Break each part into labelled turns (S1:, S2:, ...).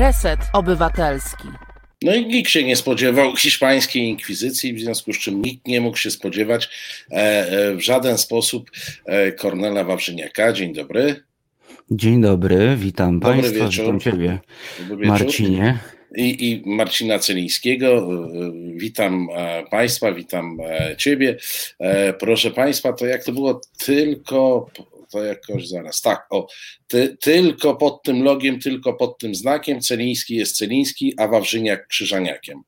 S1: Reset Obywatelski.
S2: No i nikt się nie spodziewał hiszpańskiej inkwizycji, w związku z czym nikt nie mógł się spodziewać e, e, w żaden sposób e, Kornela Wawrzyniaka. Dzień dobry.
S3: Dzień dobry, witam dobry Państwa, wieczór. witam Ciebie, Marcinie.
S2: I, I Marcina Celińskiego. Witam Państwa, witam Ciebie. Proszę Państwa, to jak to było tylko to jakoś zaraz. Tak, o, ty, tylko pod tym logiem, tylko pod tym znakiem Celiński jest Celiński, a Wawrzyniak Krzyżaniakiem.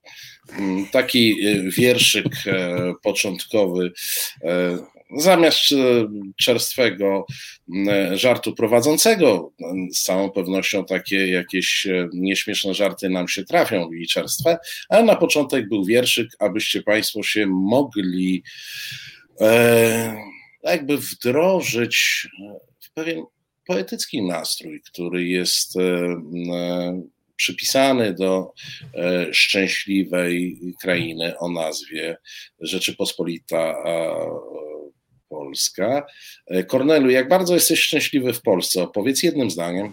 S2: Mm, taki y, wierszyk e, początkowy e, zamiast e, czerstwego mm, żartu prowadzącego, z całą pewnością takie jakieś nieśmieszne żarty nam się trafią i czerstwe, ale na początek był wierszyk, abyście Państwo się mogli jakby wdrożyć e, w pewien poetycki nastrój, który jest e, e, przypisany do szczęśliwej krainy o nazwie Rzeczypospolita Polska. Kornelu, jak bardzo jesteś szczęśliwy w Polsce? Opowiedz jednym zdaniem.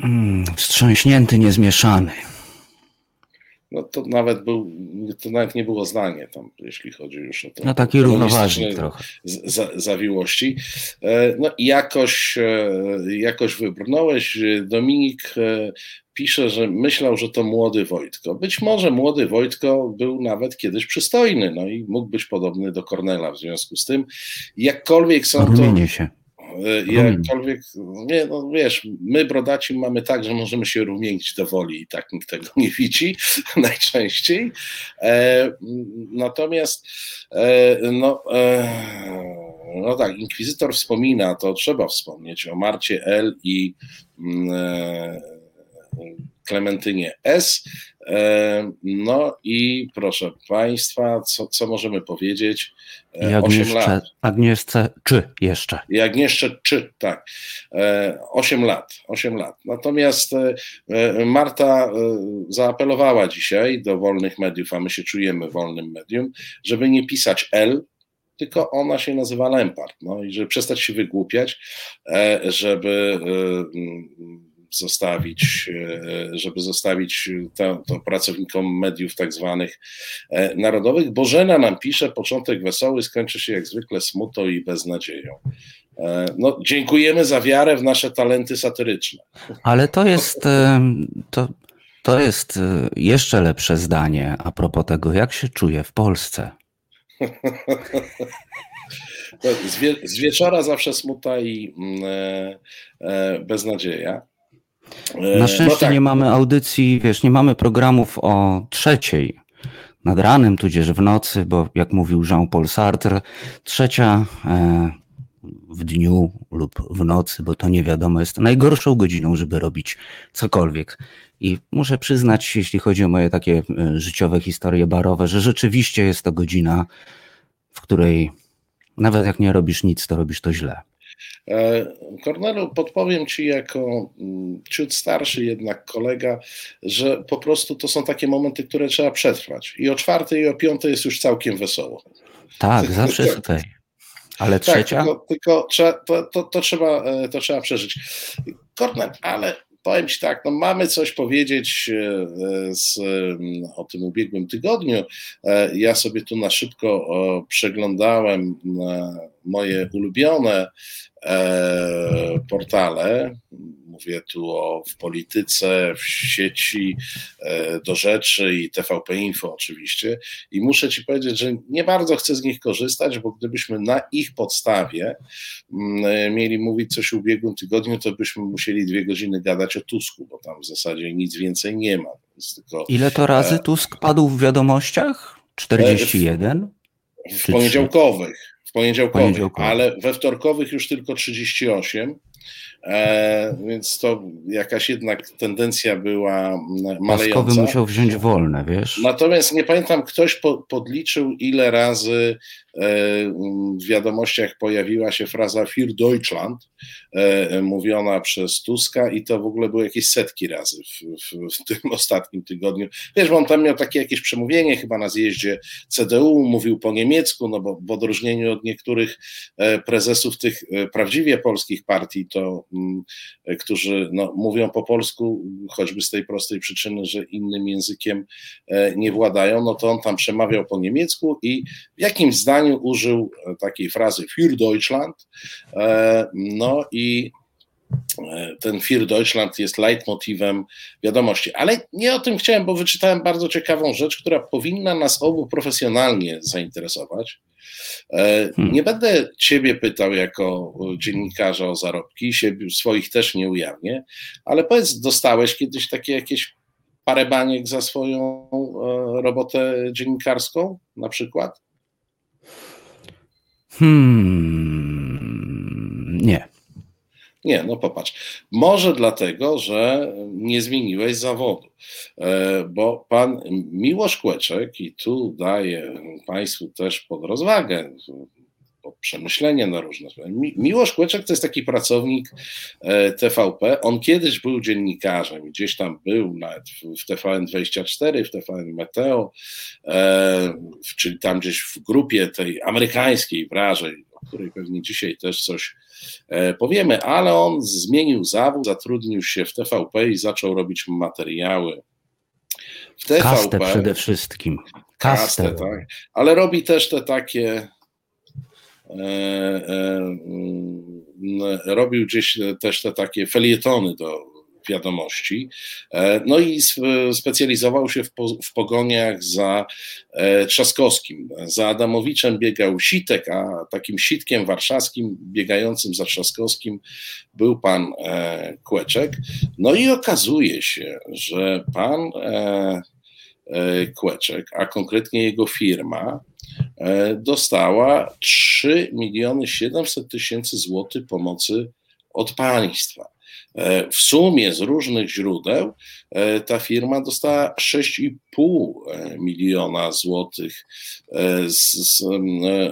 S3: Mm, wstrząśnięty, niezmieszany
S2: no to nawet był, to nawet nie było zdanie tam, jeśli chodzi już o to.
S3: No taki równoważny trochę.
S2: Za, zawiłości. E, no jakoś, e, jakoś wybrnąłeś. Dominik e, pisze, że myślał, że to młody Wojtko. Być może młody Wojtko był nawet kiedyś przystojny, no i mógł być podobny do Kornela w związku z tym. Jakkolwiek są
S3: to... się
S2: jakkolwiek, nie, no wiesz, my brodaci mamy tak, że możemy się rumienić do woli i tak nikt tego nie widzi najczęściej. E, natomiast e, no, e, no tak, inkwizytor wspomina, to trzeba wspomnieć o Marcie L i mm, e, Klementynie S. E, no i proszę Państwa, co, co możemy powiedzieć?
S3: E, I Agnieszce, Agnieszce czy jeszcze?
S2: I Agnieszce czy, tak. 8 e, lat, 8 lat. Natomiast Marta zaapelowała dzisiaj do wolnych mediów, a my się czujemy wolnym medium, żeby nie pisać L, tylko ona się nazywa Lempart. No i żeby przestać się wygłupiać, żeby zostawić, e, żeby zostawić to, to pracownikom mediów tak zwanych e, narodowych. Bożena nam pisze, początek wesoły skończy się jak zwykle smutą i beznadzieją. E, no, dziękujemy za wiarę w nasze talenty satyryczne.
S3: Ale to jest, to, to jest jeszcze lepsze zdanie a propos tego, jak się czuję w Polsce.
S2: Z, wie, z, wieczora zawsze smuta i mm, e, e, beznadzieja.
S3: Na szczęście no tak. nie mamy audycji, wiesz, nie mamy programów o trzeciej nad ranem, tudzież w nocy, bo jak mówił Jean-Paul Sartre, trzecia e, w dniu lub w nocy, bo to nie wiadomo, jest najgorszą godziną, żeby robić cokolwiek. I muszę przyznać, jeśli chodzi o moje takie e, życiowe historie barowe, że rzeczywiście jest to godzina, w której nawet jak nie robisz nic, to robisz to źle.
S2: Kornelu, podpowiem Ci jako mm, ciut starszy jednak kolega, że po prostu to są takie momenty, które trzeba przetrwać. I o czwartej i o piątej jest już całkiem wesoło.
S3: Tak, zawsze jest okej. Ale tak, trzecia?
S2: Tylko, tylko trzeba, to, to, to, trzeba, e, to trzeba przeżyć. Kornel, ale powiem Ci tak, no mamy coś powiedzieć e, z, o tym ubiegłym tygodniu. E, ja sobie tu na szybko przeglądałem moje ulubione E, portale, mówię tu o w polityce, w sieci, e, do rzeczy i TVP Info oczywiście i muszę Ci powiedzieć, że nie bardzo chcę z nich korzystać, bo gdybyśmy na ich podstawie mm, e, mieli mówić coś w ubiegłym tygodniu, to byśmy musieli dwie godziny gadać o Tusku, bo tam w zasadzie nic więcej nie ma.
S3: Tylko, Ile to razy Tusk padł w wiadomościach? 41?
S2: W poniedziałkowych w poniedziałkowych, poniedziałkowych, ale we wtorkowych już tylko 38. E, więc to jakaś jednak tendencja była malejąca.
S3: Paskowy musiał wziąć wolne, wiesz?
S2: Natomiast nie pamiętam, ktoś po, podliczył, ile razy e, w wiadomościach pojawiła się fraza Für Deutschland, e, mówiona przez Tuska i to w ogóle były jakieś setki razy w, w, w, tym ostatnim tygodniu. Wiesz, bo on tam miał takie jakieś przemówienie chyba na zjeździe CDU, mówił po niemiecku, no bo w odróżnieniu od niektórych prezesów tych prawdziwie polskich partii, to którzy no, mówią po polsku, choćby z tej prostej przyczyny, że innym językiem nie władają, no to on tam przemawiał po niemiecku i w jakimś zdaniu użył takiej frazy für Deutschland. No i ten Fir Deutschland jest leitmotivem wiadomości. Ale nie o tym chciałem, bo wyczytałem bardzo ciekawą rzecz, która powinna nas obu profesjonalnie zainteresować. E, hmm. Nie będę ciebie pytał jako dziennikarza o zarobki, siebie, swoich też nie ujawnię, ale powiedz, dostałeś kiedyś takie jakieś parę baniek za swoją e, robotę dziennikarską na przykład?
S3: Hmm, nie.
S2: Nie, no popatrz. Może dlatego, że nie zmieniłeś zawodu, e, bo pan Miłosz Kłeczek, i tu daję Państwu też pod rozwagę, pod przemyślenie na różne sprawy. Miłosz Kłeczek to jest taki pracownik e, TVP. On kiedyś był dziennikarzem, gdzieś tam był nawet w TVN24, w TVN Meteo, e, czyli tam gdzieś w grupie tej amerykańskiej, wrażej, o której pewnie dzisiaj też coś e, powiemy, ale on zmienił zawód, zatrudnił się w TVP i zaczął robić materiały
S3: w TVP. Kastę przede wszystkim.
S2: Kastę, Kastę tak. Ale robi też te takie robił gdzieś też te takie felietony do wiadomości. E, no i specjalizował się w, pogoniach za e, Trzaskowskim. Za Adamowiczem biegał Sitek, a takim sitkiem warszawskim biegającym za Trzaskowskim był pan e, Kłeczek. No i okazuje się, że pan Kłeczek, a konkretnie jego firma, dostała 3 miliony 700 tysięcy złotych pomocy od państwa. E, w sumie z różnych źródeł e, ta firma dostała 6,5 e, miliona złotych z,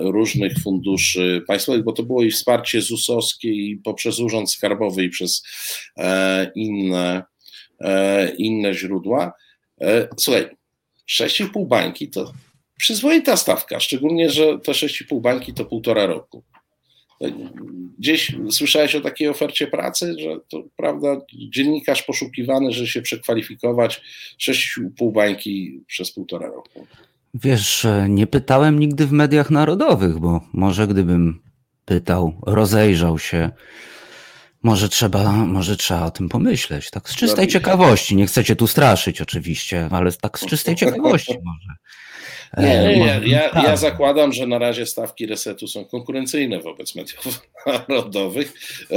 S2: różnych funduszy państwowych, bo to było i wsparcie ZUS-owskie i poprzez Urząd Skarbowy i przez inne, inne źródła. Słuchaj, 6,5 bańki to przyzwoita stawka, szczególnie, że te 6,5 bańki to półtora roku. Gdzieś słyszałeś o takiej ofercie pracy, że to prawda, dziennikarz poszukiwany, że się przekwalifikować 6,5 bańki przez półtora roku.
S3: Wiesz, nie pytałem nigdy w mediach narodowych, bo może gdybym pytał, rozejrzał się, może trzeba, może trzeba o tym pomyśleć. Tak z czystej ciekawości. Nie chcecie tu straszyć oczywiście, ale tak z czystej ciekawości może.
S2: Nie, nie, ja, ja, ja, zakładam, że na razie stawki resetu są konkurencyjne wobec mediów narodowych.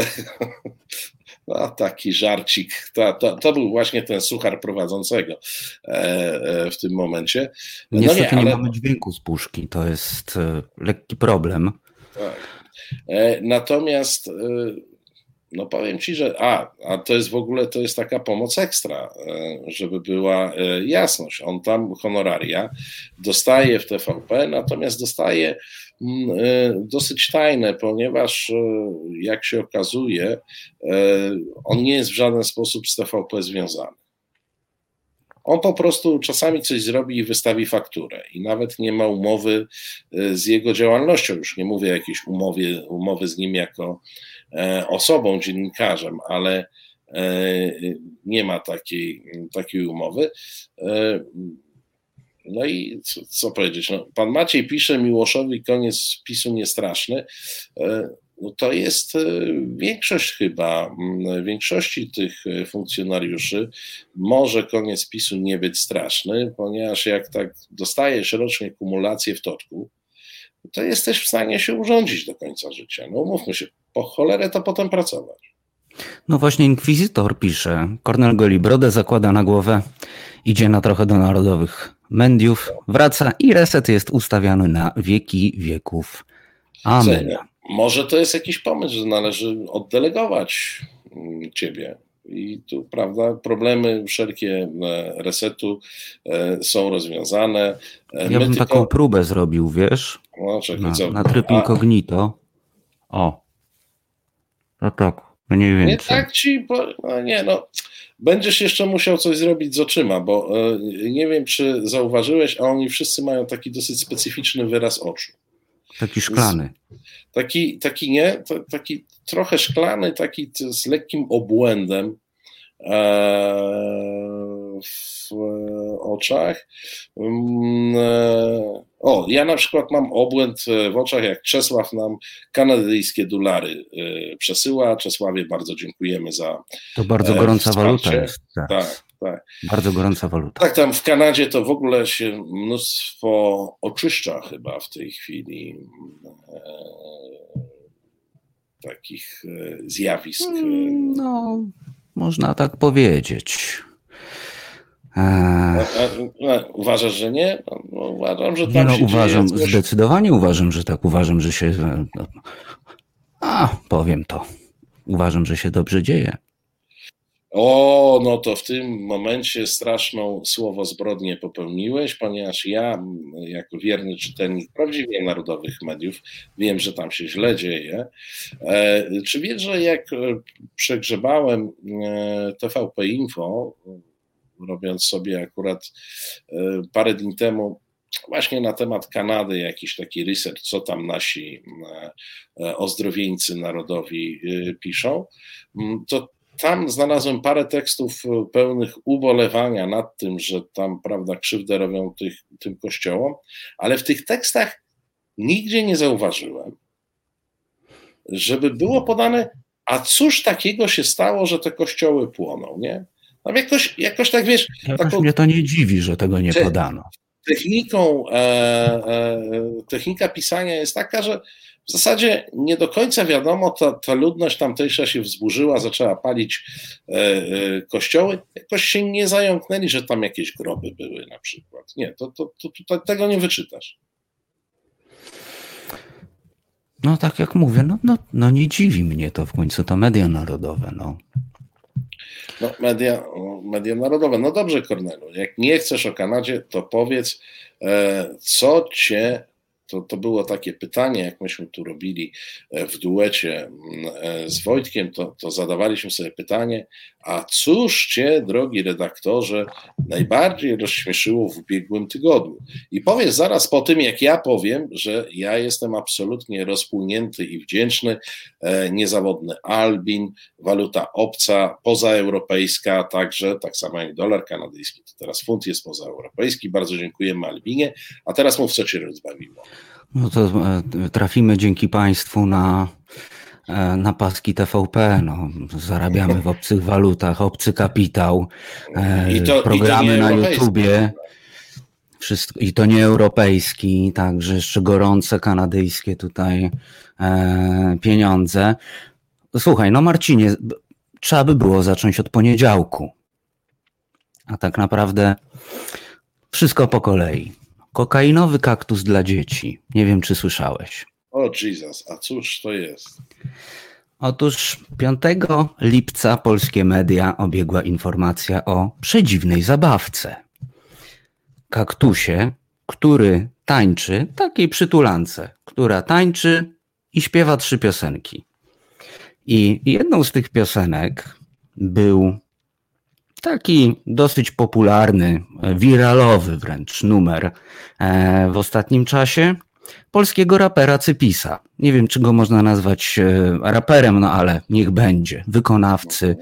S2: No, taki żarcik. To, to, to, był właśnie ten suchar prowadzącego e, e, w tym momencie.
S3: No Niestety nie, ale... nie mamy dźwięku z puszki, to jest e, lekki problem.
S2: Tak. Natomiast no powiem ci, że a, a to jest w ogóle to jest taka pomoc ekstra, e, żeby była e, jasność. On tam honoraria dostaje w TVP, natomiast dostaje mm, e, dosyć tajne, ponieważ jak się okazuje, on nie jest w żaden sposób z TVP związany. On po prostu czasami coś zrobi i wystawi fakturę i nawet nie ma umowy z jego działalnością. Już nie mówię o jakiejś umowie, umowy z nim jako osobą, dziennikarzem, ale e, nie ma takiej, takiej umowy. E, no i co, co powiedzieć? No, pan Maciej pisze Miłoszowi koniec PiSu niestraszny. No to jest większość chyba, większości tych funkcjonariuszy może koniec PiSu nie być straszny, ponieważ jak tak dostajesz rocznie kumulację w toczku, to jesteś w stanie się urządzić do końca życia. No mówmy się, po cholerę to potem pracować.
S3: No właśnie Inkwizytor pisze, Kornel goli brodę, zakłada na głowę, idzie na trochę do narodowych mediów, wraca i reset jest ustawiany na wieki wieków. Amen.
S2: Może to jest jakiś pomysł, że należy oddelegować mm, ciebie. I tu, prawda, problemy wszelkie e, resetu e, są rozwiązane.
S3: E, ja My bym tylko... taką próbę zrobił, wiesz? No, czekaj, na, co? na tryb incognito. O. No tak, mniej więcej.
S2: Nie tak ci, bo, no nie no, będziesz jeszcze musiał coś zrobić z oczyma, bo nie wiem, czy zauważyłeś, a oni wszyscy mają taki dosyć specyficzny wyraz oczu.
S3: Taki szklany.
S2: Taki, taki nie, to, taki trochę szklany, taki z lekkim obłędem w oczach. Mm, o, ja na przykład mam obłęd w oczach, jak Czesław nam kanadyjskie dolary przesyła. Czesławie bardzo dziękujemy za.
S3: To bardzo gorąca wsparcie. waluta jest.
S2: Tak. tak. Tak.
S3: Bardzo gorąca waluta.
S2: Tak, tam w Kanadzie to w ogóle się mnóstwo oczyszcza chyba w tej chwili e, takich e, zjawisk.
S3: Mm, no, można tak powiedzieć.
S2: A, uważasz, że nie? No, no uważam, że tak.
S3: No, uważam, zdecydowanie uważam, że tak. Uważam, że się. No, a, powiem to. Uważam, że się dobrze dzieje.
S2: O, no to w tym momencie straszną słowo zbrodnię popełniłeś, ponieważ ja, jako wierny czytelnik prawdziwie narodowych mediów, wiem, że tam się źle dzieje. E, czy wiesz, że jak e, przegrzebałem e, TVP Info, robiąc sobie akurat parę dni temu właśnie na temat Kanady jakiś taki research, co tam nasi ozdrowieńcy narodowi piszą, to tam znalazłem parę tekstów e, pełnych ubolewania nad tym, że tam, prawda, krzywdę robią tych, tym kościołom, ale w tych tekstach nigdzie nie zauważyłem, żeby było podane, a cóż takiego się stało, że te kościoły płoną, nie? Tam jakoś, jakoś tak wiesz.
S3: Jakoś taką, mnie to nie dziwi, że tego nie podano.
S2: Techniką, e, e, technika pisania jest taka, że w zasadzie nie do końca wiadomo, ta, ta ludność tamtejsza się wzburzyła, zaczęła palić e, e, kościoły. Jakoś się nie zająknęli, że tam jakieś groby były na przykład. Nie, to, to, to, to tego nie wyczytasz.
S3: No tak jak mówię, no, no, no nie dziwi mnie to w końcu, to media narodowe. No.
S2: No, media, media narodowe. No dobrze, Kornelu, jak nie chcesz o Kanadzie, to powiedz, e, co cię to, to było takie pytanie, jak myśmy tu robili e, w duecie e, z Wojtkiem, to, to zadawaliśmy sobie pytanie, a cóż Cię, drogi redaktorze, najbardziej rozśmieszyło w ubiegłym tygodniu? I powiedz zaraz po tym, jak ja powiem, że ja jestem absolutnie rozpłynięty i wdzięczny, e, niezawodny Albin, waluta obca, pozaeuropejska, także tak samo jak dolar kanadyjski, to teraz funt jest pozaeuropejski. Bardzo dziękujemy Albinie, a teraz mów, co Cię rozbawiło.
S3: No to e, trafimy dzięki Państwu na na paski TVP, no, zarabiamy w obcych walutach, obcy kapitał, e, to, programy na YouTubie. Wszystko, I to nie europejski, także jeszcze gorące kanadyjskie tutaj e, pieniądze. Słuchaj, no Marcinie, trzeba by było zacząć od poniedziałku. A tak naprawdę wszystko po kolei. Kokainowy kaktus dla dzieci. Nie wiem, czy słyszałeś.
S2: O Jesus, a cóż to jest?
S3: Otóż 5 lipca polskie media obiegła informacja o przedziwnej zabawce. Kaktusie, który tańczy, takiej przytulance, która tańczy i śpiewa trzy piosenki. I jedną z tych piosenek był taki dosyć popularny, wiralowy wręcz numer e, w ostatnim czasie polskiego rapera Cypisa. Nie wiem, czy go można nazwać e, raperem, no ale niech będzie. Wykonawcy,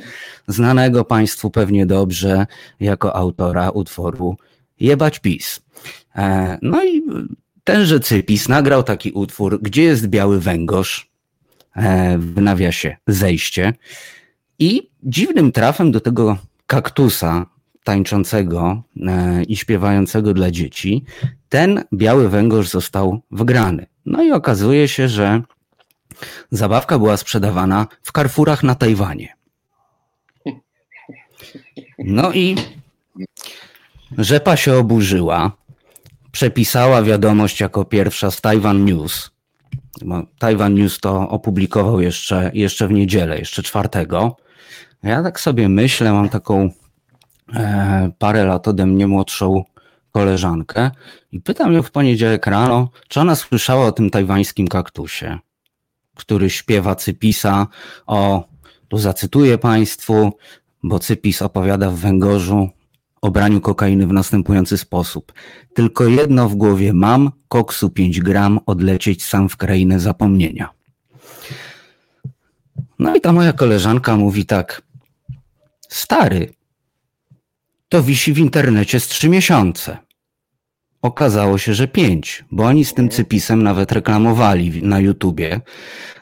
S3: znanego Państwu pewnie dobrze jako autora utworu Jebać PiS. E, no i tenże Cypis nagrał taki utwór, gdzie jest biały węgorz, e, w nawiasie zejście. I dziwnym trafem do tego kaktusa tańczącego i śpiewającego dla dzieci, ten biały węgorz został wygrany. No i okazuje się, że zabawka była sprzedawana w Carrefourach na Tajwanie. No i Rzepa się oburzyła, przepisała wiadomość jako pierwsza z Taiwan News. Taiwan News to opublikował jeszcze, jeszcze w niedzielę, jeszcze czwartego. Ja tak sobie myślę, mam taką E, parę lat ode mnie młodszą koleżankę i pytam ją w poniedziałek rano, czy ona słyszała o tym tajwańskim kaktusie, który śpiewa Cypisa o, tu zacytuję Państwu, bo Cypis opowiada w Węgorzu o braniu kokainy w następujący sposób. Tylko jedno w głowie mam, koksu 5 gram, odlecieć sam w krainę zapomnienia. No i ta moja koleżanka mówi tak, stary, to wisi w internecie z trzy miesiące. Okazało się, że pięć, bo oni z tym cypisem nawet reklamowali na YouTubie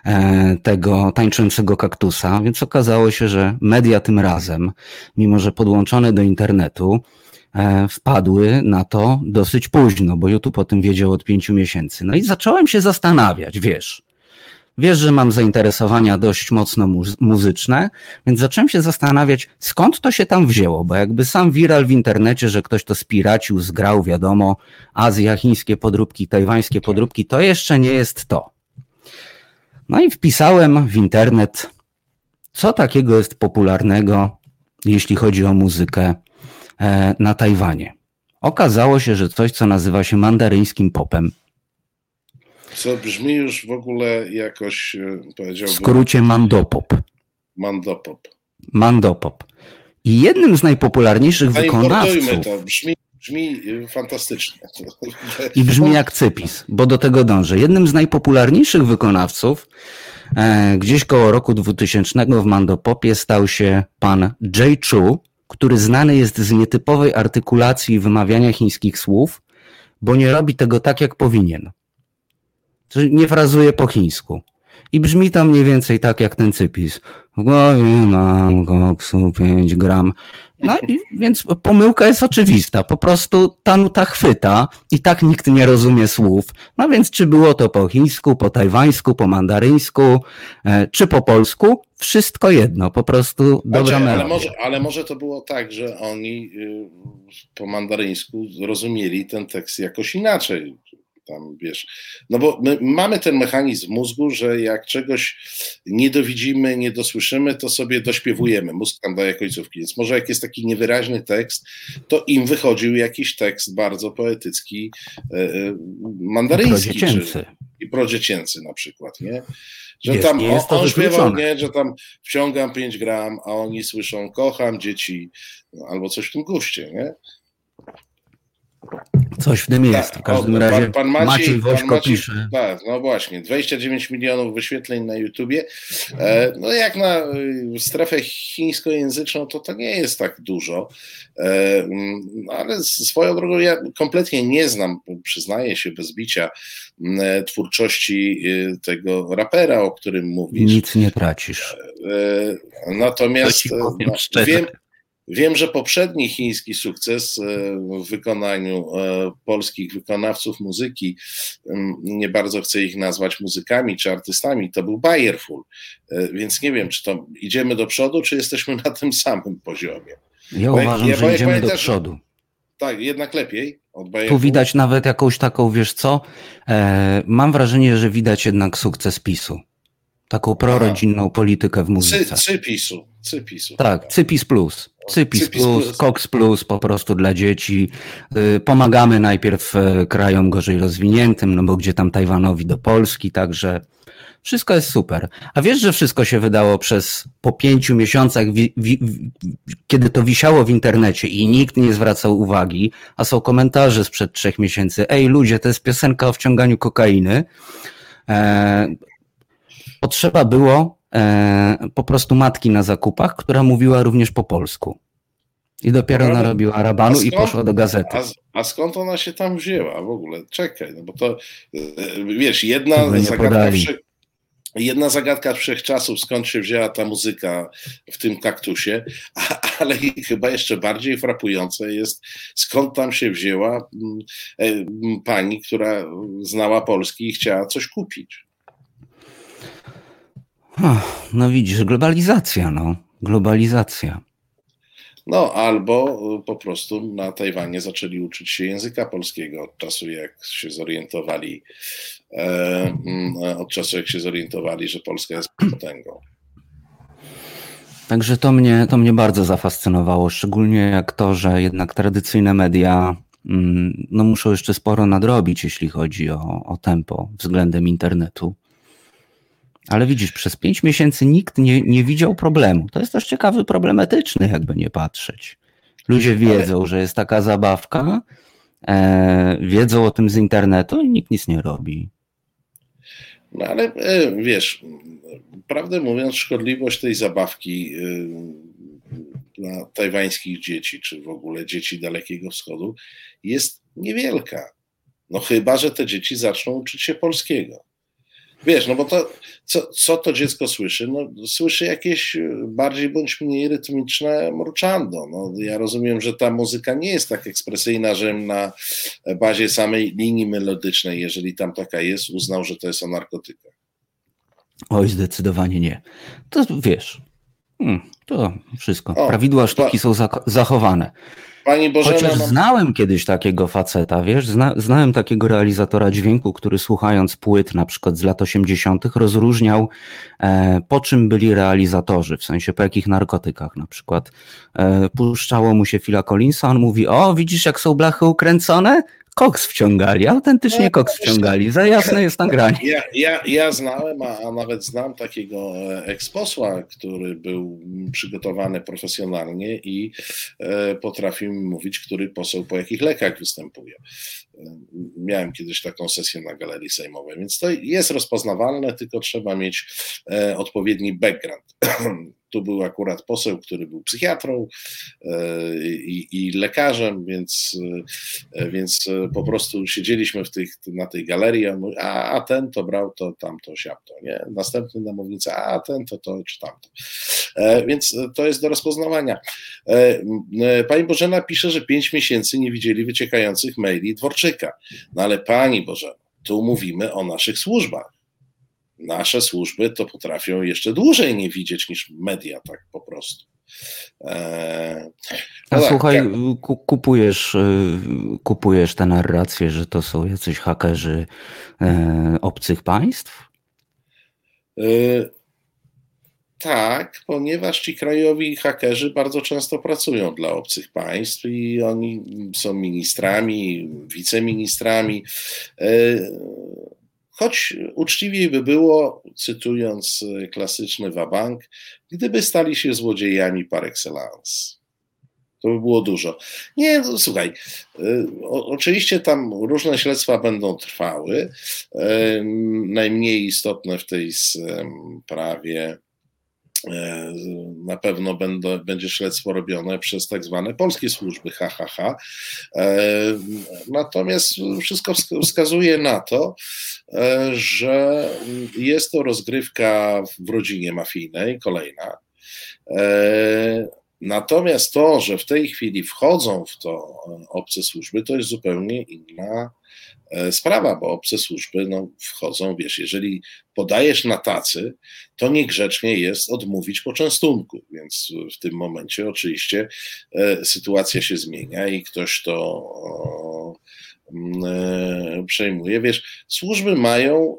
S3: e, tego tańczącego kaktusa, więc okazało się, że media tym razem, mimo że podłączone do internetu, e, wpadły na to dosyć późno, bo YouTube o tym wiedział od pięciu miesięcy. No i zacząłem się zastanawiać, wiesz, Wiesz, że mam zainteresowania dość mocno muzyczne, więc zacząłem się zastanawiać, skąd to się tam wzięło, bo jakby sam viral w internecie, że ktoś to spiracił, zgrał, wiadomo, Azja, chińskie podróbki, tajwańskie podróbki, to jeszcze nie jest to. No i wpisałem w internet, co takiego jest popularnego, jeśli chodzi o muzykę e, na Tajwanie. Okazało się, że coś, co nazywa się mandaryńskim popem,
S2: co brzmi już w ogóle jakoś, e, powiedziałbym...
S3: W skrócie mandopop.
S2: Mandopop.
S3: Mandopop. I jednym z najpopularniejszych wykonawców...
S2: to, brzmi, brzmi e, fantastycznie.
S3: I brzmi jak cypis, bo do tego dążę. Jednym z najpopularniejszych wykonawców e, gdzieś koło roku 2000 w mandopopie stał się pan Jay Chu, który znany jest z nietypowej artykulacji i wymawiania chińskich słów, bo nie robi tego tak, jak powinien nie frazuje po chińsku. I brzmi to mniej więcej tak jak ten cypis. W głowie mam koksu 5 gram. No i więc pomyłka jest oczywista. Po prostu ta nuta chwyta i tak nikt nie rozumie słów. No więc czy było to po chińsku, po tajwańsku, po mandaryńsku, e, czy po polsku? Wszystko jedno, po prostu dobra
S2: znaczy, ale może, ale może to było tak, że oni y, po mandaryńsku zrozumieli ten tekst jakoś inaczej tam wiesz. No bo my mamy ten mechanizm w mózgu, że jak czegoś nie dowidzimy, nie dosłyszymy, to sobie dośpiewujemy. Mózg tam daje końcówki. Więc może jak jest taki niewyraźny tekst, to im wychodził jakiś tekst bardzo poetycki, e, e mandaryński. Czy, I prodziecięcy na przykład, nie? Że jest, tam on, on śpiewał, nie, że tam wciągam 5 gram, a oni słyszą kocham dzieci, no, albo coś w tym guście, nie?
S3: Coś w tym tak, jest. W każdym razie pan, pan Maciej, Maciej Wośko Maciej, pisze.
S2: Tak, no właśnie, 29 milionów wyświetleń na YouTubie. E, no jak na y, strefę chińskojęzyczną, to to nie jest tak dużo. E, mm, ale swoją drogą ja kompletnie nie znam, przyznaję się bez bicia, e, twórczości y, tego rapera, o którym mówisz.
S3: Nic nie tracisz.
S2: E, natomiast no, wiem, Wiem, że poprzedni chiński sukces e, w wykonaniu e, polskich wykonawców muzyki, nie bardzo chcę ich nazwać muzykami czy artystami, to był Bayerful. E, więc nie wiem, czy to idziemy do przodu, czy jesteśmy na tym samym poziomie.
S3: Ja bo uważam, ja, że idziemy do przodu.
S2: Tak, jednak lepiej
S3: Tu widać nawet jakąś taką, wiesz co, e, mam wrażenie, że widać jednak sukces PiSu. Taką prorodzinną Aha. politykę w muzyce.
S2: Cy, cypisu. Cypisu.
S3: Tak, Cypis Plus. Cypis, Cypis plus, plus, Cox Plus po prostu dla dzieci. Y, pomagamy najpierw y, krajom gorzej rozwiniętym, no bo gdzie tam Tajwanowi do Polski, także wszystko jest super. A wiesz, że wszystko się wydało przez po pięciu miesiącach, wi, wi, kiedy to wisiało w internecie i nikt nie zwracał uwagi, a są komentarze sprzed trzech miesięcy. Ej, ludzie, to jest piosenka o wciąganiu kokainy. E, potrzeba było e, po prostu matki na zakupach, która mówiła również po polsku. I dopiero Dobra, narobiła rabanu skąd, i poszła do gazety.
S2: A, a, skąd ona się tam wzięła w ogóle? Czekaj, no bo to e, wiesz, jedna zagadka, jedna zagadka wszechczasów, skąd się wzięła ta muzyka w tym kaktusie, a, ale chyba jeszcze bardziej frapujące jest, skąd tam się wzięła e, pani, która znała polski i chciała coś kupić.
S3: No widzisz, globalizacja, no. Globalizacja.
S2: No, albo po prostu na Tajwanie zaczęli uczyć się języka polskiego od czasu, jak się zorientowali, e, mm, od czasu, jak się zorientowali, że Polska jest potęgą.
S3: Także to mnie, to mnie bardzo zafascynowało, szczególnie jak to, że jednak tradycyjne media mm, no, muszą jeszcze sporo nadrobić, jeśli chodzi o, o tempo względem internetu. Ale widzisz, przez pięć miesięcy nikt nie, nie widział problemu. To jest też ciekawy, problematyczny, jakby nie patrzeć. Ludzie wiedzą, że jest taka zabawka, e, wiedzą o tym z internetu i nikt nic nie robi.
S2: No ale e, wiesz, prawdę mówiąc, szkodliwość tej zabawki e, dla tajwańskich dzieci, czy w ogóle dzieci Dalekiego Wschodu jest niewielka. No chyba, że te dzieci zaczną uczyć się polskiego. Wiesz, no bo to, co, co to dziecko słyszy? No, słyszy jakieś e, bardziej bądź mniej rytmiczne mruczando. No, ja rozumiem, że ta muzyka nie jest tak ekspresyjna, że na bazie samej linii melodycznej, jeżeli tam taka jest, uznał, że to jest o narkotykach.
S3: Oj, zdecydowanie nie. To wiesz, hmm, to wszystko. O, Prawidła sztuki są zachowane. Pani Bożena, Chociaż mam... znałem kiedyś takiego faceta, wiesz, zna, znałem takiego realizatora dźwięku, który słuchając płyt na przykład z lat 80. rozróżniał e, po czym byli realizatorzy, w sensie po jakich narkotykach na przykład. E, puszczało mu się Phila Collinsa, on mówi, o widzisz jak są blachy ukręcone? Koks wciągali, autentycznie no, koks wciągali. Za jasne jest nagranie.
S2: Ja, ja, ja znałem, a, a nawet znam takiego e, eksposła, który był przygotowany profesjonalnie i e, potrafił mówić, który poseł po jakich lekach występuje. E, miałem kiedyś taką sesję na Galerii Sejmowej, więc to jest rozpoznawalne, tylko trzeba mieć e, odpowiedni background. Tu był akurat poseł, który był psychiatrą e, i, i lekarzem, więc, e, więc e, po prostu siedzieliśmy w tych, na tej galerii, a, a, a ten to brał to tamto, siapto, nie? Następny na mównicy, a ten to to czy tamto. Więc to jest do rozpoznawania. Pani Bożena pisze, że pięć miesięcy nie widzieli wyciekających maili Dworczyka. No ale pani Bożena, tu mówimy o naszych służbach nasze służby to potrafią jeszcze dłużej nie widzieć niż media, tak po prostu.
S3: Eee, no A tak, słuchaj, jak... kupujesz, y, kupujesz tę narrację, że to są jacyś hakerzy e, obcych państw? E,
S2: tak, ponieważ ci krajowi hakerzy bardzo często pracują dla obcych państw i oni są ministrami, wiceministrami. E, Choć uczciwiej by było, cytując e, klasyczny Wabank, gdyby stali się złodziejami par excellence. To by było dużo. Nie, no, słuchaj, y, o, oczywiście tam różne śledztwa będą trwały. Y, najmniej istotne w tej sprawie E, na pewno będą, będzie śledztwo robione przez tak zwane polskie służby HHH. E, natomiast wszystko wskazuje na to, e, że jest to rozgrywka w rodzinie mafijnej, kolejna. Natomiast to, że w tej chwili wchodzą w to obce służby, to jest zupełnie inna E, sprawa, bo obce służby no, wchodzą, wiesz, jeżeli podajesz na tacy, to niegrzecznie jest odmówić poczęstunku, więc w tym momencie oczywiście e, sytuacja się zmienia i ktoś to e, przejmuje. Wiesz, służby mają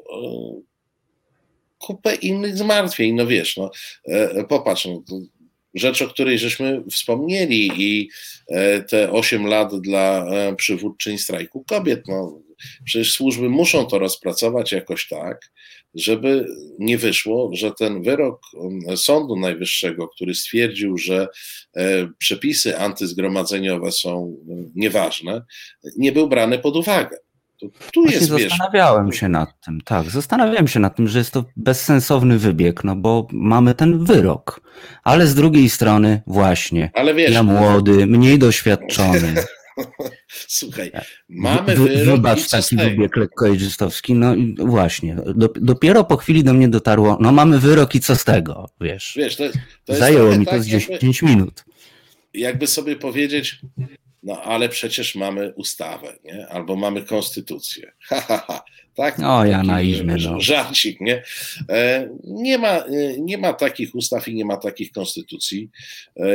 S2: kupę innych zmartwień, no wiesz, no popatrz, no, rzecz, o której żeśmy wspomnieli i te 8 lat dla przywódczyń strajku kobiet, no Przecież służby muszą to rozpracować jakoś tak, żeby nie wyszło, że ten wyrok um, Sądu Najwyższego, który stwierdził, że e, przepisy antyzgromadzeniowe są um, nieważne, nie był brany pod uwagę.
S3: To tu Właśnie jest, zastanawiałem wiesz, się nad tym, tak, zastanawiałem się nad tym, że jest to bezsensowny wybieg, no bo mamy ten wyrok, ale z drugiej strony właśnie, ale wiesz, ja młody, mniej doświadczony,
S2: Słuchaj, mamy wyrok
S3: Wybacz taki wybieg lekkoejżystowski, no właśnie, dopiero po chwili do mnie dotarło, no mamy wyrok i co z tego, wiesz. wiesz to, to Zajęło mi to tak, z 10 jakby, minut.
S2: Jakby sobie powiedzieć, no ale przecież mamy ustawę, nie? albo mamy konstytucję. Ha, ha, ha. Tak?
S3: O, ja naiwny. No.
S2: Żarcik, nie? E, nie ma, e, nie ma takich ustaw i nie ma takich konstytucji, e,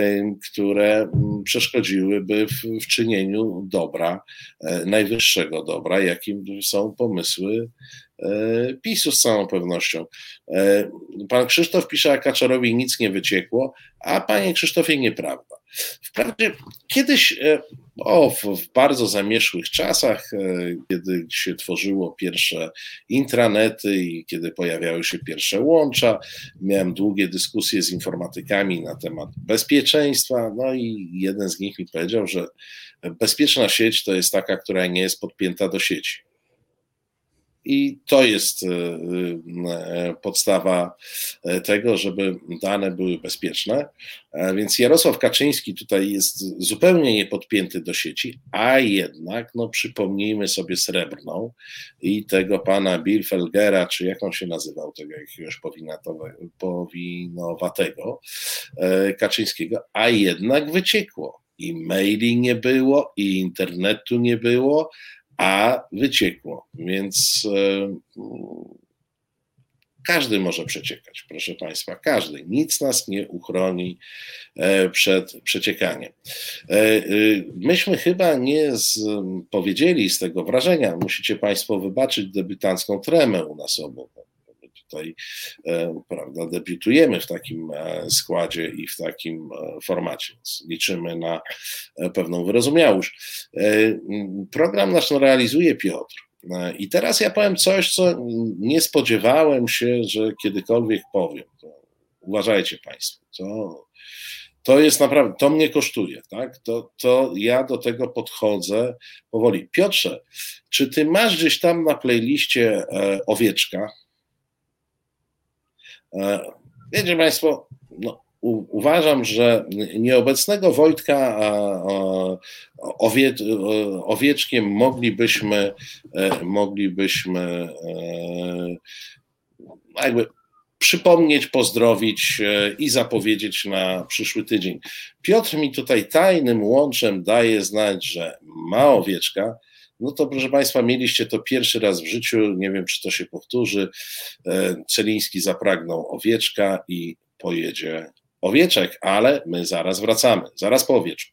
S2: które mm, przeszkodziłyby w, w czynieniu dobra, najwyższego dobra, jakim są pomysły PiSu z całą pewnością. Pan Krzysztof pisze, a Kaczorowi nic nie wyciekło, a panie Krzysztofie nieprawda. Wprawdzie kiedyś, e, o, w bardzo zamieszłych czasach, e, kiedy się tworzyło pierwsze intranety i kiedy pojawiały się pierwsze łącza, miałem długie dyskusje z informatykami na temat bezpieczeństwa, no i jeden z nich mi powiedział, że bezpieczna sieć to jest taka, która nie jest podpięta do sieci. I to jest e, e, podstawa e, tego, żeby dane były bezpieczne. Więc Jarosław Kaczyński tutaj jest zupełnie niepodpięty do sieci, a jednak, no przypomnijmy sobie srebrną i tego pana Bilfelgera, czy jak on się nazywał, tego jakiegoś powinowatego Kaczyńskiego, a jednak wyciekło. I maili nie było, i internetu nie było, a wyciekło. Więc e, każdy może przeciekać, proszę Państwa, każdy. Nic nas nie uchroni e, przed przeciekaniem. E, myśmy chyba nie z, powiedzieli z tego wrażenia, musicie Państwo wybaczyć debiutancką tremę u nas obok tutaj e, prawda, debiutujemy w takim e, składzie i w takim e, formacie, więc liczymy na pewną wyrozumiałość. Program nasz realizuje Piotr. I teraz ja powiem coś, co nie spodziewałem się, że kiedykolwiek powiem. Uważajcie Państwo. To, to jest naprawdę, to mnie kosztuje, tak? To, to ja do tego podchodzę powoli. Piotrze, czy ty masz gdzieś tam na playliście owieczka? E, wiecie Państwo, no, u, uważam, że nieobecnego Wojtka owie, owieczkiem moglibyśmy, e, moglibyśmy e, jakby przypomnieć, pozdrowić i zapowiedzieć na przyszły tydzień. Piotr mi tutaj tajnym łączem daje znać, że ma owieczka no to proszę Państwa, mieliście to pierwszy raz w życiu, nie wiem czy to się powtórzy. E, Celiński zapragnął owieczka i pojedzie owieczek, ale my zaraz wracamy, zaraz po owieczku.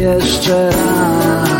S4: jeszcze raz.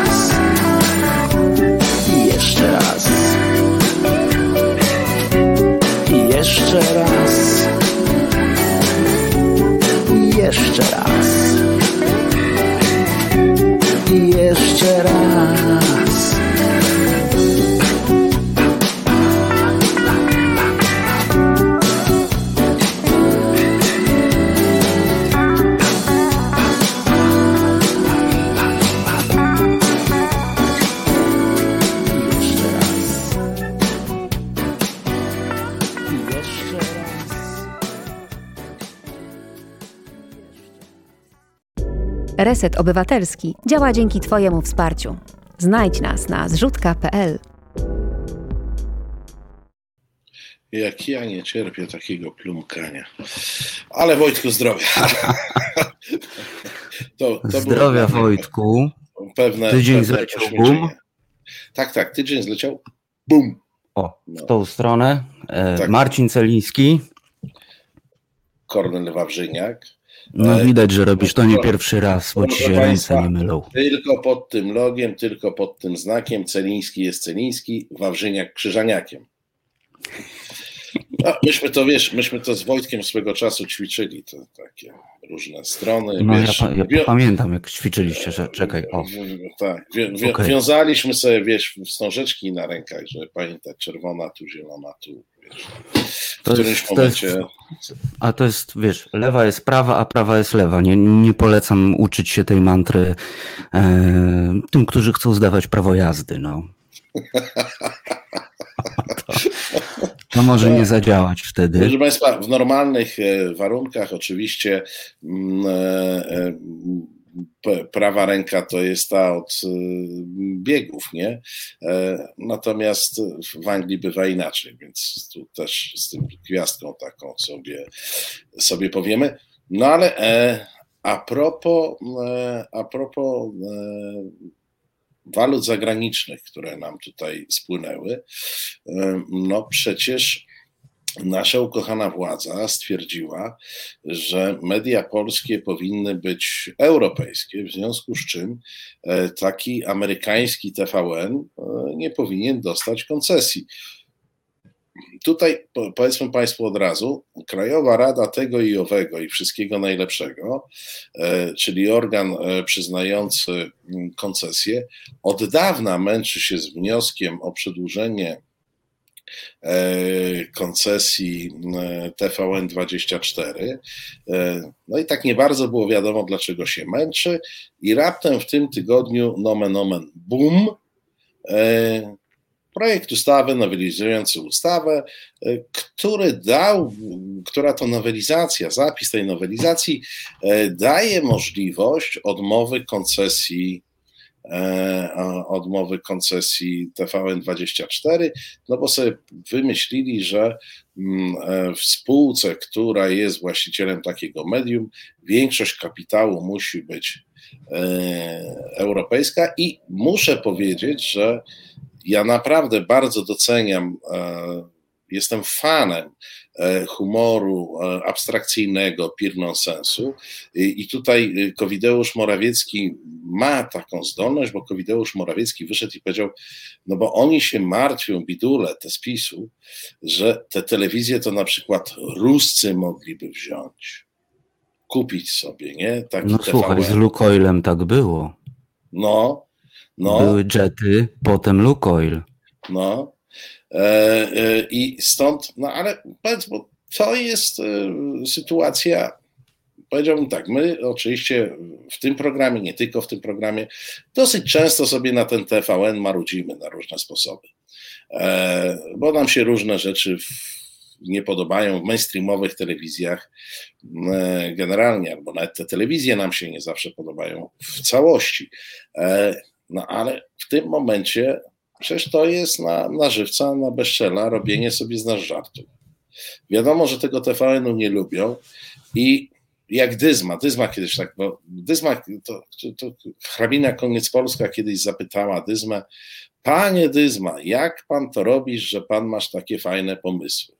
S4: I jeszcze raz.
S5: Reset Obywatelski działa dzięki Twojemu wsparciu. Znajdź nas na zrzutka.pl.
S2: Jak ja nie cierpię takiego plumkania. Ale Wojtku, zdrowia.
S3: to, to zdrowia, Wojtku. Pewne, tydzień pewne zleciał bum.
S2: Tak, tak, tydzień zleciał bum.
S3: O, w no. tą stronę. E, tak. Marcin Celiński.
S2: Kornel Wawrzyniak.
S3: No e, widać, że robisz to nie pierwszy raz, bo ci się ręce nie mylą.
S2: Tylko pod tym logiem, tylko pod tym znakiem Celiński jest Celiński, Wawrzyniak Krzyżaniakiem. No, myśmy to, wiesz, myśmy to z Wojtkiem swego czasu ćwiczyli, to takie różne strony.
S3: No,
S2: wiesz,
S3: ja, ja pamiętam, jak ćwiczyliliście, że czekaj, o.
S2: Tak, wi okay. wiązaliśmy sobie, wiesz, wstążeczki na rękach, żeby pamiętać czerwona, tu zielona, tu, w to którymś jest, momencie... To
S3: jest, a to jest, wiesz, lewa jest prawa, a prawa jest lewa. Nie, nie polecam uczyć się tej mantry e, tym, którzy chcą zdawać prawo jazdy, no. To może nie zadziałać wtedy.
S2: Proszę Państwa, w normalnych e, warunkach oczywiście mm, e, e, prawa ręka to jest ta od biegów, nie? Natomiast w Anglii bywa inaczej, więc tu też z tym gwiazdką taką sobie, sobie powiemy. No ale a propos, a propos walut zagranicznych, które nam tutaj spłynęły, no przecież nasza ukochana władza stwierdziła, że media polskie powinny być europejskie, w związku z czym e, taki amerykański TVN e, nie powinien dostać koncesji. Tutaj powiedzmy Państwu od razu, Krajowa Rada tego i owego i wszystkiego najlepszego, e, czyli organ przyznający mm, koncesję, od dawna męczy się z wnioskiem o przedłużenie koncesji TVN24. No i tak nie bardzo było wiadomo, dlaczego się męczy, i raptem w tym tygodniu, nomen omen, boom, projekt ustawy nowelizujący ustawę, e, który dał, która to nowelizacja, zapis tej nowelizacji e, daje możliwość odmowy koncesji e, odmowy koncesji TVN24, no bo sobie wymyślili, że mm, w spółce, która jest właścicielem takiego medium, większość kapitału musi być europejska i muszę powiedzieć, że ja naprawdę bardzo doceniam, e, jestem fanem e, humoru e, abstrakcyjnego, pir nonsensu i tutaj Kowideusz Morawiecki ma taką zdolność, bo Kowideusz Morawiecki wyszedł i powiedział, no bo oni się martwią, bidule, te spisu, że te telewizje to na przykład Ruscy mogliby wziąć, kupić sobie, nie?
S3: Taki no TVN. słuchaj, z Lukoilem tak było.
S2: No, no.
S3: Były jety, potem Lukoil.
S2: No. E, e, I stąd, no ale powiedz, bo to jest e, sytuacja, powiedziałbym tak, my oczywiście w tym programie, nie tylko w tym programie, dosyć często sobie na ten TVN marudzimy na różne sposoby. Bo nam się różne rzeczy nie podobają w mainstreamowych telewizjach generalnie, albo nawet te telewizje nam się nie zawsze podobają w całości. No ale w tym momencie przecież to jest na, na żywca, na bezczela robienie sobie z nas żartów. Wiadomo, że tego TVN-u nie lubią i jak Dyzma, Dyzma kiedyś tak, bo Dyzma, to, to hrabina Koniec Polska kiedyś zapytała Dyzmę, panie Dyzma, jak pan to robisz, że pan masz takie fajne pomysły?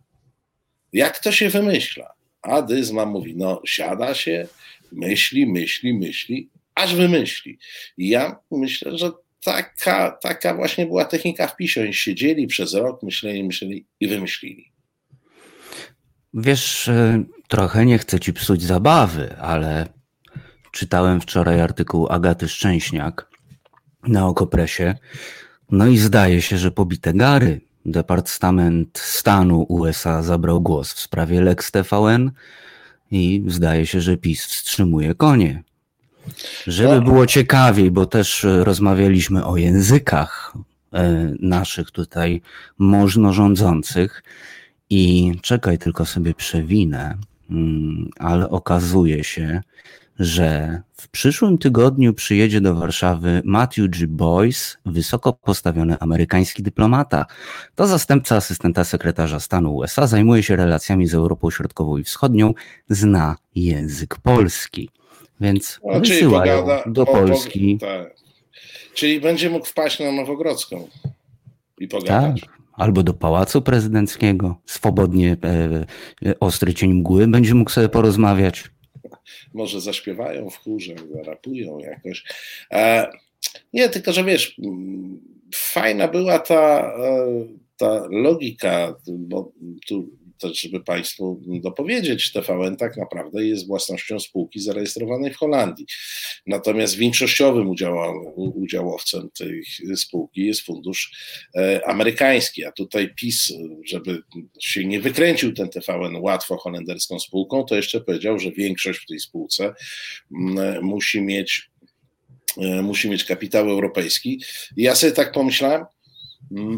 S2: Jak to się wymyśla? A Dyzma mówi, no siada się, myśli, myśli, myśli aż wymyśli. I ja myślę, że taka, taka właśnie była technika w PiSie. Oni siedzieli przez rok, myśleli, myśleli i wymyślili.
S3: Wiesz, e, trochę nie chcę ci psuć zabawy, ale czytałem wczoraj artykuł Agaty Szczęśniak na Okopresie. No i zdaje się, że pobite gary. Departament Stanu USA zabrał głos w sprawie Lex TVN i zdaje się, że PiS wstrzymuje konie. Żeby no. było ciekawiej, bo też e, rozmawialiśmy o językach e, naszych tutaj można rządzących i czekaj, tylko sobie przewinę, mm, ale okazuje się, że w przyszłym tygodniu przyjedzie do Warszawy Matthew G. Boyce, wysoko postawiony amerykański dyplomata. To zastępca asystenta sekretarza stanu USA, zajmuje się relacjami z Europą Środkową i Wschodnią, zna język polski. Więc no, wysyłają do Polski. Tak.
S2: Czyli będzie mógł wpaść na Nowogrodzką i pogadać. Tak
S3: albo do Pałacu Prezydenckiego, swobodnie e, e, ostry cień mgły, będzie mógł sobie porozmawiać.
S2: Może zaśpiewają w chórze, zarapują jakoś. E, nie, tylko że wiesz, fajna była ta, e, ta logika, bo tu też, żeby Państwu dopowiedzieć, TVN tak naprawdę jest własnością spółki zarejestrowanej w Holandii. Natomiast większościowym udziałowcem tej spółki jest fundusz e, amerykański, a tutaj PiS, żeby się nie wykręcił ten TVN łatwo holenderską spółką, to jeszcze powiedział, że większość w tej spółce musi mieć e, musi mieć kapitał europejski. Ja sobie tak pomyślałem,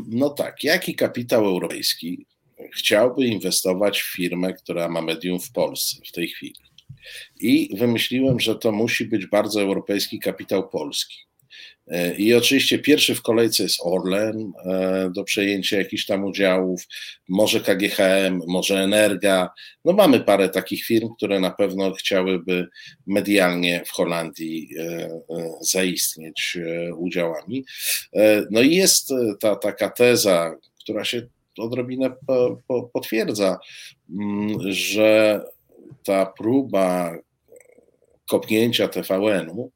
S2: no tak, jaki kapitał europejski chciałby inwestować w firmę, która ma medium w Polsce w tej chwili. I wymyśliłem, że to musi być bardzo europejski kapitał polski. E, I oczywiście pierwszy w kolejce jest Orlen e, do przejęcia jakichś tam udziałów, może KGHM, może Energa. No mamy parę takich firm, które na pewno chciałyby medialnie w Holandii e, zaistnieć udziałami. No i jest ta taka teza, która się odrobinę po, po, potwierdza, mm, że ta próba kopnięcia TVN-u,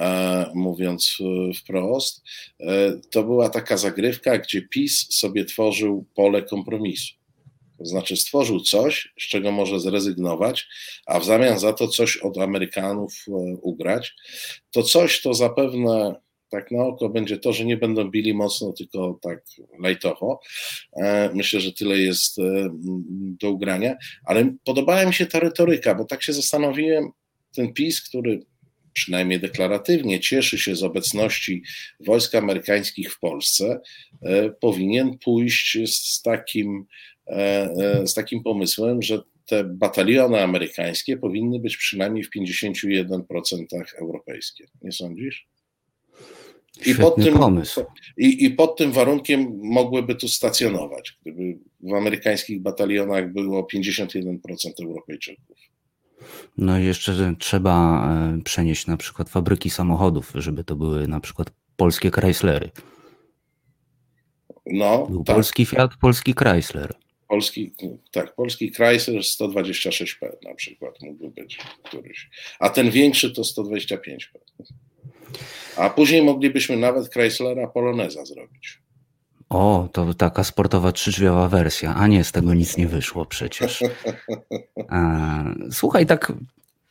S2: e, mówiąc wprost, e, to była taka zagrywka, gdzie PiS sobie tworzył pole kompromisu. To znaczy stworzył coś, z czego może zrezygnować, a w zamian za to coś od Amerykanów e, ugrać. To coś to zapewne tak na oko będzie to, że nie będą bili mocno, tylko tak lajtowo. E, myślę, że tyle jest e, do ugrania, ale podobała mi się ta retoryka, bo tak się zastanowiłem, ten PiS, który przynajmniej deklaratywnie cieszy się z obecności wojsk amerykańskich w Polsce, e, powinien pójść z takim, z takim pomysłem, że te bataliony amerykańskie powinny być przynajmniej w 51% europejskie. Nie sądzisz?
S3: I pod, tym, pomysł.
S2: I, I pod tym warunkiem mogłyby tu stacjonować, gdyby w amerykańskich batalionach było 51% Europejczyków.
S3: No i jeszcze trzeba e, przenieść na przykład fabryki samochodów, żeby to były na przykład polskie Chryslery. No, Był tak. polski Fiat, polski Chrysler.
S2: Polski, tak, polski Chrysler 126P na przykład mógłby być któryś. A ten większy to 125P. A później moglibyśmy nawet Chryslera Poloneza zrobić.
S3: O, to taka sportowa trzydrzwiowa wersja, a nie, z tego nic nie wyszło przecież. Słuchaj, tak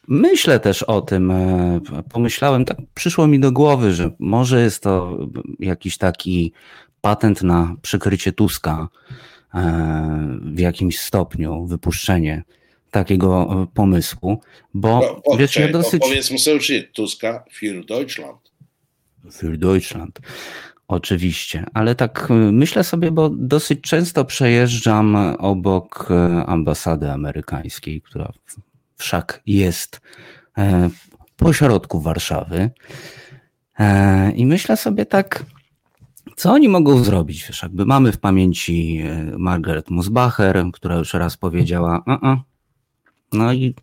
S3: myślę też o tym, e, pomyślałem, tak przyszło mi do głowy, że może jest to jakiś taki patent na przykrycie Tuska e, w jakimś stopniu, wypuszczenie takiego e, pomysłu, bo
S2: no, wiesz, ja dosyć... Powiedzmy sobie, Tuska für Deutschland.
S3: Für Deutschland. Oczywiście, ale tak y, myślę sobie, bo dosyć często przejeżdżam obok y, ambasady amerykańskiej, która wszak jest e, pośrodku Warszawy. E, I myślę sobie tak, co oni mogą zrobić? Wiesz, jakby mamy w pamięci e, Margaret Musbacher, która już raz powiedziała, uh -uh. No i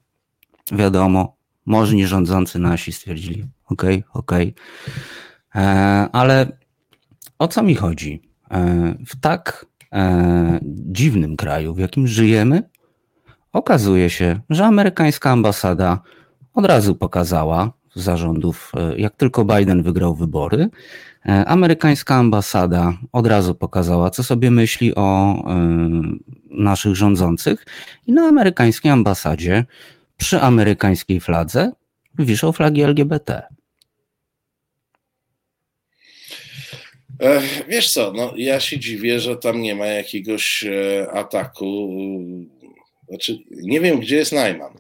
S3: wiadomo, możni rządzący nasi stwierdzili, okej, okay, okej. Okay. E, ale o co mi chodzi? E, w tak e, dziwnym kraju, w jakim żyjemy, okazuje się, że amerykańska ambasada od razu pokazała zarządów, jak tylko Biden wygrał wybory, amerykańska ambasada od razu pokazała, co sobie myśli o naszych rządzących, i na amerykańskiej ambasadzie przy amerykańskiej fladze wiszą flagi LGBT.
S2: Wiesz co, no ja się dziwię, że tam nie ma jakiegoś e, ataku. Znaczy, nie wiem, gdzie jest Najman.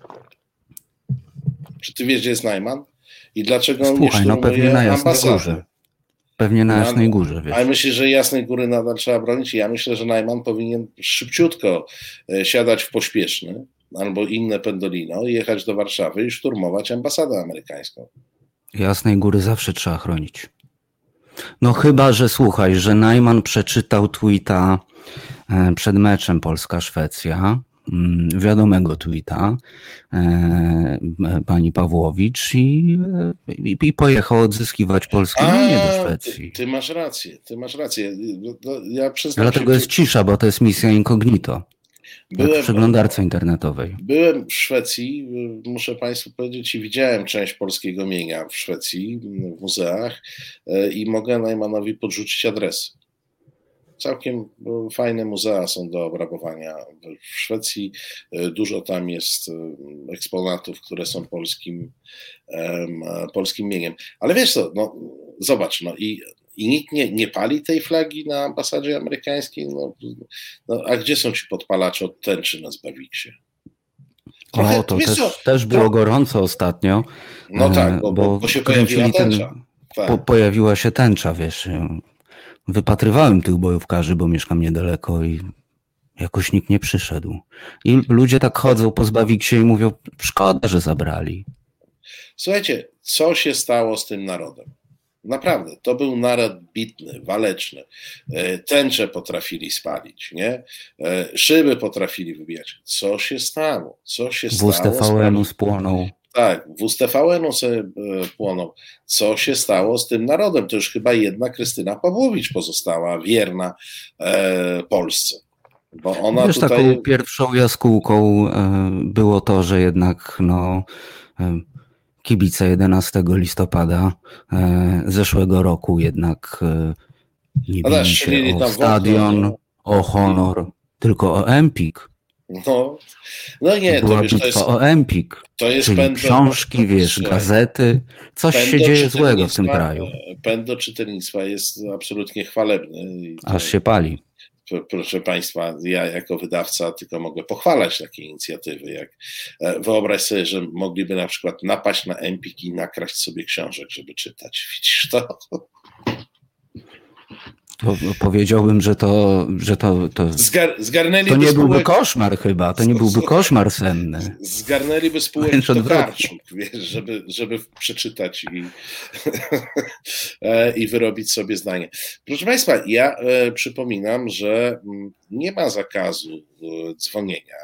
S2: Czy ty wiesz, gdzie jest Najman? I dlaczego on
S3: Słuchaj, no pewnie na Jasnej Górze. Pewnie na Jasnej Górze.
S2: Wiesz. Ale myślisz, że Jasnej Góry nadal trzeba bronić? Ja myślę, że Najman powinien szybciutko e, siadać w pośpieszny albo inne pendolino, jechać do Warszawy i szturmować ambasadę amerykańską.
S3: Jasnej Góry zawsze trzeba chronić. No chyba, że słuchaj, że Najman przeczytał tweeta e, przed meczem Polska-Szwecja, wiadomego tweeta e, pani Pawłowicz i, i, i pojechał odzyskiwać polskie mienie do Szwecji.
S2: Ty, ty, masz rację, ty masz rację. No, no, ja
S3: Dlatego jest cisza, bo to jest misja incognito. Byłem, w przeglądarce internetowej.
S2: Byłem w Szwecji, muszę Państwu powiedzieć, i widziałem część polskiego mienia w Szwecji, w muzeach e, i mogę Najmanowi podrzucić adresy. Całkiem fajne muzea są do obrabowania w Szwecji. E, dużo tam jest e, eksponatów, które są polskim, polskim mieniem. Ale wiesz co, no, zobacz, no i i nikt nie, nie pali tej flagi na ambasadzie amerykańskiej, no, no a gdzie są ci podpalacze od tęczy na Zbawiksie?
S3: Trochę, o, to też, co, też było to... gorąco ostatnio.
S2: No tak, bo, bo, bo się pojawiła tęcza. Ten,
S3: tak. po, pojawiła się tęcza, wiesz. Wypatrywałem tych bojówkarzy, bo mieszkam niedaleko i jakoś nikt nie przyszedł. I ludzie tak chodzą po Zbawiksie i mówią, szkoda, że zabrali.
S2: Słuchajcie, co się stało z tym narodem? Naprawdę, to był naród bitny, waleczny. E, tęcze potrafili spalić, nie? E, szyby potrafili wybijać. Co się stało? Co się
S3: stało? WSTVN spłonął.
S2: Tak, WSTVN sobie e, płonął. Co się stało z tym narodem? To już chyba jedna Krystyna Pawłowicz pozostała wierna e, Polsce.
S3: Bo ona Wiesz, tutaj... taką pierwszą jaskółką e, było to, że jednak no, e, kibice 11 listopada zeszłego roku jednak nie bili się o stadion, no. o honor, tylko o Empik.
S2: No, no nie,
S3: to, to wiesz, to jest, o Empik, to jest czyli pędo, książki, wiesz, gazety, coś się dzieje złego w tym kraju.
S2: Pęd do czytelnictwa jest absolutnie chwalebny.
S3: Aż się pali
S2: proszę Państwa, ja jako wydawca tylko mogę pochwalać takie inicjatywy. Jak e, wyobraź sobie, że mogliby na przykład napaść na Empik i nakraść sobie książek, żeby czytać. Widzisz to?
S3: Powiedziałbym, że to, że to, to,
S2: Zgar,
S3: to nie byłby spółek, koszmar chyba, to nie byłby koszmar senny.
S2: Zgarnęliby spółek do karczuk, wiesz, żeby, żeby przeczytać i, e, i wyrobić sobie zdanie. Proszę Państwa, ja e, przypominam, że mm, nie ma zakazu e, dzwonienia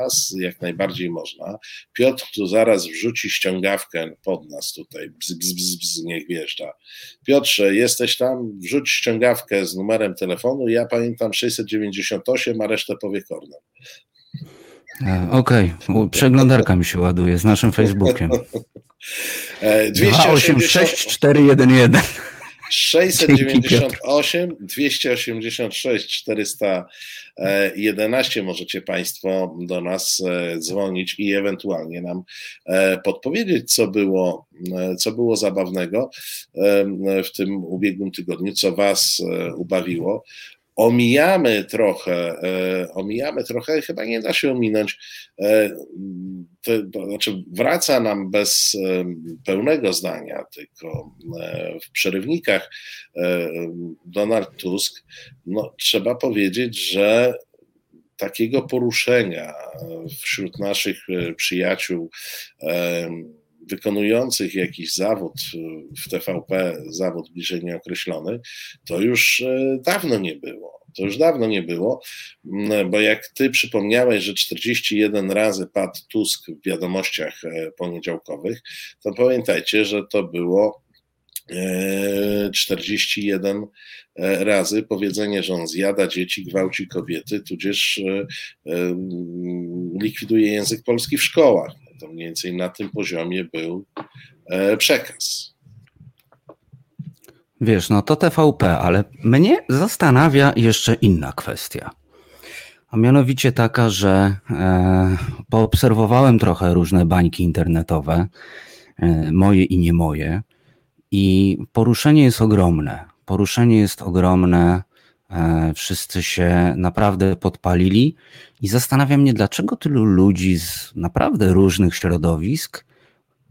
S2: nas, jak najbardziej można. Piotr tu zaraz wrzuci ściągawkę pod nas tutaj, bzz, bzz, bzz, bzz niech wjeżdża. Piotrze, jesteś tam, wrzuć ściągawkę z numerem telefonu, ja pamiętam 698, a resztę powie Kornel.
S3: Okej, okay. przeglądarka mi się ładuje z naszym Facebookiem. 286 411.
S2: 698 286 411 możecie Państwo do nas e, dzwonić i ewentualnie nam e, podpowiedzieć, co było, e, co było zabawnego w tym ubiegłym tygodniu, co Was ubawiło omijamy trochę, e, omijamy trochę, chyba nie da się ominąć, e, to, to, znaczy wraca nam bez e, pełnego zdania, tylko w przerywnikach Donald Tusk, no, trzeba powiedzieć, że takiego poruszenia wśród naszych przyjaciół wykonujących jakiś zawód w TVP, zawód bliżej nieokreślony, to już e, dawno nie było. To już dawno nie było, bo jak ty przypomniałeś, że 41 razy padł Tusk w wiadomościach e, poniedziałkowych, to pamiętajcie, że to było 41 e, razy powiedzenie, że on zjada dzieci, gwałci kobiety, tudzież likwiduje język polski w szkołach. To mniej więcej na tym poziomie był e, przekaz.
S3: Wiesz, no to TVP, ale mnie zastanawia jeszcze inna kwestia. A mianowicie taka, że e, poobserwowałem trochę różne bańki internetowe, e, moje i nie moje, i poruszenie jest ogromne. Poruszenie jest ogromne wszyscy się naprawdę podpalili i zastanawia mnie, dlaczego tylu ludzi z naprawdę różnych środowisk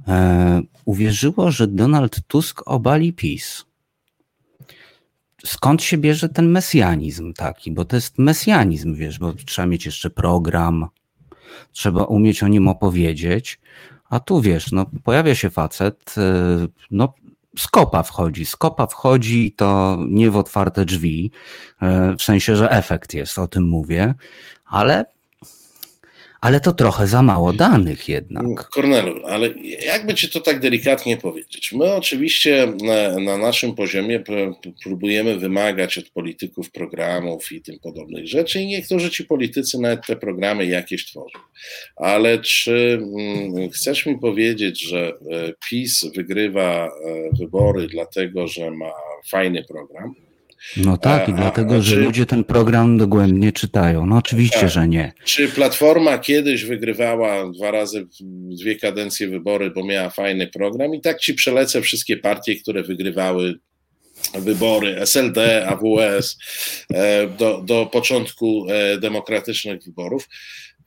S3: e, uwierzyło, że Donald Tusk obali PiS. Skąd się bierze ten mesjanizm taki? Bo to jest mesjanizm, wiesz, bo trzeba mieć jeszcze program, trzeba umieć o nim opowiedzieć. A tu wiesz, no, pojawia się facet, e, no, skopa wchodzi. Skopa wchodzi to nie w otwarte drzwi, e, w sensie, że efekt jest, o tym mówię, ale ale to trochę za mało danych jednak.
S2: Kornelu, ale jakby ci to tak delikatnie powiedzieć? My oczywiście na, na, naszym poziomie próbujemy wymagać od polityków programów i tym podobnych rzeczy i niektórzy ci politycy nawet te programy jakieś tworzą. Ale czy mm, chcesz mi powiedzieć, że e, PiS wygrywa e, wybory dlatego, że ma fajny program?
S3: No tak, i dlatego, a, że czy, ludzie ten program dogłębnie czytają. No oczywiście, tak. że nie.
S2: Czy Platforma kiedyś wygrywała dwa razy, dwie kadencje wybory, bo miała fajny program? I tak ci przelecę wszystkie partie, które wygrywały wybory SLD, AWS e, do, do początku e, demokratycznych wyborów.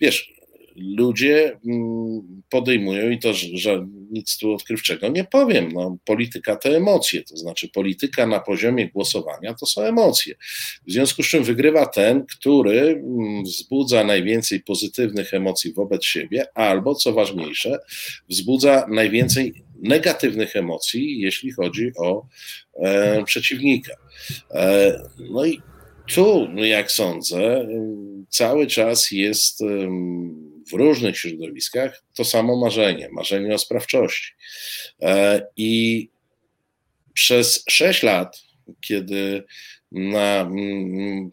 S2: Wiesz, ludzie mm, podejmują i to, że nic tu odkrywczego nie powiem. No, polityka to emocje, to znaczy polityka na poziomie głosowania to są emocje. W związku z czym wygrywa ten, który mm, wzbudza najwięcej pozytywnych emocji wobec siebie, albo co ważniejsze, wzbudza najwięcej negatywnych emocji, jeśli chodzi o e, przeciwnika. E, no i tu, jak sądzę, cały czas jest w różnych środowiskach to samo marzenie, marzenie o sprawczości. E, I przez sześć lat, kiedy na,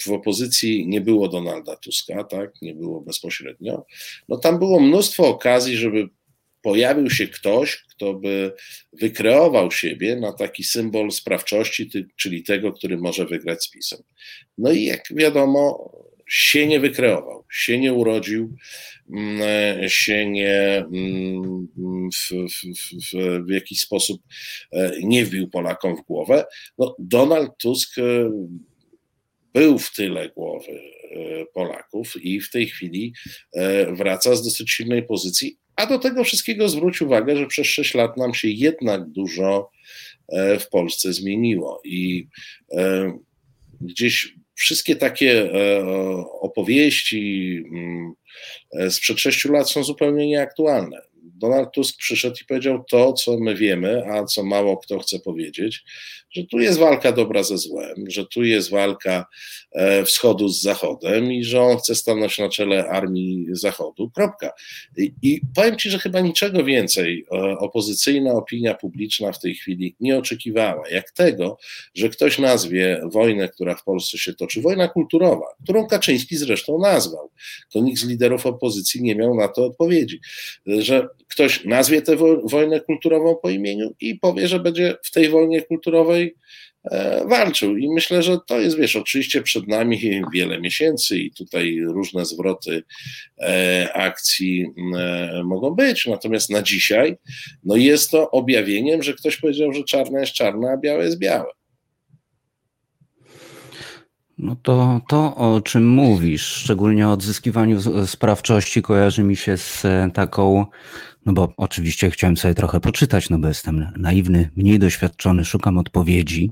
S2: w opozycji nie było Donalda Tuska, tak, nie było bezpośrednio, no tam było mnóstwo okazji, żeby pojawił się ktoś, kto by wykreował siebie na taki symbol sprawczości, czyli tego, który może wygrać z PiSem. No i jak wiadomo, się nie wykreował, się nie urodził, się nie mm, w, w, w, jakiś sposób e, nie wbił Polakom w głowę. No, Donald Tusk e, był w tyle głowy e, Polaków i w tej chwili wraca z dosyć silnej pozycji, a do tego wszystkiego zwróć uwagę, że przez 6 lat nam się jednak dużo w Polsce zmieniło i gdzieś wszystkie takie e, opowieści mm, e, sprzed sześciu lat są zupełnie nieaktualne. Donald Tusk przyszedł i powiedział to, co my wiemy, a co mało kto chce powiedzieć, że tu jest walka dobra ze złem, że tu jest walka e, wschodu z zachodem i że on chce stanąć na czele armii zachodu. Kropka. I, i powiem ci, że chyba niczego więcej e, opozycyjna opinia publiczna w tej chwili nie oczekiwała, jak tego, że ktoś nazwie wojnę, która w Polsce się toczy, wojna kulturowa, którą Kaczyński zresztą nazwał. To nikt z liderów opozycji nie miał na to odpowiedzi, że ktoś nazwie tę wojnę kulturową po imieniu i powie, że będzie w tej wojnie kulturowej e, walczył. I myślę, że to jest, wiesz, oczywiście przed nami wiele miesięcy i tutaj różne zwroty e, akcji e, mogą być, natomiast na dzisiaj no jest to objawieniem, że ktoś powiedział, że czarne jest czarne, a białe jest białe.
S3: No to, to, o czym mówisz, szczególnie o odzyskiwaniu sprawczości, kojarzy mi się z taką no bo oczywiście chciałem sobie trochę poczytać, no bo jestem naiwny, mniej doświadczony, szukam odpowiedzi,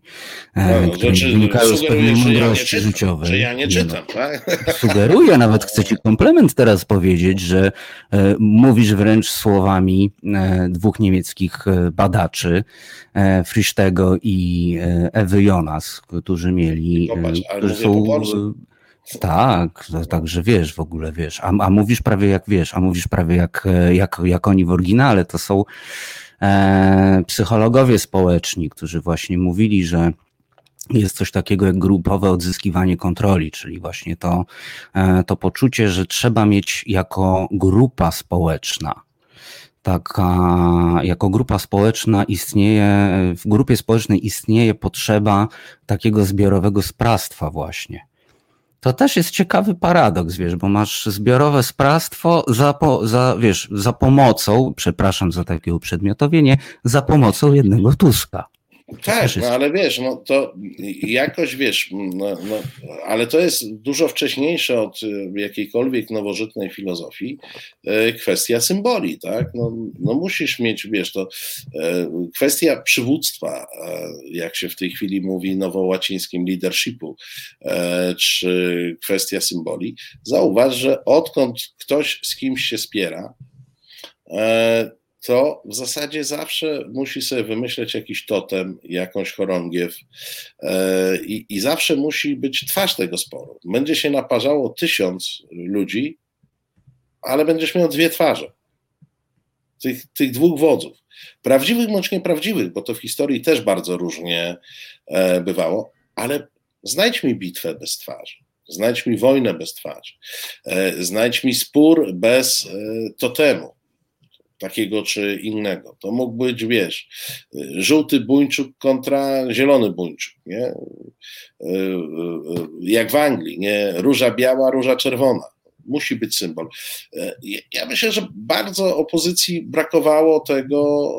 S3: e, no, które znaczy, wynikają z pewnej mądrości
S2: ja
S3: życiowej.
S2: Że ja nie czytam, no, tak?
S3: Sugeruję, nawet chcę ci komplement teraz powiedzieć, że e, mówisz wręcz słowami e, dwóch niemieckich e, badaczy, e, Frisztego i e, Ewy Jonas, którzy mieli,
S2: Popatrz, którzy są
S3: tak, także wiesz w ogóle, wiesz, a, a mówisz prawie jak wiesz, a mówisz prawie jak, jak, jak oni w oryginale, to są e, psychologowie społeczni, którzy właśnie mówili, że jest coś takiego jak grupowe odzyskiwanie kontroli, czyli właśnie to, e, to poczucie, że trzeba mieć jako grupa społeczna, taka, jako grupa społeczna istnieje, w grupie społecznej istnieje potrzeba takiego zbiorowego sprawstwa właśnie. To też jest ciekawy paradoks, wiesz, bo masz zbiorowe sprawstwo za, po, za, wiesz, za pomocą, przepraszam za takie uprzedmiotowienie, za pomocą jednego Tuska.
S2: Tak, no ale wiesz, no to jakoś wiesz, no, no, ale to jest dużo wcześniejsze od y, jakiejkolwiek nowożytnej filozofii y, kwestia symboli, tak? No, no musisz mieć, wiesz, to y, kwestia przywództwa, jak się w tej chwili mówi nowołacińskim leadershipu, czy kwestia symboli. Zauważ, że odkąd ktoś z kimś się spiera, to w zasadzie zawsze musi sobie wymyśleć jakiś totem, jakąś chorągiew e, i, i zawsze musi być twarz tego sporu. Będzie się naparzało tysiąc ludzi, ale będziesz miał dwie twarze. Tych, tych dwóch wodzów. Prawdziwych bądź nieprawdziwych, bo to w historii też bardzo różnie e, bywało, ale znajdź mi bitwę bez twarzy. Znajdź mi wojnę bez twarzy. E, znajdź mi spór bez totemu takiego czy innego. To mógł być, wiesz, żółty buńczuk kontra zielony buńczuk, nie? E, e, e, jak w Anglii, nie? Róża biała, róża czerwona. Musi być symbol. Ja myślę, że bardzo opozycji brakowało tego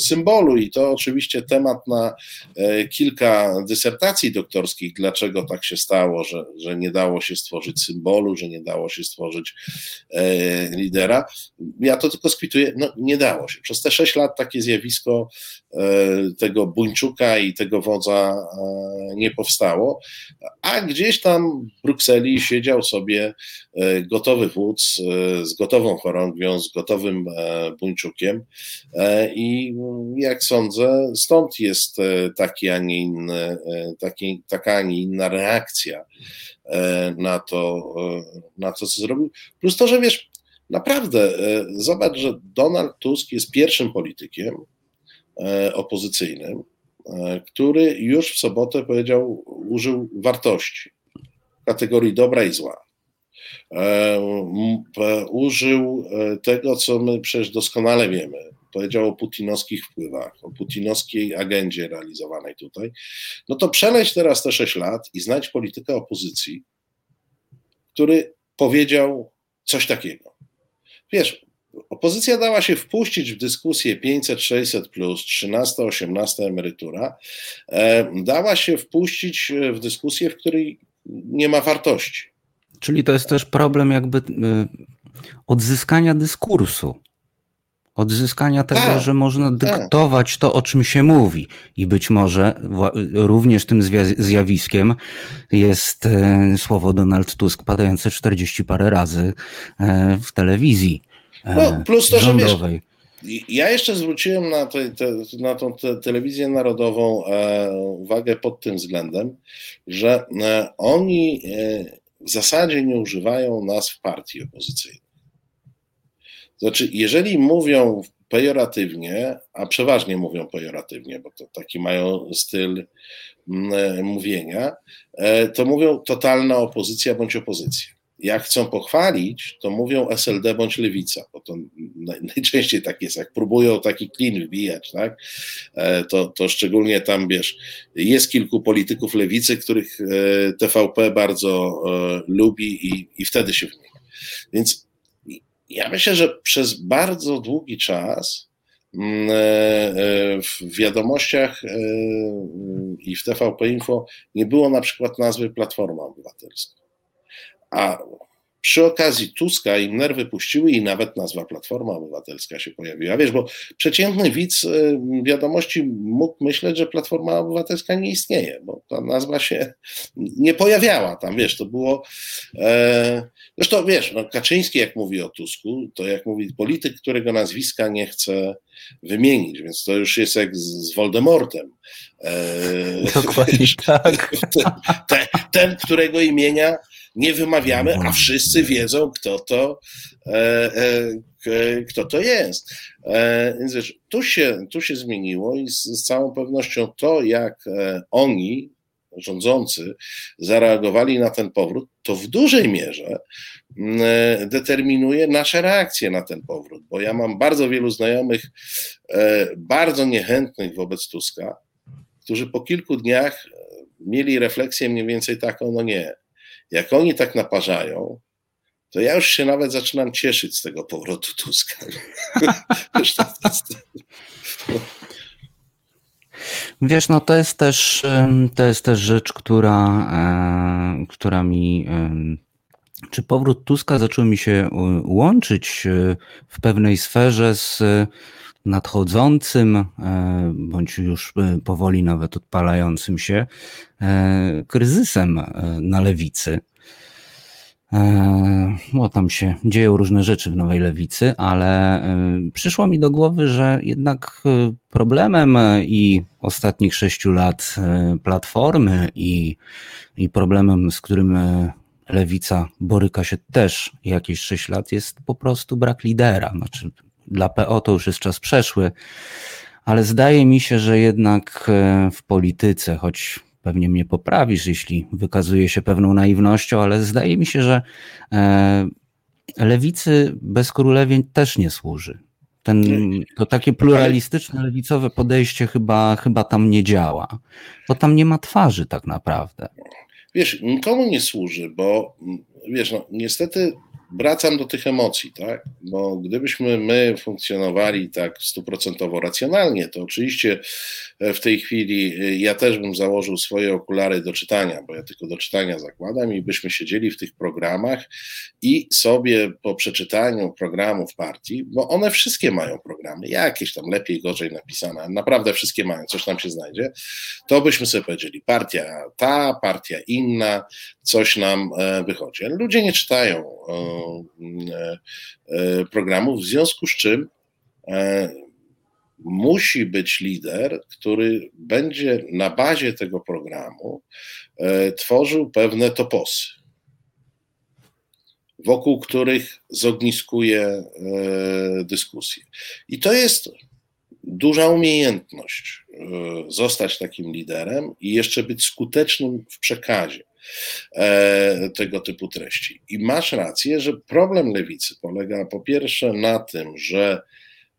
S2: symbolu i to oczywiście temat na e, kilka dysertacji doktorskich, dlaczego tak się stało, że, że nie dało się stworzyć symbolu, że nie dało się stworzyć e, lidera. Ja to tylko skwituję, no nie dało się. Przez te sześć lat takie zjawisko e, tego buńczuka i tego wodza nie powstało, a gdzieś tam w Brukseli siedział sobie gotowy wódz z gotową chorągwią, z gotowym buńczukiem i jak sądzę, stąd jest e, taki, a nie inny, e, taki, taka, a nie inna reakcja e, na to, na to, co zrobił. Plus to, że wiesz, naprawdę, zobacz, że Donald Tusk jest pierwszym politykiem opozycyjnym, który już w sobotę powiedział, użył wartości kategorii dobra i zła. Użył tego, co my przecież doskonale wiemy, powiedział o putinowskich wpływach, o putinowskiej agendzie realizowanej tutaj, no to przeleć teraz te 6 lat i znajdź politykę opozycji, który powiedział coś takiego. Wiesz, opozycja dała się wpuścić w dyskusję 500, 600 plus, 13, 18 emerytura, e, dała się wpuścić w dyskusję, w której nie ma wartości.
S3: Czyli to jest też problem jakby y, odzyskania dyskursu odzyskania tego, tak, że można tak. dyktować tak. to, o czym się mówi. I być może również tym zjawiskiem jest e, słowo Donald Tusk padające 40 parę razy e, w telewizji no, plus to, rządowej.
S2: Że wiesz, ja jeszcze zwróciłem na, te, te, na tą te, telewizję narodową e, uwagę pod tym względem, że e, oni e, w zasadzie nie używają nazw partii opozycyjnych. Znaczy, jeżeli mówią pejoratywnie, a przeważnie mówią pejoratywnie, bo to taki mają styl mm, e, mówienia, e, to mówią totalna opozycja bądź opozycja. Jak chcą pochwalić, to mówią SLD bądź lewica, bo to najczęściej tak jest. Jak próbują taki klin wbijać, tak, e, to, to szczególnie tam, wiesz, jest kilku polityków lewicy, których TVP bardzo lubi i, i wtedy się wymienia. Więc ja myślę, że przez bardzo długi czas mm, e, e, w wiadomościach e, i w TVP Info nie było na przykład nazwy Platforma Obywatelska. A przy okazji Tuska im nerwy puściły i nawet nazwa Platforma Obywatelska się pojawiła. Wiesz, bo przeciętny widz y, wiadomości mógł myśleć, że Platforma Obywatelska nie istnieje, bo ta nazwa się nie pojawiała tam, wiesz, to było... E, zresztą, wiesz, no Kaczyński jak mówi o Tusku, to jak mówi polityk, którego nazwiska nie chce wymienić, więc to już jest jak z, z Voldemortem.
S3: E, Dokładnie tak.
S2: Ten, ten, ten, którego imienia nie wymawiamy, a wszyscy wiedzą, kto to, e, e, kto to jest. E, więc wiesz, tu się, tu się zmieniło i z, z całą pewnością to, jak oni, rządzący, zareagowali na ten powrót, to w dużej mierze determinuje nasze reakcje na ten powrót, bo ja mam bardzo wielu znajomych, bardzo niechętnych wobec Tuska, którzy po kilku dniach mieli refleksję mniej więcej taką, no nie, jak oni tak naparzają, to ja już się nawet zaczynam cieszyć z tego powrotu Tuska.
S3: Wiesz, no to jest też, to jest też rzecz, która, e, która mi. Czy powrót Tuska zaczął mi się łączyć e, w pewnej sferze z nadchodzącym, e, bądź już powoli nawet odpalającym się kryzysem na lewicy? bo tam się dzieją różne rzeczy w Nowej Lewicy, ale przyszło mi do głowy, że jednak problemem i ostatnich sześciu lat Platformy i, i problemem, z którym Lewica boryka się też jakieś sześć lat, jest po prostu brak lidera. Znaczy, dla PO to już jest czas przeszły, ale zdaje mi się, że jednak w polityce, choć pewnie mnie poprawisz, jeśli wykazuje się pewną naiwnością, ale zdaje mi się, że e, lewicy bez królewień też nie służy. Ten, to takie pluralistyczne, lewicowe podejście chyba, chyba tam nie działa, bo tam nie ma twarzy tak naprawdę.
S2: Wiesz, nikomu nie służy, bo wiesz, no, niestety wracam do tych emocji, tak? Bo gdybyśmy my funkcjonowali tak stuprocentowo racjonalnie, to oczywiście e, w tej chwili e, ja też bym założył swoje okulary do czytania, bo ja tylko do czytania zakładam i byśmy siedzieli w tych programach i sobie po przeczytaniu programów partii, bo one wszystkie mają programy, jakieś tam lepiej, gorzej napisane, naprawdę wszystkie mają, coś tam się znajdzie, to byśmy sobie powiedzieli, partia ta, partia inna, coś nam e, wychodzi. Ludzie nie czytają E, e, programów, w związku z czym e, musi być lider, który będzie na bazie tego programu tworzył pewne toposy, wokół których zogniskuje dyskusję. I to jest duża umiejętność zostać takim liderem i jeszcze być skutecznym w przekazie. E, tego typu treści. I masz rację, że problem lewicy polega po pierwsze na tym, że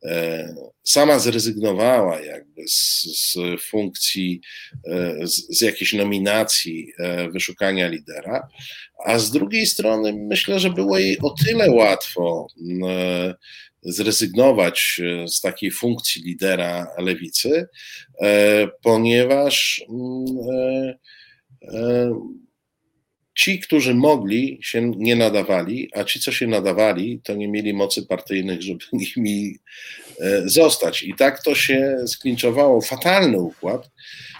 S2: e, sama zrezygnowała jakby z, z funkcji, e, z, z, jakiejś nominacji wyszukania lidera, a z drugiej strony myślę, że było jej o tyle łatwo zrezygnować z takiej funkcji lidera lewicy, ponieważ Ci, którzy mogli, się nie nadawali, a ci, co się nadawali, to nie mieli mocy partyjnych, żeby nimi e, zostać. I tak to się sklinczowało. Fatalny układ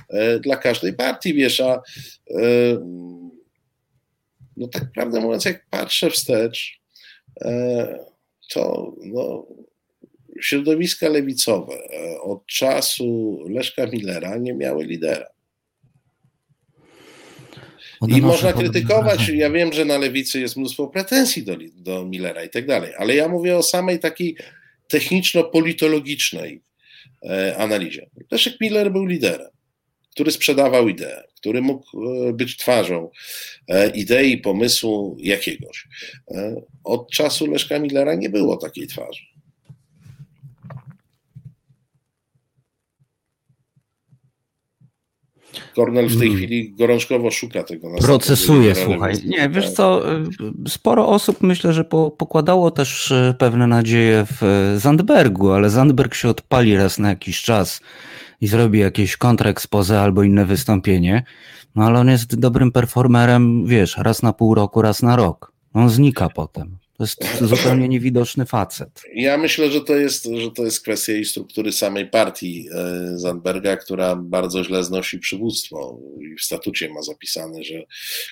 S2: e, dla każdej partii, wiesz, a e, no tak prawdę mówiąc, jak patrzę wstecz, to no, środowiska lewicowe od czasu Leszka Millera nie miały lidera. I można krytykować, ja wiem, że na lewicy jest mnóstwo pretensji do, do Millera i tak dalej, ale ja mówię o samej takiej techniczno-politologicznej e, analizie. Leszek Miller był liderem, który sprzedawał ideę, który mógł e, być twarzą e, idei, pomysłu jakiegoś. E, od czasu Leszka Millera nie było takiej twarzy. Kornel w tej hmm. chwili gorączkowo szuka tego.
S3: Procesuje, słuchaj. Nie, wiesz co, y, sporo osób myślę, że pokładało też y, pewne nadzieje w y, Zandbergu, ale Zandberg się odpali raz na jakiś czas i zrobi jakieś kontrexpose albo inne wystąpienie, no ale on jest dobrym performerem, wiesz, raz na pół roku, raz na rok. On znika potem. To jest zupełnie niewidoczny facet.
S2: Ja myślę, że to jest, że to jest kwestia i struktury samej partii e, Zandberga, która bardzo źle znosi przywództwo i w statucie ma zapisane, że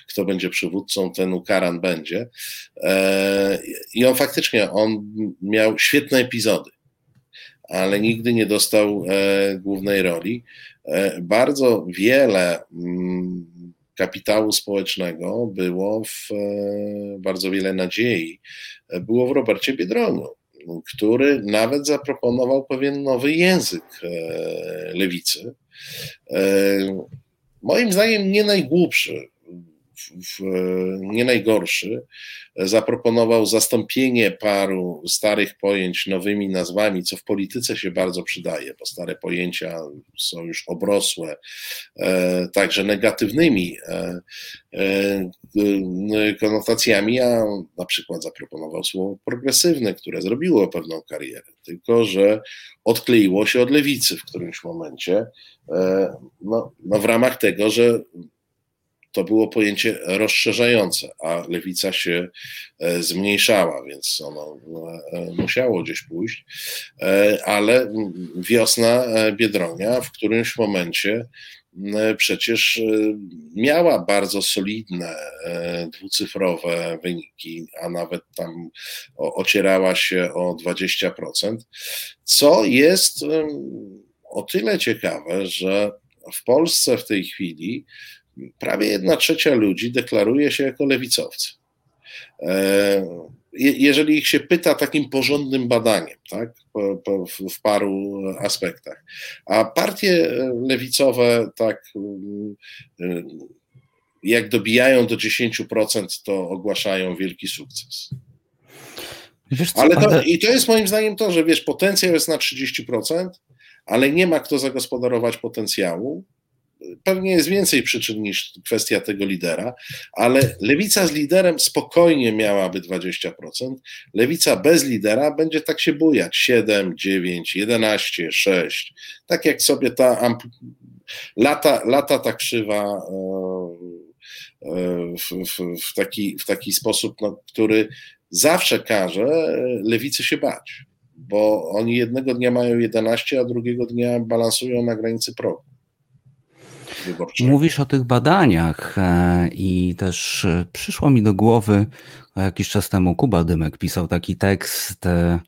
S2: kto będzie przywódcą, ten ukaran będzie. E, I on faktycznie, on miał świetne epizody, ale nigdy nie dostał e, głównej roli. Bardzo wiele mm, kapitału społecznego było w e, bardzo wiele nadziei, e, było w Robercie Biedroniu, który nawet zaproponował pewien nowy język e, lewicy. Moim zdaniem nie najgłupszy. W, nie najgorszy, zaproponował zastąpienie paru starych pojęć nowymi nazwami, co w polityce się bardzo przydaje, bo stare pojęcia są już obrosłe, e, także negatywnymi e, e, konotacjami, a na przykład zaproponował słowo progresywne, które zrobiło pewną karierę, tylko że odkleiło się od lewicy w którymś momencie, no, no w ramach tego, że to było pojęcie rozszerzające, a lewica się e, zmniejszała, więc ono e, musiało gdzieś pójść. E, ale wiosna Biedronia w którymś momencie przecież miała bardzo solidne dwucyfrowe wyniki, a nawet tam ocierała się o 20%, co jest o tyle ciekawe, że w Polsce w tej chwili prawie jedna trzecia ludzi deklaruje się jako lewicowcy. E, jeżeli ich się pyta takim porządnym badaniem, tak, po, po, w paru aspektach, a partie lewicowe tak e, jak dobijają do 10%, to ogłaszają wielki sukces. Co, ale to, ale... I to jest moim zdaniem to, że wiesz, potencjał jest na 30%, ale nie ma kto zagospodarować potencjału, pewnie jest więcej przyczyn niż kwestia tego lidera, ale lewica z liderem spokojnie miałaby 20%, lewica bez lidera będzie tak się bujać. 7, 9, 11, 6. Tak jak sobie ta lata, lata ta krzywa e, e, w, w, w, taki, w taki sposób, no, który zawsze każe lewicy się bać, bo oni jednego dnia mają 11, a drugiego dnia balansują na granicy progu
S3: wyborczego. Mówisz o tych badaniach e, i też e, przyszło mi do głowy jakiś czas temu Kuba Dymek pisał taki tekst e,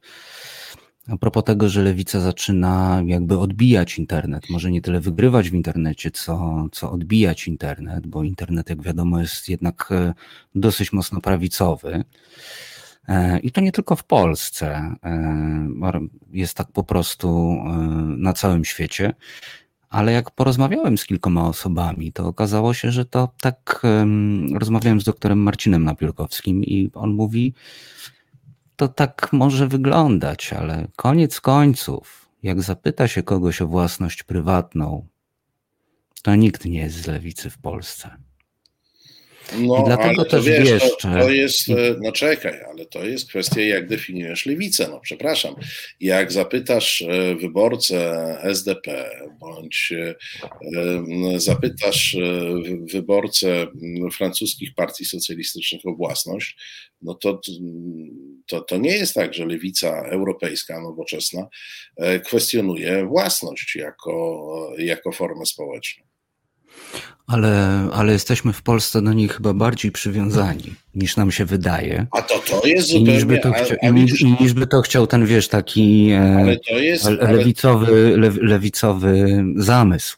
S3: a propos tego, że lewica zaczyna jakby odbijać internet. Może nie tyle wygrywać w internecie, co, co odbijać internet, bo internet, jak wiadomo, jest jednak dosyć mocno prawicowy. I to nie tylko w Polsce, jest tak po prostu na całym świecie. Ale jak porozmawiałem z kilkoma osobami, to okazało się, że to tak. Um, rozmawiałem z doktorem Marcinem Napiórkowskim i on mówi, to tak może wyglądać, ale koniec końców, jak zapyta się kogoś o własność prywatną, to nikt nie jest z lewicy w Polsce.
S2: No, I dlatego też wiesz, to, to, jest, e, no czekaj, ale to jest kwestia, jak definiujesz lewicę. No przepraszam, jak zapytasz e, wyborcę SDP, bądź e, zapytasz wyborcę francuskich partii socjalistycznych o własność, no to, to, to nie jest tak, że lewica europejska, nowoczesna kwestionuje własność jako, jako formę społeczną.
S3: Ale, ale jesteśmy w Polsce do nich chyba bardziej przywiązani niż nam się wydaje.
S2: A to to jest zupełnie...
S3: I niż by to, chcia, a, a niż, niż by to chciał ten, wiesz, taki e, jest, lewicowy, ale... lewicowy zamysł.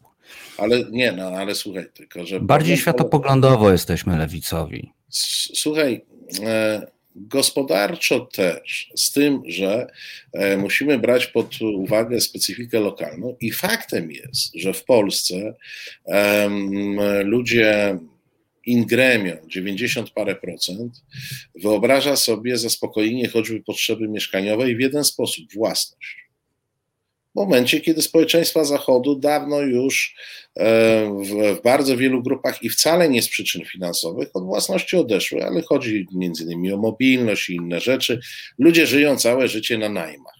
S2: Ale nie, no ale słuchaj, tylko że...
S3: Bardziej światopoglądowo jesteśmy lewicowi.
S2: Słuchaj, e, gospodarczo też, z tym, że e, musimy brać pod uwagę specyfikę lokalną. I faktem jest, że w Polsce ludzie in gremio, 90 parę procent, wyobraża sobie zaspokojenie choćby potrzeby mieszkaniowej w jeden sposób, własność w momencie, kiedy społeczeństwa Zachodu dawno już e, w, bardzo wielu grupach i wcale nie z przyczyn finansowych od własności odeszły, ale chodzi między innymi o mobilność i inne rzeczy. Ludzie żyją całe życie na najmach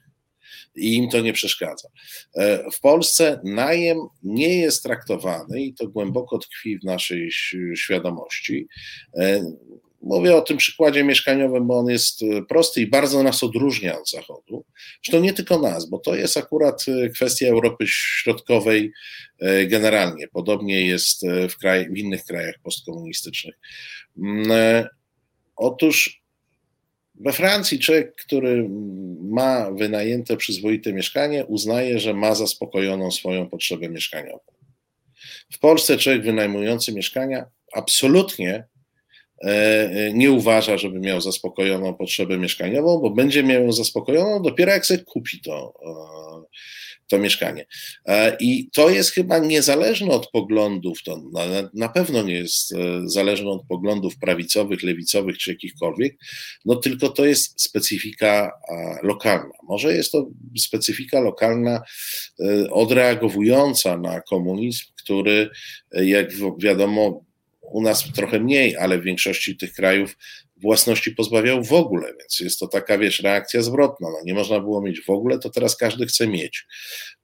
S2: i im to nie przeszkadza. E, w Polsce najem nie jest traktowany i to głęboko tkwi w naszej świadomości e, Mówię o tym przykładzie mieszkaniowym, bo on jest e, prosty i bardzo nas odróżnia od Zachodu. Zresztą nie tylko nas, bo to jest akurat e, kwestia Europy Środkowej e, generalnie. Podobnie jest w, kraj, w innych krajach postkomunistycznych. Mm, otóż we Francji człowiek, który ma wynajęte przyzwoite mieszkanie, uznaje, że ma zaspokojoną swoją potrzebę mieszkaniową. W Polsce człowiek wynajmujący mieszkania absolutnie E, e, nie uważa, żeby miał zaspokojoną potrzebę mieszkaniową, bo będzie miał ją zaspokojoną dopiero jak sobie kupi to, to mieszkanie. E, I to jest chyba niezależne od poglądów, to na, pewno nie jest zależne od poglądów prawicowych, lewicowych czy jakichkolwiek, no tylko to jest specyfika lokalna. Może jest to specyfika lokalna odreagowująca na komunizm, który, jak wiadomo, u nas trochę mniej, ale w większości tych krajów własności pozbawiał w ogóle, więc jest to taka, wiesz, reakcja zwrotna. No, nie można było mieć w ogóle, to teraz każdy chce mieć.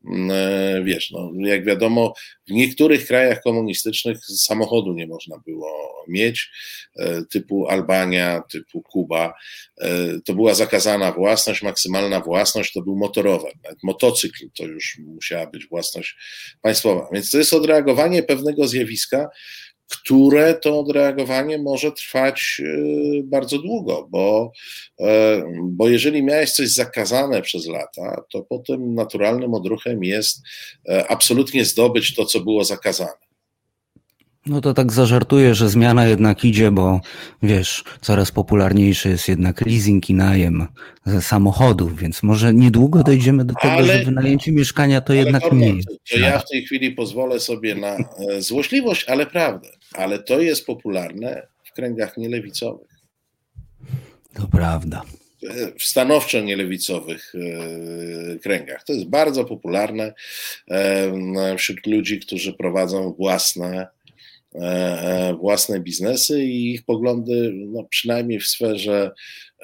S2: Mm, e, wiesz, no, jak wiadomo, w niektórych krajach komunistycznych samochodu nie można było mieć, e, typu Albania, typu Kuba. E, to była zakazana własność, maksymalna własność to był motorower. Nawet motocykl to już musiała być własność państwowa. Więc to jest odreagowanie pewnego zjawiska, które to odreagowanie może trwać e, bardzo długo, bo, e, bo jeżeli miałeś coś zakazane przez lata, to potem naturalnym odruchem jest e, absolutnie zdobyć to, co było zakazane.
S3: No to tak zażartuję, że zmiana jednak idzie, bo wiesz, coraz popularniejszy jest jednak leasing i najem ze samochodów, więc może niedługo dojdziemy do tego, ale, że wynajęcie mieszkania to jednak nie jest.
S2: To ja w tej chwili pozwolę sobie na e, złośliwość, ale prawdę. Ale to jest popularne w kręgach nielewicowych.
S3: To prawda.
S2: E, w stanowczo nielewicowych e, kręgach. To jest bardzo popularne wśród ludzi, którzy prowadzą własne własne biznesy i ich poglądy, no przynajmniej w sferze,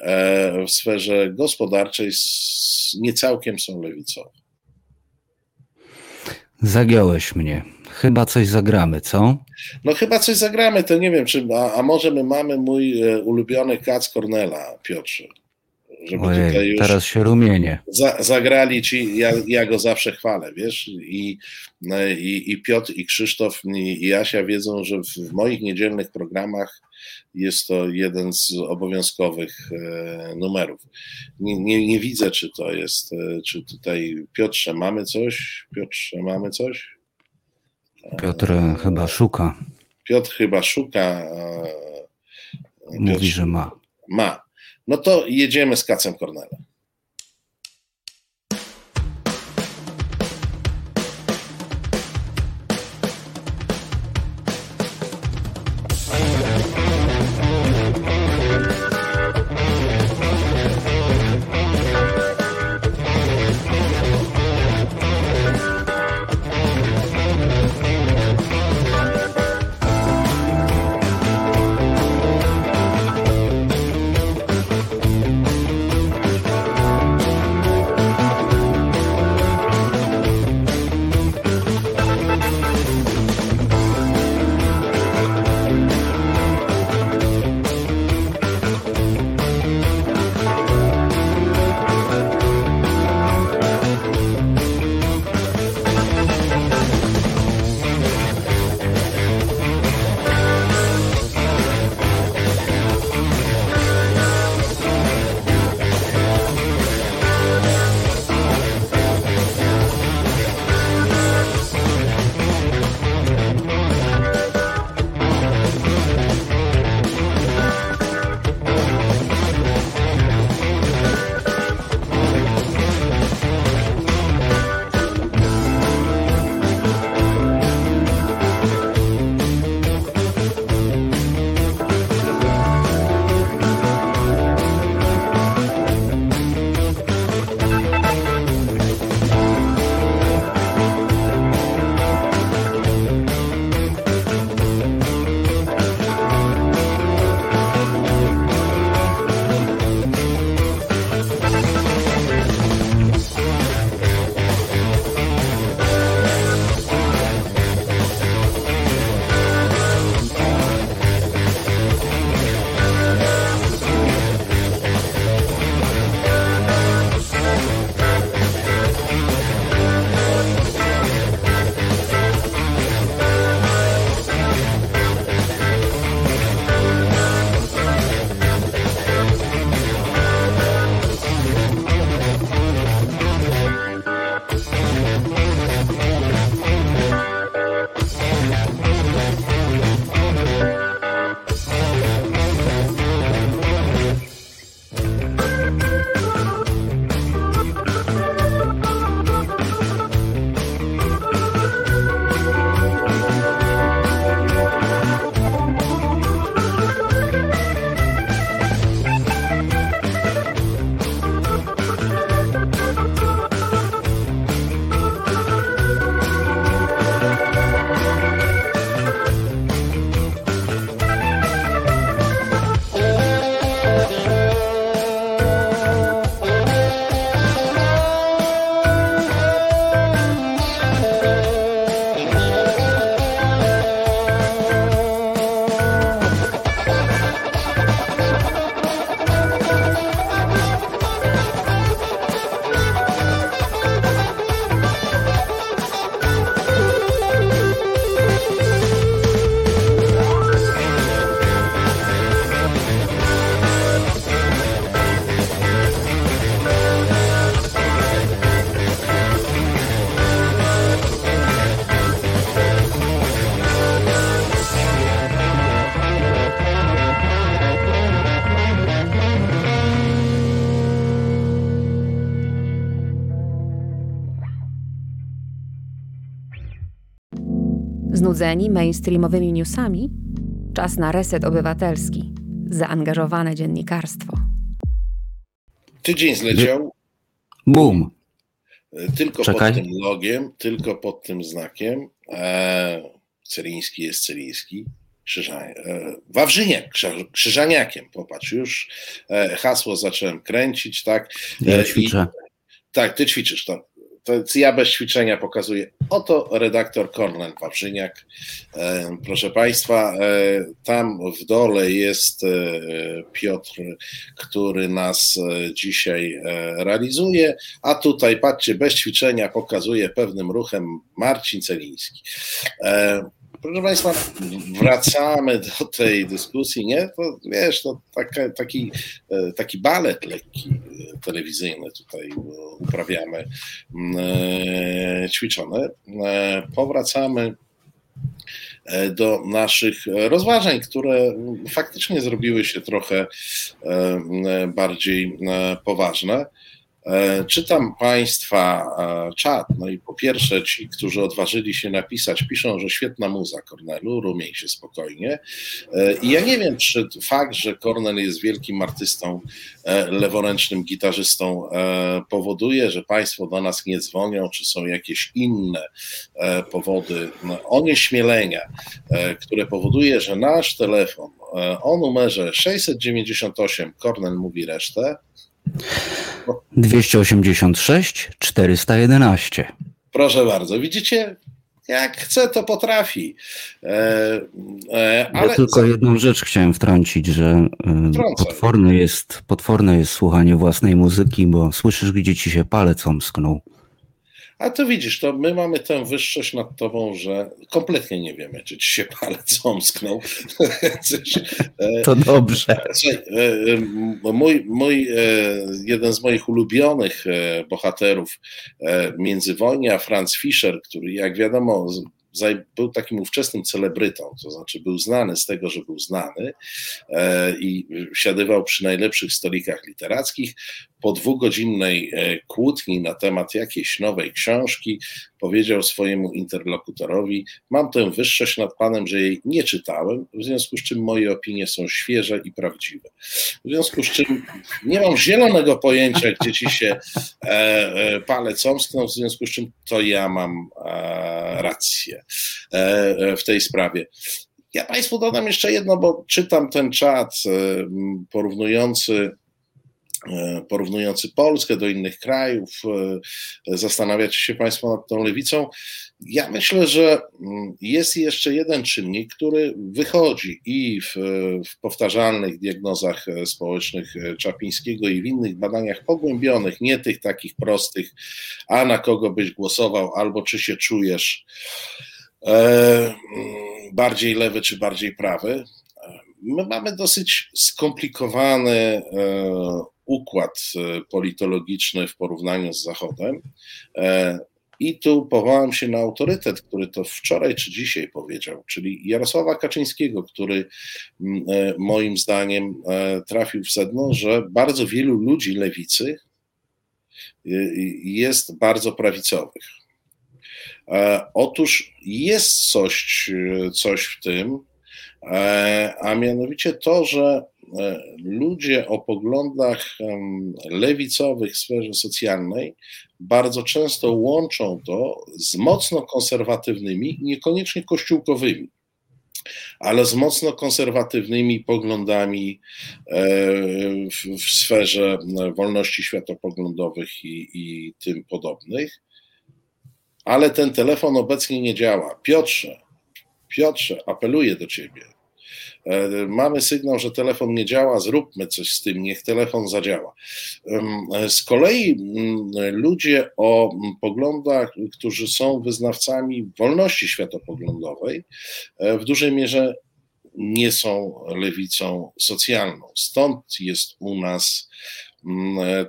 S2: e, w sferze gospodarczej, nie całkiem są lewicowe.
S3: Zagiąłeś mnie. Chyba coś zagramy, co?
S2: No chyba coś zagramy, to nie wiem, czy, a, a może my mamy mój ulubiony kac Cornela, Piotrze
S3: żeby Ojej, tutaj już teraz się rumienie.
S2: Za, zagrali ci, ja, ja, go zawsze chwalę, wiesz, I, i, i Piotr, i Krzysztof, i, i Asia wiedzą, że w, w, moich niedzielnych programach jest to jeden z obowiązkowych e, numerów. Nie, nie, nie, widzę, czy to jest, e, czy tutaj, Piotrze, mamy coś? Piotrze, mamy coś?
S3: Piotr e, chyba szuka.
S2: Piotr chyba szuka. E,
S3: Mówi, Piotr, że ma.
S2: Ma. No to jedziemy z Kacem Kornelem.
S5: Znudzeni mainstreamowymi newsami? Czas na reset obywatelski. Zaangażowane dziennikarstwo.
S2: Tydzień zleciał.
S3: Boom.
S2: Tylko Czekaj. pod tym logiem, tylko pod tym znakiem. E, Celiński jest Celiński. Krzyżania, e, Wawrzyniak, Krzyżaniakiem, popatrz, już e, hasło zacząłem kręcić, tak?
S3: Ja e, ćwiczę.
S2: I, tak, ty ćwiczysz to to ja bez ćwiczenia pokazuję. Oto redaktor Kornel Wawrzyniak. E, proszę Państwa, e, tam w dole jest e, Piotr, który nas dzisiaj realizuje, a tutaj, patrzcie, bez ćwiczenia pokazuje pewnym ruchem Marcin Celiński. Proszę Państwa, wracamy do tej dyskusji, nie? To wiesz, to taka, taki, e, taki balet lekki e, telewizyjny tutaj uprawiamy, e, ćwiczony. Powracamy do naszych rozważań, które faktycznie zrobiły się trochę bardziej poważne. E, czytam Państwa e, czat, no i po pierwsze ci, którzy odważyli się napisać, piszą, że świetna muza Kornelu, rumiej się spokojnie. E, I ja nie wiem, czy fakt, że Kornel jest wielkim artystą, leworęcznym gitarzystą powoduje, że Państwo do nas nie dzwonią, czy są jakieś inne powody no, onieśmielenia, które powoduje, że nasz telefon o numerze 698, Kornel mówi resztę,
S3: 286 411.
S2: Proszę bardzo, widzicie, jak chce, to potrafi. E,
S3: e, ale... Ja tylko jedną rzecz chciałem wtrącić, że e, potworne jest, potworne jest słuchanie własnej muzyki, bo słyszysz, gdzie ci się palec omsknął.
S2: A to widzisz, to my mamy tę wyższość nad tobą, że kompletnie nie wiemy, czy ci się palec omsknął.
S3: E, to dobrze.
S2: E, e, mój, mój, jeden z moich ulubionych bohaterów międzywojnia, Franz Fischer, który jak wiadomo był takim ówczesnym celebrytą, to znaczy był znany z tego, że był znany i siadywał przy najlepszych stolikach literackich po dwugodzinnej e, kłótni na temat jakiejś nowej książki powiedział swojemu interlokutorowi: Mam tę wyższość nad panem, że jej nie czytałem, w związku z czym moje opinie są świeże i prawdziwe. W związku z czym nie mam zielonego pojęcia, gdzie ci się e, e, palec omsknął, w związku z czym to ja mam e, rację e, w tej sprawie. Ja Państwu dodam jeszcze jedno, bo czytam ten czat e, porównujący E, porównujący Polskę do innych krajów, e, zastanawiacie się Państwo nad tą lewicą. Ja myślę, że mm, jest jeszcze jeden czynnik, który wychodzi i w, w, powtarzalnych diagnozach e, społecznych Czapińskiego i w innych badaniach pogłębionych, nie tych takich prostych, a na kogo byś głosował, albo czy się czujesz e, mm, bardziej lewy czy bardziej prawy. My mamy dosyć skomplikowany e, układ e, politologiczny w porównaniu z Zachodem. E, I tu powołam się na autorytet, który to wczoraj czy dzisiaj powiedział, czyli Jarosława Kaczyńskiego, który e, moim zdaniem trafił w sedno, że bardzo wielu ludzi lewicy jest bardzo prawicowych. Otóż jest coś, coś w tym, a mianowicie to, że E, ludzie o poglądach lewicowych w sferze socjalnej bardzo często łączą to z mocno konserwatywnymi, niekoniecznie kościółkowymi, ale z mocno konserwatywnymi poglądami e, w sferze wolności światopoglądowych i, i tym podobnych. Ale ten telefon obecnie nie działa. Piotrze, Piotrze, apeluję do ciebie E, mamy sygnał, że telefon nie działa, zróbmy coś z tym, niech telefon zadziała. E, z kolei ludzie o poglądach, którzy są wyznawcami wolności światopoglądowej, e, w dużej mierze nie są lewicą socjalną. Stąd jest u nas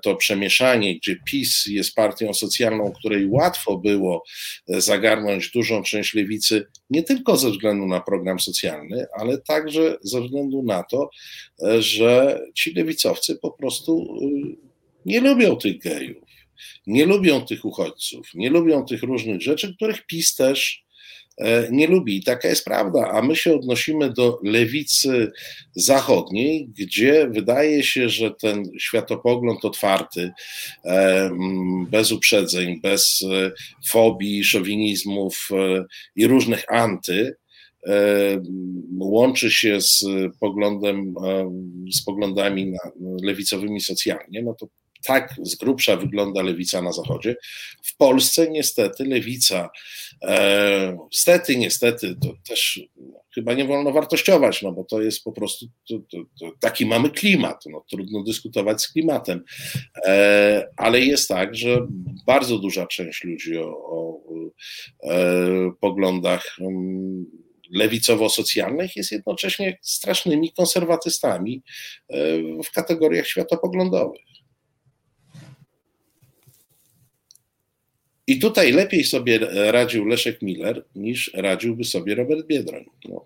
S2: to przemieszanie, gdzie PiS jest partią socjalną, której łatwo było e, zagarnąć dużą część lewicy, nie tylko ze względu na program socjalny, ale także ze względu na to, e, że ci lewicowcy po prostu nie lubią tych gejów, nie lubią tych uchodźców, nie lubią tych różnych rzeczy, których PiS też E, nie lubi. I taka jest prawda. A my się odnosimy do lewicy zachodniej, gdzie wydaje się, że ten światopogląd otwarty, e, bez uprzedzeń, bez e, fobii, szowinizmów i różnych anty, łączy się z poglądem, z poglądami lewicowymi socjalnie, no to tak z grubsza wygląda lewica na Zachodzie. W Polsce niestety lewica, e, stety, niestety, to też chyba nie wolno wartościować, no bo to jest po prostu, to, to, to, taki mamy klimat, no, trudno dyskutować z klimatem, e, ale jest tak, że bardzo duża część ludzi o, o e, poglądach um, lewicowo-socjalnych jest jednocześnie strasznymi konserwatystami e, w kategoriach światopoglądowych. I tutaj lepiej sobie radził Leszek Miller niż radziłby sobie Robert Biedroń. No.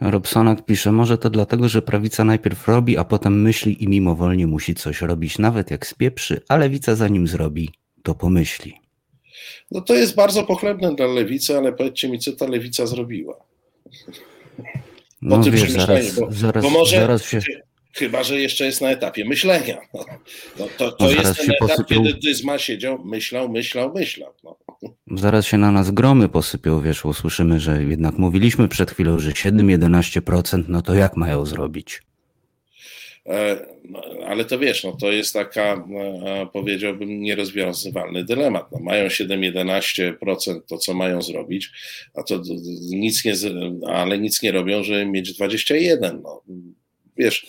S3: Robsonak pisze, może to dlatego, że prawica najpierw robi, a potem myśli i mimowolnie musi coś robić, nawet jak spieprzy, a lewica zanim zrobi, to pomyśli.
S2: No to jest bardzo pochlebne dla lewicy, ale powiedzcie mi, co ta lewica zrobiła.
S3: Po no tym wiesz, zaraz, bo, zaraz, bo może, zaraz się...
S2: Chyba, że jeszcze jest na etapie myślenia. No, no to, to no jest ten etap, posypią... kiedy Dyzma siedział, myślał, myślał, myślał. No.
S3: Zaraz się na nas gromy posypią, wiesz, usłyszymy, że jednak mówiliśmy przed chwilą, że 7-11%, no to jak mają zrobić?
S2: E, no, ale to wiesz, no to jest taka, e, powiedziałbym, nierozwiązywalny dylemat. No, mają 7-11% to, co mają zrobić, a to nic nie, ale nic nie robią, żeby mieć 21. No, wiesz,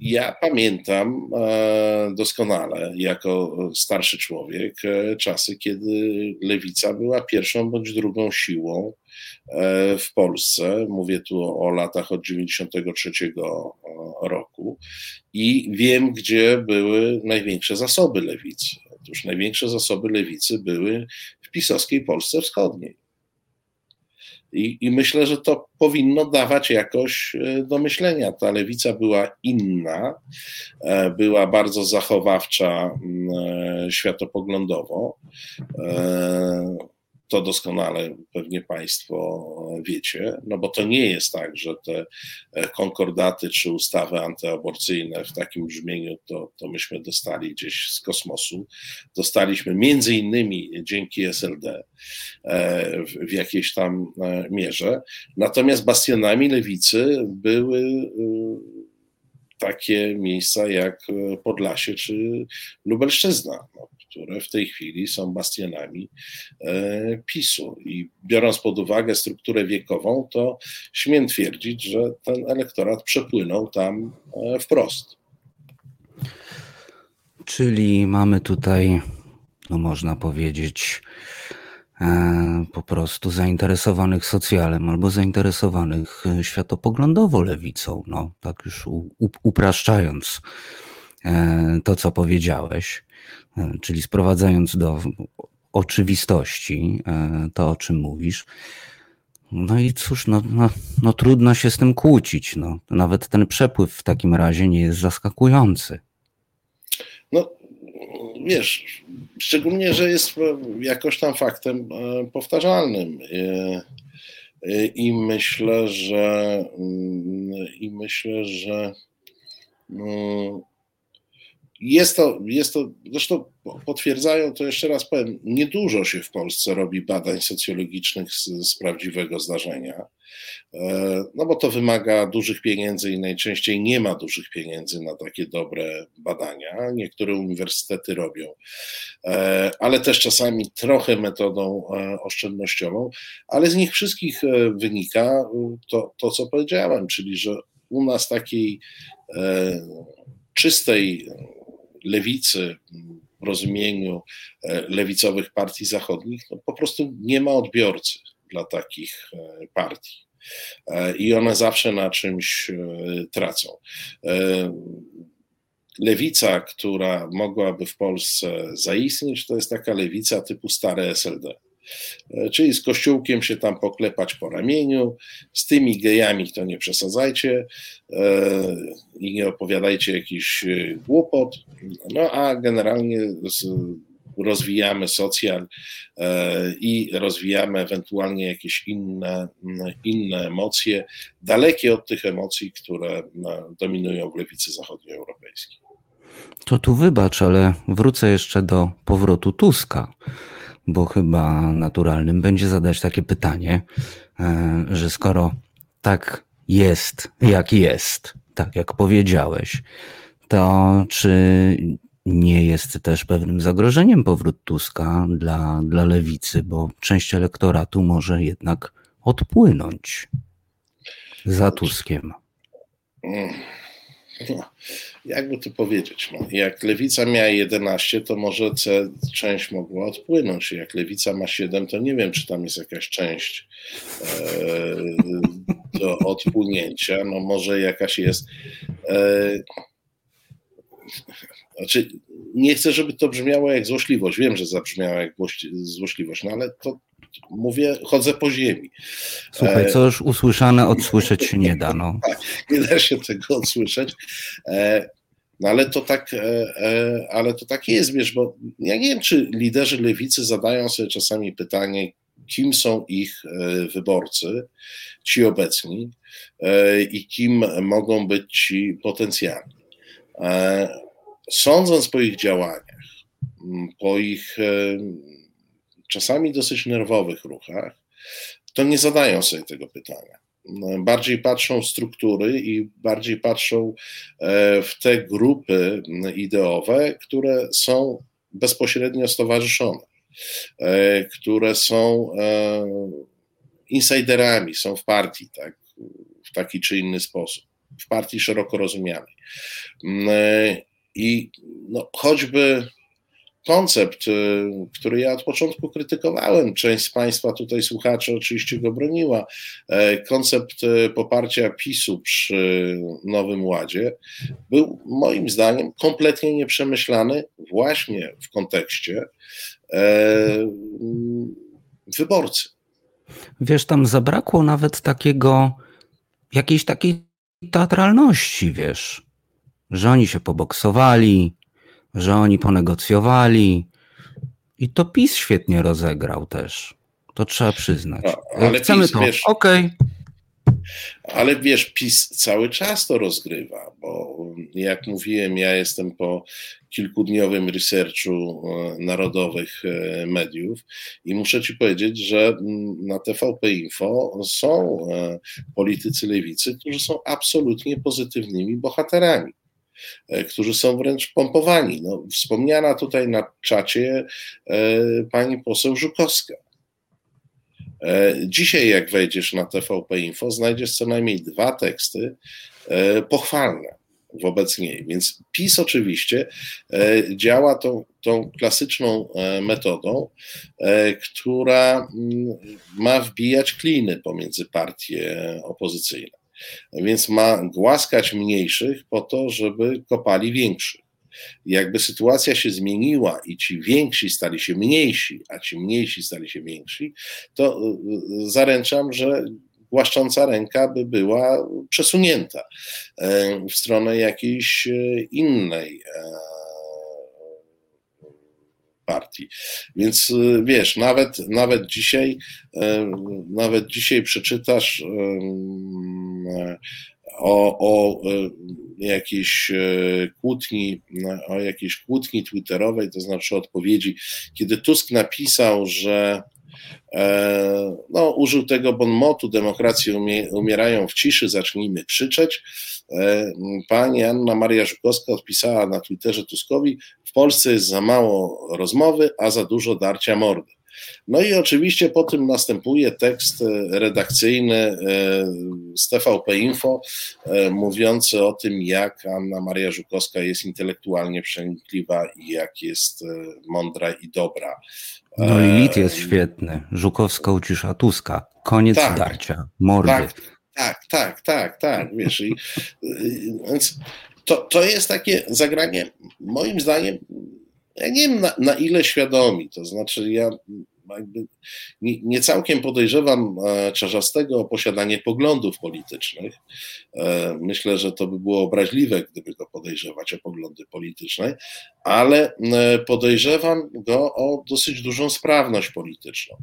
S2: ja pamiętam e, doskonale, jako starszy człowiek, e, czasy, kiedy lewica była pierwszą bądź drugą siłą w Polsce. Mówię tu o latach od 93 roku i wiem, gdzie były największe zasoby lewicy. Otóż największe zasoby lewicy były w pisowskiej Polsce Wschodniej. I, I, myślę, że to powinno dawać jakoś e, do myślenia. Ta lewica była inna, e, była bardzo zachowawcza mm, e, światopoglądowo to doskonale pewnie Państwo wiecie, no bo to nie jest tak, że te e, konkordaty czy ustawy antyaborcyjne w takim brzmieniu to, to myśmy dostali gdzieś z kosmosu. Dostaliśmy między innymi dzięki SLD e, w, jakiejś tam e, mierze. Natomiast bastionami lewicy były takie miejsca jak Podlasie czy Lubelszczyzna. No, które w tej chwili są bastionami e, PiSu. I biorąc pod uwagę strukturę wiekową, to śmiem twierdzić, że ten elektorat przepłynął tam e, wprost.
S3: Czyli mamy tutaj, no można powiedzieć, e, po prostu zainteresowanych socjalem albo zainteresowanych światopoglądowo lewicą, no tak już upraszczając to, co powiedziałeś. E, czyli sprowadzając do oczywistości e, to, o czym mówisz. No i cóż, no, no, no, trudno się z tym kłócić. No. Nawet ten przepływ w takim razie nie jest zaskakujący.
S2: No, wiesz, szczególnie, że jest jakoś tam faktem e, powtarzalnym. I myślę, że mm, i myślę, że mm, jest to, jest to, zresztą potwierdzają to jeszcze raz powiem, niedużo się w Polsce robi badań socjologicznych z, z, prawdziwego zdarzenia, e, no bo to wymaga dużych pieniędzy i najczęściej nie ma dużych pieniędzy na takie dobre badania. Niektóre uniwersytety robią, e, ale też czasami trochę metodą e, oszczędnościową, ale z nich wszystkich wynika to, to co powiedziałem, czyli że u nas takiej czystej lewicy rozumieniu e, lewicowych partii zachodnich, no po prostu nie ma odbiorcy dla takich e, partii. E, I one zawsze na czymś tracą. Lewica, która mogłaby w Polsce zaistnieć, to jest taka lewica typu stare SLD. E, czyli z kościółkiem się tam poklepać po ramieniu, z tymi gejami to nie przesadzajcie e, i nie opowiadajcie jakiś e, głupot, no a generalnie rozwijamy socjal i rozwijamy ewentualnie jakieś inne, inne emocje, dalekie od tych emocji, które dominują w lewicy zachodnioeuropejskiej.
S3: To tu wybacz, ale wrócę jeszcze do powrotu Tuska, bo chyba naturalnym będzie zadać takie pytanie, że skoro tak jest, jak jest, tak jak powiedziałeś, to czy nie jest też pewnym zagrożeniem powrót Tuska dla, dla lewicy, bo część elektoratu może jednak odpłynąć za Tuskiem.
S2: No, jakby to powiedzieć, no, jak lewica miała 11, to może C, część mogła odpłynąć. Jak lewica ma 7, to nie wiem, czy tam jest jakaś część e, do odpłynięcia. No może jakaś jest. E, znaczy, nie chcę, żeby to brzmiało jak złośliwość. Wiem, że zabrzmiało jak złośliwość, no ale to mówię, chodzę po ziemi.
S3: Słuchaj, co już usłyszane, odsłyszeć się nie da. No.
S2: Tak, nie da się tego odsłyszeć. E, no ale to tak, e, ale to tak jest, wiesz, bo ja nie wiem, czy liderzy lewicy zadają sobie czasami pytanie, kim są ich wyborcy, ci obecni i kim mogą być ci potencjalni. Sądząc po ich działaniach, po ich czasami dosyć nerwowych ruchach, to nie zadają sobie tego pytania. Bardziej patrzą w struktury i bardziej patrzą e, w te grupy ideowe, które są bezpośrednio stowarzyszone, e, które są e, insiderami, są w partii, tak, w taki czy inny sposób, w partii szeroko rozumianej. I no, choćby koncept, y, który ja od początku krytykowałem, część z Państwa tutaj słuchaczy oczywiście go broniła, e, koncept y, poparcia PiSu przy Nowym Ładzie był moim zdaniem kompletnie nieprzemyślany właśnie w kontekście e, wyborcy.
S3: Wiesz, tam zabrakło nawet takiego, jakiejś takiej teatralności, wiesz, że oni się poboksowali, że oni ponegocjowali i to PiS świetnie rozegrał też. To trzeba przyznać. ale Chcemy PiS, to. Wiesz, Okej. Okay.
S2: Ale wiesz, PiS cały czas to rozgrywa, bo jak mówiłem, ja jestem po kilkudniowym researchu e, narodowych e, mediów i muszę ci powiedzieć, że na TVP Info są e, politycy lewicy, którzy są absolutnie pozytywnymi bohaterami. E, którzy są wręcz pompowani. No, wspomniana tutaj na czacie e, pani poseł Żukowska. E, dzisiaj, jak wejdziesz na TVP Info, znajdziesz co najmniej dwa teksty pochwalne wobec niej. Więc PiS oczywiście działa tą, tą klasyczną metodą, która mm, ma wbijać kliny pomiędzy partie opozycyjne. Więc ma głaskać mniejszych po to, żeby kopali większych. Jakby sytuacja się zmieniła i ci więksi stali się mniejsi, a ci mniejsi stali się więksi, to y, y, zaręczam, że głaszcząca ręka by była przesunięta e, w stronę jakiejś e, innej e, partii. Więc y, wiesz, nawet, nawet dzisiaj, nawet dzisiaj przeczytasz o, o jakiejś kłótni, o jakiejś kłótni twitterowej, to znaczy odpowiedzi, kiedy Tusk napisał, że no, użył tego bonmotu, demokracje umierają w ciszy, zacznijmy krzyczeć. Pani Anna Maria Żukowska odpisała na Twitterze Tuskowi, w Polsce jest za mało rozmowy, a za dużo darcia mordy. No i oczywiście po tym następuje tekst e, redakcyjny e, z TVP Info, e, mówiący o tym, jak Anna Maria Żukowska jest intelektualnie przenikliwa i jak jest mądra i dobra.
S3: No i lit jest świetny. Żukowska ucisza Tuska. Koniec tak, darcia, mordy.
S2: Tak, tak, tak, tak, tak. Wiesz, i, więc to, to jest takie zagranie, moim zdaniem, ja nie wiem na, na ile świadomi, to znaczy ja nie, nie, całkiem podejrzewam e, Czarzastego o posiadanie poglądów politycznych. E, myślę, że to by było obraźliwe, gdyby go podejrzewać o poglądy polityczne, ale e, podejrzewam go o dosyć dużą sprawność polityczną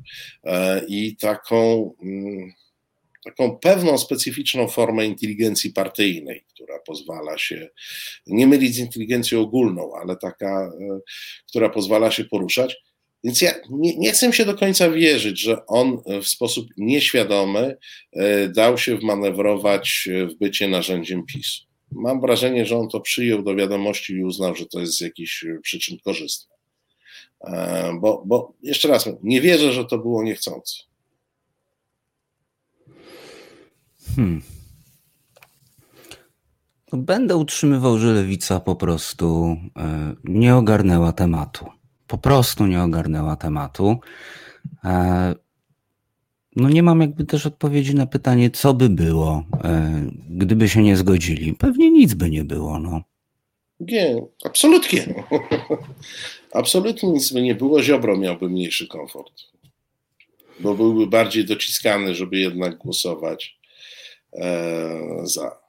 S2: i taką mm, taką pewną specyficzną formę inteligencji partyjnej, która pozwala się nie mylić z inteligencją ogólną, ale taka, która pozwala się poruszać. Więc ja nie, nie, chcę się do końca wierzyć, że on w sposób nieświadomy e, dał się wmanewrować w bycie narzędziem PiSu. Mam wrażenie, że on to przyjął do wiadomości i uznał, że to jest z jakichś przyczyn korzystne. E, bo, bo jeszcze raz, nie wierzę, że to było niechcące. Hmm.
S3: No, będę utrzymywał, że lewica po prostu e, nie ogarnęła tematu po prostu nie ogarnęła tematu. E, no nie mam jakby też odpowiedzi na pytanie, co by było, e, gdyby się nie zgodzili. Pewnie nic by nie było. No.
S2: Nie, absolutnie. Absolutnie nic by nie było. Ziobro miałby mniejszy komfort, bo byłby bardziej dociskany, żeby jednak głosować za.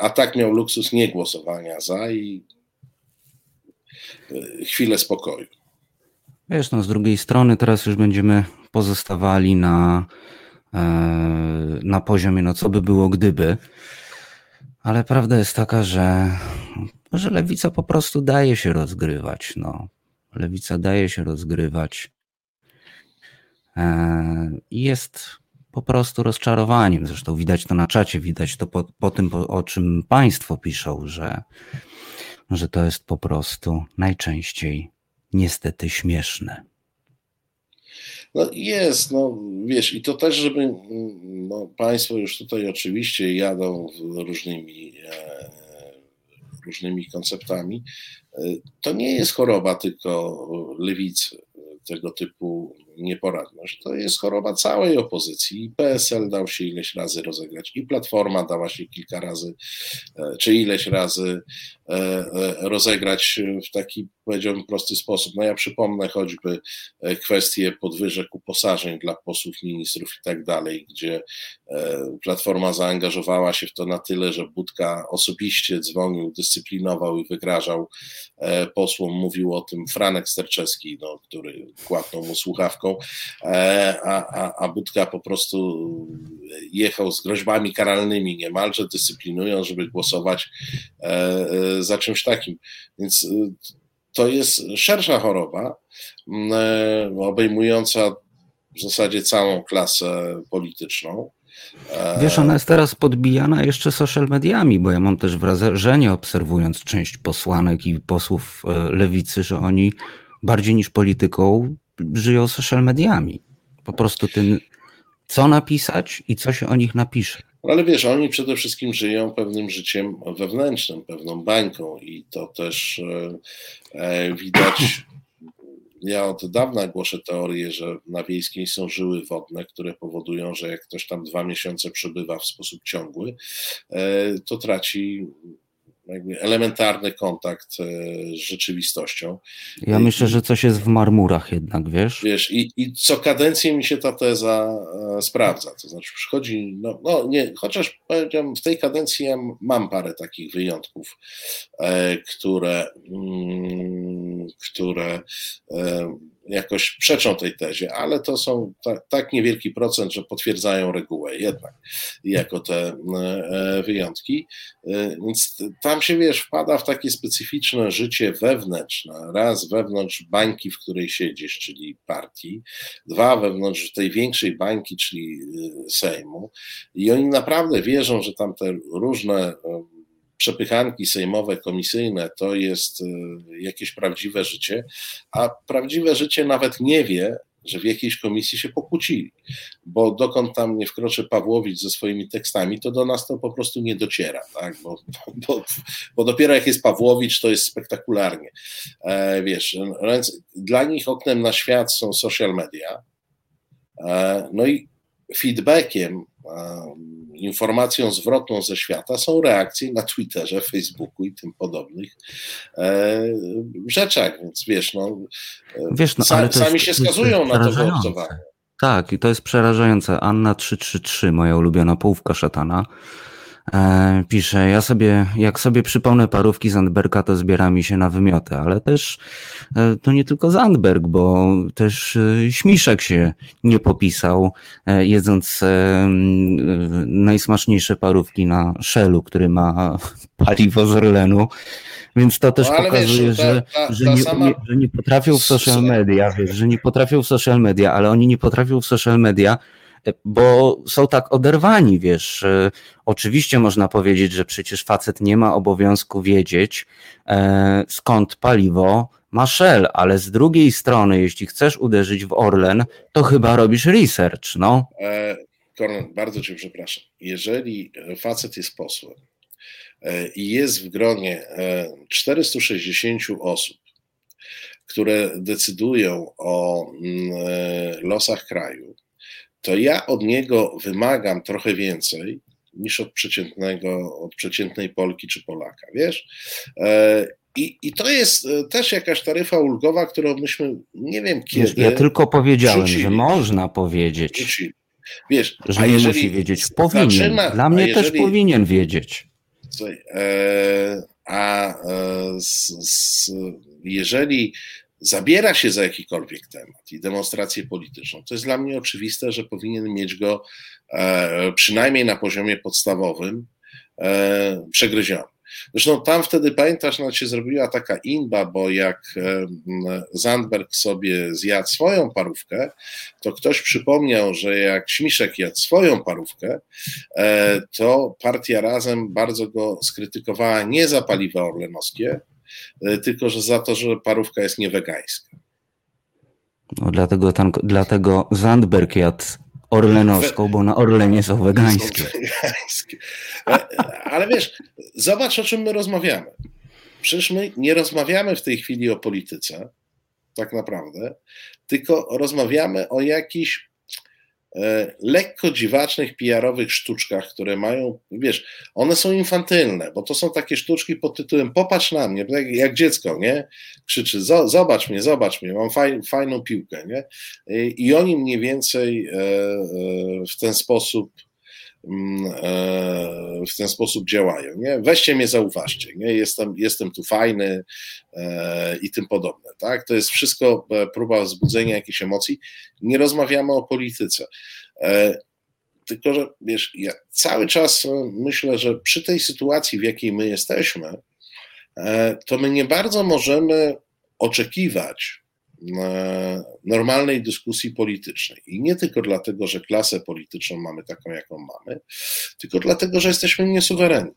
S2: A tak miał luksus nie głosowania za i chwilę spokoju.
S3: Wiesz, no z drugiej strony teraz już będziemy pozostawali na, e, na poziomie, no co by było gdyby, ale prawda jest taka, że, że lewica po prostu daje się rozgrywać. No. Lewica daje się rozgrywać e, jest po prostu rozczarowaniem. Zresztą widać to na czacie, widać to po, po tym, po, o czym Państwo piszą, że że to jest po prostu najczęściej niestety śmieszne.
S2: No jest, no wiesz, i to też, żeby no, Państwo już tutaj oczywiście jadą różnymi, e, różnymi konceptami. E, to nie jest choroba tylko lewicy, tego typu nieporadność. To jest choroba całej opozycji. I PSL dał się ileś razy rozegrać, i Platforma dała się kilka razy, e, czy ileś razy e, e, rozegrać w taki, powiedziałbym, prosty sposób. No ja przypomnę choćby kwestię podwyżek uposażeń dla posłów, ministrów i tak dalej, gdzie Platforma zaangażowała się w to na tyle, że Budka osobiście dzwonił, dyscyplinował i wygrażał posłom, mówił o tym Franek Sterczewski, no, który kłapnął mu słuchawką E, a, a, a Budka po prostu jechał z groźbami karalnymi niemalże, dyscyplinując, żeby głosować e, e, za czymś takim. Więc to jest szersza choroba, obejmująca w zasadzie całą klasę polityczną.
S3: Wiesz, ona jest teraz podbijana jeszcze social mediami, bo ja mam też wrażenie, obserwując część posłanek i posłów lewicy, że oni bardziej niż polityką żyją social mediami. Po prostu tym, co napisać i co się o nich napisze.
S2: Ale wiesz, oni przede wszystkim żyją pewnym życiem wewnętrznym, pewną bańką i to też e, e widać. Ja od dawna głoszę teorię, że na wiejskiej są żyły wodne, które powodują, że jak ktoś tam dwa miesiące przebywa w sposób ciągły, e, to traci elementarny kontakt e, z rzeczywistością.
S3: Ja myślę, że coś jest w marmurach jednak, wiesz?
S2: Wiesz, i, i co kadencję mi się ta teza e, sprawdza, to znaczy przychodzi, no, no nie, chociaż powiedziałem, w tej kadencji ja mam parę takich wyjątków, e, które, mm, które jakoś przeczą tej tezie, ale to są ta, tak niewielki procent, że potwierdzają regułę jednak jako te e, wyjątki. E, więc tam się wiesz, wpada w takie specyficzne życie wewnętrzne. Raz wewnątrz bańki, w której siedzisz, czyli partii, dwa wewnątrz tej większej bańki, czyli e, Sejmu. I oni naprawdę wierzą, że tam te różne przepychanki sejmowe, komisyjne to jest y, jakieś prawdziwe życie, a prawdziwe życie nawet nie wie, że w jakiejś komisji się pokłócili, bo dokąd tam nie wkroczy Pawłowicz ze swoimi tekstami, to do nas to po prostu nie dociera, tak? bo, bo, bo dopiero jak jest Pawłowicz, to jest spektakularnie. E, wiesz, więc dla nich oknem na świat są social media, e, no i feedbackiem informacją zwrotną ze świata są reakcje na Twitterze, Facebooku i tym podobnych e, rzeczach, więc wiesz, no, wiesz, no sami jest, się skazują na to wyobcowanie.
S3: Tak, i to jest przerażające. Anna 333, moja ulubiona połówka szatana, E, pisze, ja sobie, jak sobie przypomnę parówki Zandberga, to zbiera mi się na wymioty, ale też e, to nie tylko Zandberg, bo też e, Śmiszek się nie popisał, jedząc najsmaczniejsze parówki na Shellu, który ma paliwo z Orlenu. Więc to też no, pokazuje, wiesz, że, ta, ta, że, nie, sama... nie, że nie potrafią w social media, wiesz, że nie potrafią w social media, ale oni nie potrafią w social media bo są tak oderwani, wiesz. Oczywiście można powiedzieć, że przecież facet nie ma obowiązku wiedzieć, e, skąd paliwo ma Shell, ale z drugiej strony, jeśli chcesz uderzyć w Orlen, to chyba robisz research, no.
S2: E, bardzo cię przepraszam. Jeżeli facet jest posłem e, i jest w gronie 460 osób, które decydują o mm, losach kraju, to ja od niego wymagam trochę więcej niż od przeciętnego, od przeciętnej Polki czy Polaka, wiesz? E, I, I to jest e, też jakaś taryfa ulgowa, którą myśmy nie wiem kiedy.
S3: Ja tylko powiedziałem, że można powiedzieć. Wiesz, że nie musi wiedzieć. Powinien. Zaczyna, Dla mnie jeżeli, też powinien wiedzieć.
S2: E, a z, z, jeżeli zabiera się za jakikolwiek temat i demonstrację polityczną, to jest dla mnie oczywiste, że powinien mieć go e, przynajmniej na poziomie podstawowym e, przegryziony. Zresztą tam wtedy, pamiętasz, nawet się zrobiła taka inba, bo jak e, Zandberg sobie zjadł swoją parówkę, to ktoś przypomniał, że jak Śmiszek jadł swoją parówkę, to partia Razem bardzo go skrytykowała nie za paliwa orlenowskie, tylko że za to, że parówka jest niewegańska.
S3: No dlatego, tam, dlatego Zandberg jadł orlenowską, bo na Orlenie są wegańskie. Są wegańskie.
S2: E, ale wiesz, zobacz o czym my rozmawiamy. Przecież my nie rozmawiamy w tej chwili o polityce, tak naprawdę, tylko rozmawiamy o jakichś E, lekko dziwacznych PR-owych sztuczkach, które mają, wiesz, one są infantylne, bo to są takie sztuczki pod tytułem popatrz na mnie, jak, jak dziecko, nie? Krzyczy, zobacz mnie, zobacz mnie, mam faj, fajną piłkę, nie? I oni mniej więcej e, e, w ten sposób e, w ten sposób działają. Nie? Weźcie mnie, zauważcie, nie? Jestem, jestem tu fajny e, i tym podobne. Tak? To jest wszystko e, próba wzbudzenia jakichś emocji. Nie rozmawiamy o polityce. Tylko, że wiesz, ja cały czas myślę, że przy tej sytuacji, w jakiej my jesteśmy, to my nie bardzo możemy oczekiwać, normalnej dyskusji politycznej. I nie tylko dlatego, że klasę polityczną mamy taką, jaką mamy, tylko dlatego, że jesteśmy niesuwerenni.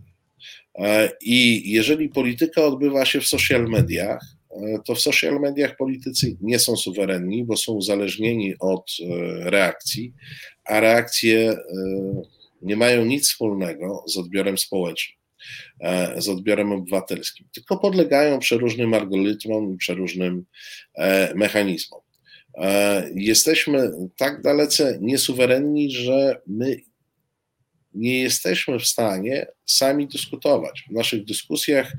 S2: E, I jeżeli polityka odbywa się w social mediach, e, to w social mediach politycy nie są suwerenni, bo są uzależnieni od e, reakcji, a reakcje nie mają nic wspólnego z odbiorem społecznym. E, z odbiorem obywatelskim, tylko podlegają przeróżnym algorytmom i przeróżnym e, mechanizmom. E, jesteśmy tak dalece niesuwerenni, że my nie jesteśmy w stanie sami dyskutować. W naszych dyskusjach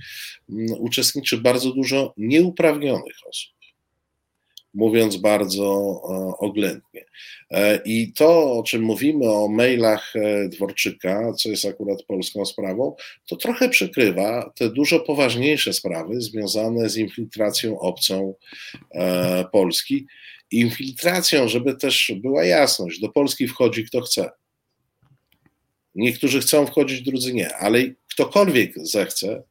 S2: mm, uczestniczy bardzo dużo nieuprawnionych osób mówiąc bardzo e, oględnie. E, I to, o czym mówimy o mailach e, Dworczyka, co jest akurat polską sprawą, to trochę przykrywa te dużo poważniejsze sprawy związane z infiltracją obcą Polski. Infiltracją, żeby też była jasność, do Polski wchodzi kto chce. Niektórzy chcą wchodzić, drudzy nie, ale ktokolwiek zechce,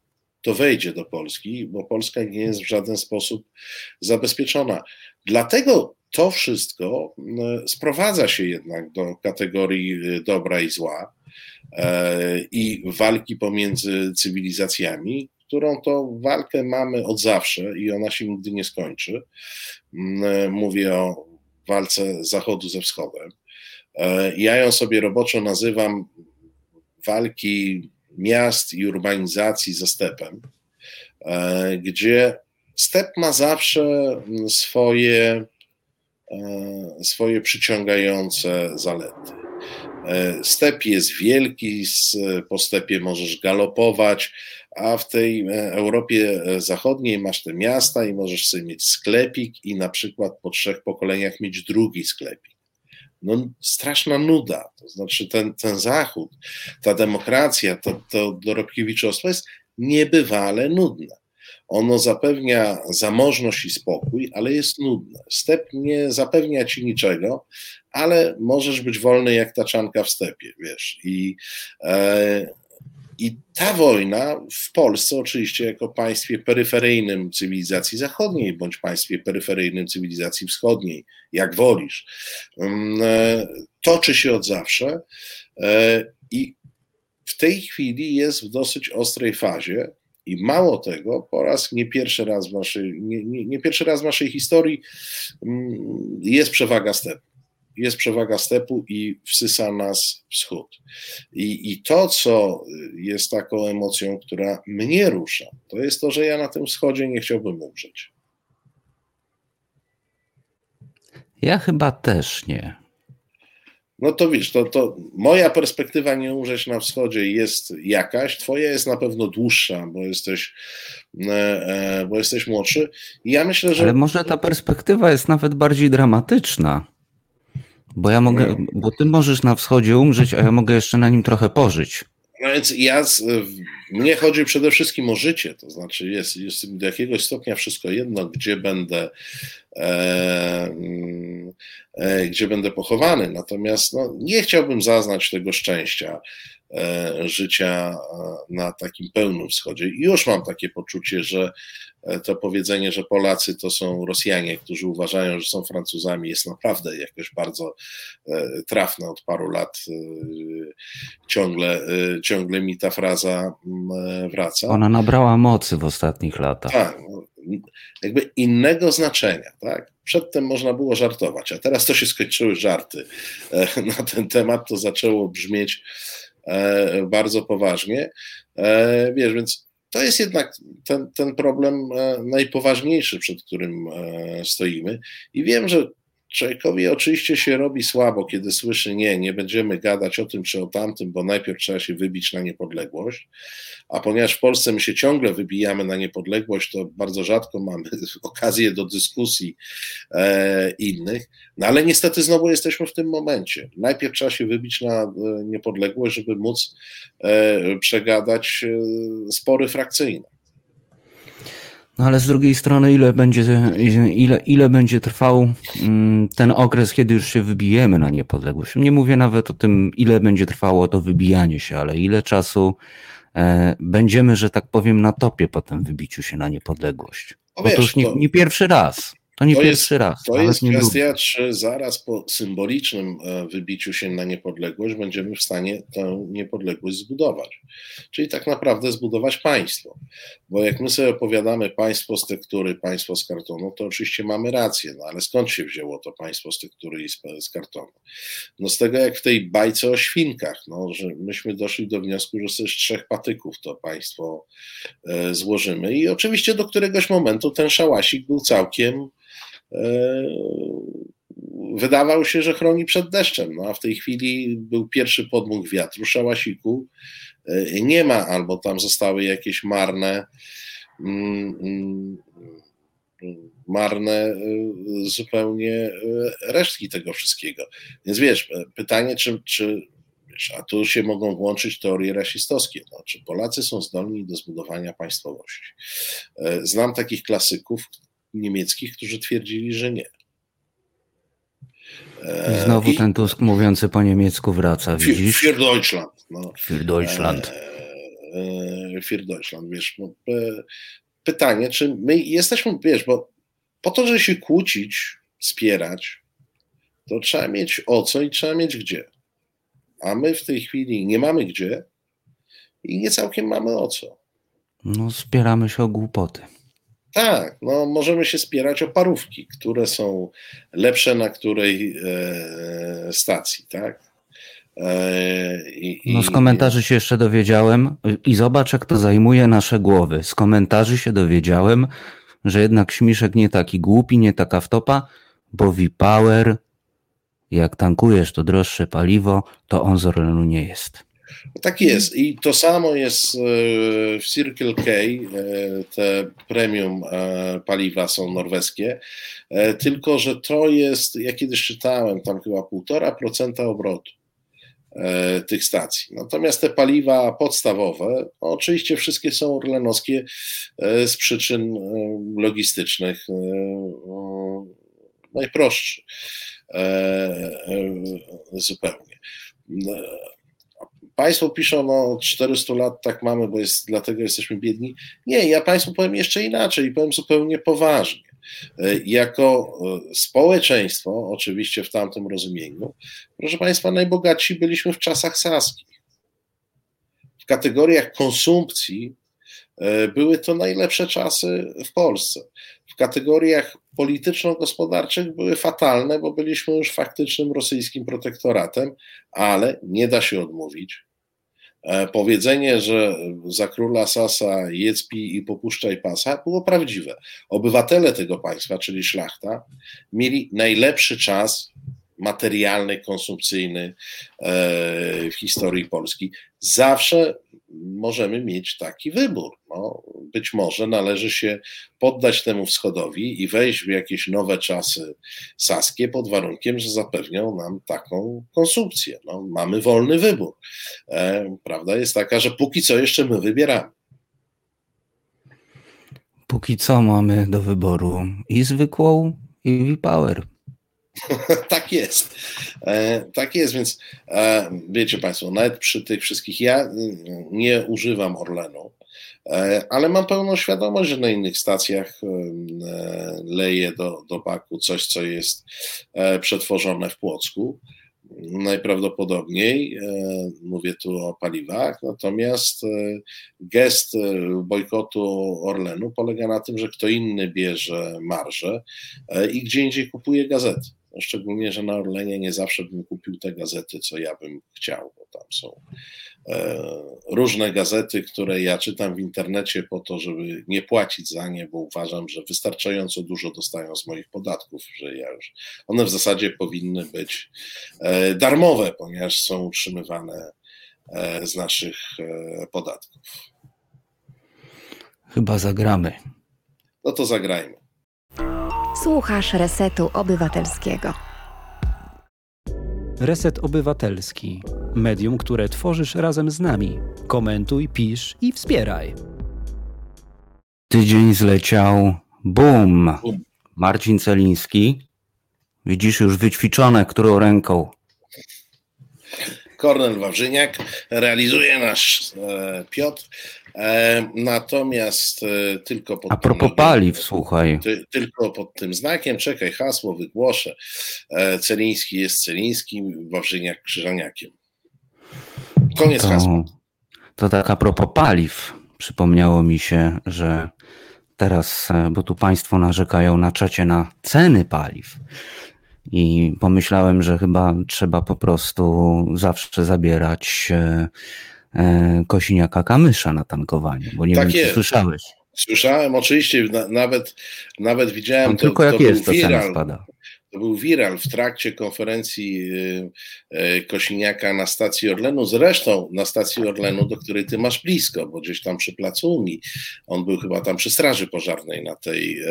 S2: to wejdzie do Polski, bo Polska nie jest w żaden sposób zabezpieczona. Dlatego to wszystko sprowadza się jednak do kategorii y, dobra i zła e, i walki pomiędzy cywilizacjami, którą to walkę mamy od zawsze i ona się nigdy nie skończy. Mówię o walce Zachodu ze Wschodem. E, ja ją sobie roboczo nazywam walki miast i urbanizacji ze stepem, e, gdzie step ma zawsze swoje, e, swoje przyciągające zalety. Step jest wielki, po stepie możesz galopować, a w tej Europie Zachodniej masz te miasta i możesz sobie mieć sklepik i na przykład po trzech pokoleniach mieć drugi sklepik no, straszna nuda. To znaczy ten, ten Zachód, ta demokracja, to, to dorobkiewiczostwo jest niebywale nudne. Ono zapewnia zamożność i spokój, ale jest nudne. Step nie zapewnia ci niczego, ale możesz być wolny jak taczanka w stepie, wiesz. I, e, i ta wojna w Polsce, oczywiście, jako państwie peryferyjnym cywilizacji zachodniej, bądź państwie peryferyjnym cywilizacji wschodniej, jak wolisz, mm, e, toczy się od zawsze e, i w tej chwili jest w dosyć ostrej fazie. I mało tego, po raz nie pierwszy raz w naszej, nie, nie, nie pierwszy raz w naszej historii mm, jest przewaga stepu jest przewaga stepu i wsysa nas wschód. I, I to, co jest taką emocją, która mnie rusza, to jest to, że ja na tym wschodzie nie chciałbym umrzeć.
S3: Ja chyba też nie.
S2: No to wiesz, to, to moja perspektywa nie umrzeć na wschodzie jest jakaś, twoja jest na pewno dłuższa, bo jesteś, e, e, bo jesteś młodszy. I ja myślę, że.
S3: Ale może ta perspektywa jest nawet bardziej dramatyczna. Bo ja mogę, bo ty możesz na wschodzie umrzeć, a ja mogę jeszcze na nim trochę pożyć.
S2: No więc ja, mnie chodzi przede wszystkim o życie, to znaczy jest, jest do jakiegoś stopnia wszystko jedno, gdzie będę, e, mm, e, gdzie będę pochowany, natomiast no, nie chciałbym zaznać tego szczęścia e, życia e, na takim pełnym wschodzie. I już mam takie poczucie, że to powiedzenie, że Polacy to są Rosjanie, którzy uważają, że są Francuzami, jest naprawdę jakoś bardzo e, trafne od paru lat. E, ciągle, ciągle mi ta fraza mm, wraca.
S3: Ona nabrała mocy w ostatnich latach.
S2: Tak, no, jakby innego znaczenia, tak? Przedtem można było żartować, a teraz to się skończyły żarty na ten temat, to zaczęło brzmieć bardzo poważnie. Wiesz, więc to jest jednak ten, ten problem e, najpoważniejszy, przed którym e, stoimy. I wiem, że człowiekowi oczywiście się robi słabo, kiedy słyszy nie, nie będziemy gadać o tym czy o tamtym, bo najpierw trzeba się wybić na niepodległość, a ponieważ w Polsce my się ciągle wybijamy na niepodległość, to bardzo rzadko mamy okazję do dyskusji e, innych, no ale niestety znowu jesteśmy w tym momencie. Najpierw trzeba się wybić na e, niepodległość, żeby móc e, przegadać e, spory frakcyjne.
S3: No ale z drugiej strony, ile będzie, ile, ile będzie trwał mm, ten okres, kiedy już się wybijemy na niepodległość? Nie mówię nawet o tym, ile będzie trwało to wybijanie się, ale ile czasu e, będziemy, że tak powiem, na topie po tym wybiciu się na niepodległość. Bo wiesz, to już nie, nie pierwszy raz. To nie to pierwszy
S2: jest,
S3: raz.
S2: To jest kwestia, czy zaraz po symbolicznym e, wybiciu się na niepodległość będziemy w stanie tę niepodległość zbudować. Czyli tak naprawdę zbudować państwo. Bo jak my sobie opowiadamy państwo z tektury, państwo z kartonu, to oczywiście mamy rację, no ale skąd się wzięło to państwo z tektury i z, z kartonu? No z tego jak w tej bajce o świnkach, no, że myśmy doszli do wniosku, że z trzech patyków to państwo e, złożymy i oczywiście do któregoś momentu ten szałasik był całkiem E, wydawał się, że chroni przed deszczem, no a w tej chwili był pierwszy podmuch wiatru, szałasiku e, nie ma, albo tam zostały jakieś marne mm, mm, marne e, zupełnie resztki tego wszystkiego. Więc wiesz, pytanie, czy, czy a tu się mogą włączyć teorie rasistowskie. No, czy Polacy są zdolni do zbudowania państwowości? Znam takich klasyków, niemieckich, którzy twierdzili, że nie.
S3: I znowu I, ten Tusk mówiący po niemiecku wraca, widzisz?
S2: Für Deutschland. No.
S3: Für Deutschland.
S2: E, e, für Deutschland, wiesz. No, pytanie, czy my jesteśmy, wiesz, bo po to, żeby się kłócić, spierać, to trzeba mieć o co i trzeba mieć gdzie. A my w tej chwili nie mamy gdzie i nie całkiem mamy o co.
S3: No, spieramy się o głupoty.
S2: Tak, no możemy się spierać o parówki, które są lepsze na której e, stacji, tak?
S3: E, i, no z komentarzy się jeszcze dowiedziałem i zobacz jak to zajmuje nasze głowy. Z komentarzy się dowiedziałem, że jednak Śmiszek nie taki głupi, nie taka wtopa, bo V-Power jak tankujesz to droższe paliwo, to on z Orlenu nie jest.
S2: Tak jest i to samo jest e, w Circle K, e, te premium e, paliwa są norweskie, tylko że to jest, ja kiedyś czytałem, tam chyba 1,5% obrotu tych stacji. Natomiast te paliwa podstawowe, oczywiście wszystkie są orlenowskie z przyczyn logistycznych najprostsze zupełnie. Państwo piszą, no 400 lat tak mamy, bo jest, dlatego jesteśmy biedni. Nie, ja Państwu powiem jeszcze inaczej i powiem zupełnie poważnie. E, jako e, społeczeństwo, oczywiście w tamtym rozumieniu, proszę Państwa, najbogatsi byliśmy w czasach saskich. W kategoriach konsumpcji e, były to najlepsze czasy w Polsce. W kategoriach polityczno-gospodarczych były fatalne, bo byliśmy już faktycznym rosyjskim protektoratem, ale nie da się odmówić, powiedzenie, że za króla Sasa jedz, pij i popuszczaj pasa, było prawdziwe. Obywatele tego państwa, czyli szlachta, mieli najlepszy czas materialny, konsumpcyjny e, w historii Polski. Zawsze możemy mieć taki wybór. No, być może należy się poddać temu wschodowi i wejść w jakieś nowe czasy saskie pod warunkiem, że zapewnią nam taką konsumpcję. No, mamy wolny wybór. E, prawda jest taka, że póki co jeszcze my wybieramy.
S3: Póki co mamy do wyboru i zwykłą, i V-Power.
S2: tak jest. E, tak jest, więc e, wiecie Państwo, nawet przy tych wszystkich, ja mm, nie używam Orlenu, e, ale mam pełną świadomość, że na innych stacjach leje do, do baku coś, co jest przetworzone w Płocku. Najprawdopodobniej, mówię tu o paliwach, natomiast gest bojkotu Orlenu polega na tym, że kto inny bierze marżę i gdzie indziej kupuje gazety. Szczególnie, że na Orlenie nie zawsze bym kupił te gazety, co ja bym chciał, bo tam są e, różne gazety, które ja czytam w internecie po to, żeby nie płacić za nie, bo uważam, że wystarczająco dużo dostają z moich podatków, że ja już, one w zasadzie powinny być e, darmowe, ponieważ są utrzymywane e, z naszych podatków.
S3: Chyba zagramy.
S2: No to zagrajmy.
S5: Słuchasz Resetu Obywatelskiego.
S6: Reset Obywatelski. Medium, które tworzysz razem z nami. Komentuj, pisz i wspieraj.
S3: Tydzień zleciał. Bum! Marcin Celiński. Widzisz już wyćwiczone, którą ręką.
S2: Kornel Wawrzyniak realizuje nasz e, Piotr. E, natomiast e, tylko pod
S3: A propos paliw, słuchaj.
S2: Ty, tylko pod tym znakiem, czekaj, hasło wygłoszę. E, Celiński jest Celińskim, Wawrzyniak Krzyżaniakiem. Koniec to, hasła.
S3: To tak a propos paliw. Przypomniało mi się, że teraz, bo tu Państwo narzekają na czacie na ceny paliw. I pomyślałem, że chyba trzeba po prostu zawsze zabierać E, Kosiniaka Kamysza na tankowanie, bo nie tak wiem, jest. czy słyszałeś.
S2: Słyszałem oczywiście, nawet, nawet widziałem.
S3: to, tylko jak to jest, to cena spada.
S2: To był viral w trakcie konferencji e, e, Kosiniaka na stacji Orlenu. Zresztą na stacji Orlenu, do której ty masz blisko, bo gdzieś tam przy placu Unii. On był chyba tam przy Straży Pożarnej na tej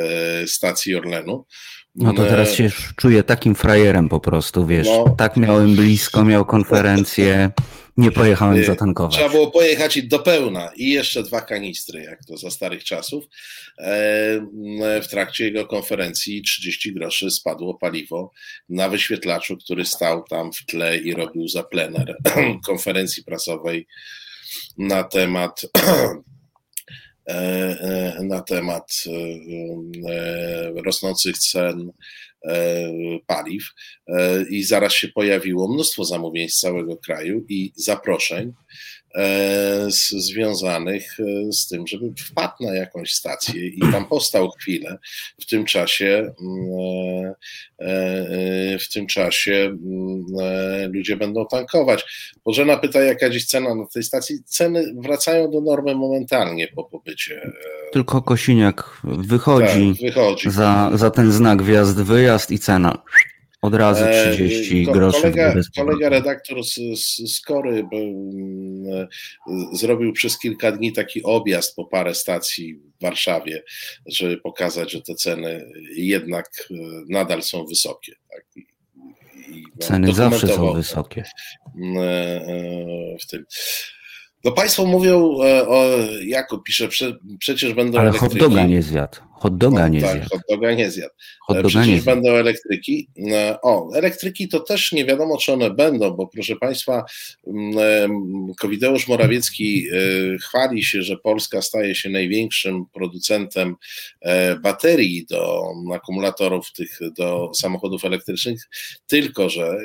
S2: stacji Orlenu.
S3: No to teraz się czuję takim frajerem po prostu, wiesz. No, tak miałem blisko, miał konferencję. Nie pojechałem y, zatankować.
S2: Trzeba było pojechać do pełna i jeszcze dwa kanistry, jak to za starych czasów. E, w trakcie jego konferencji 30 groszy spadło paliwo na wyświetlaczu, który stał tam w tle i robił za plener konferencji prasowej na temat e, e, na temat rosnących cen E, paliw e, i zaraz się pojawiło mnóstwo zamówień z całego kraju i zaproszeń E, z, związanych e, z tym, żeby wpadł na jakąś stację i tam postał chwilę. W tym czasie mm, e, w tym czasie mm, ludzie będą tankować. Bożena pyta, jaka dziś cena na tej stacji. Ceny wracają do normy momentalnie po pobycie.
S3: Tylko Kosiniak wychodzi, tak, wychodzi. Za, za ten znak wjazd-wyjazd i cena Od razu 30 e, groszy.
S2: Kolega, kolega redaktor z, z, z Kory zrobił przez kilka dni taki objazd po parę stacji w Warszawie, żeby pokazać, że te ceny jednak e, nadal są wysokie. Tak?
S3: Ceny zawsze są wysokie.
S2: Mm, w tym. No Państwo mówią, o, Jakub pisze, przecież będą
S3: Ale elektryki. hot doga nie zjadł. Hot doga no, nie
S2: tak,
S3: zjadł.
S2: hot doga nie zjadł. Hot doga Przecież nie będą elektryki. E, o, elektryki to też nie wiadomo, czy one będą, bo proszę Państwa, Kowideusz Morawiecki e, chwali się, że Polska staje się największym producentem e, baterii do akumulatorów tych, do samochodów elektrycznych, tylko że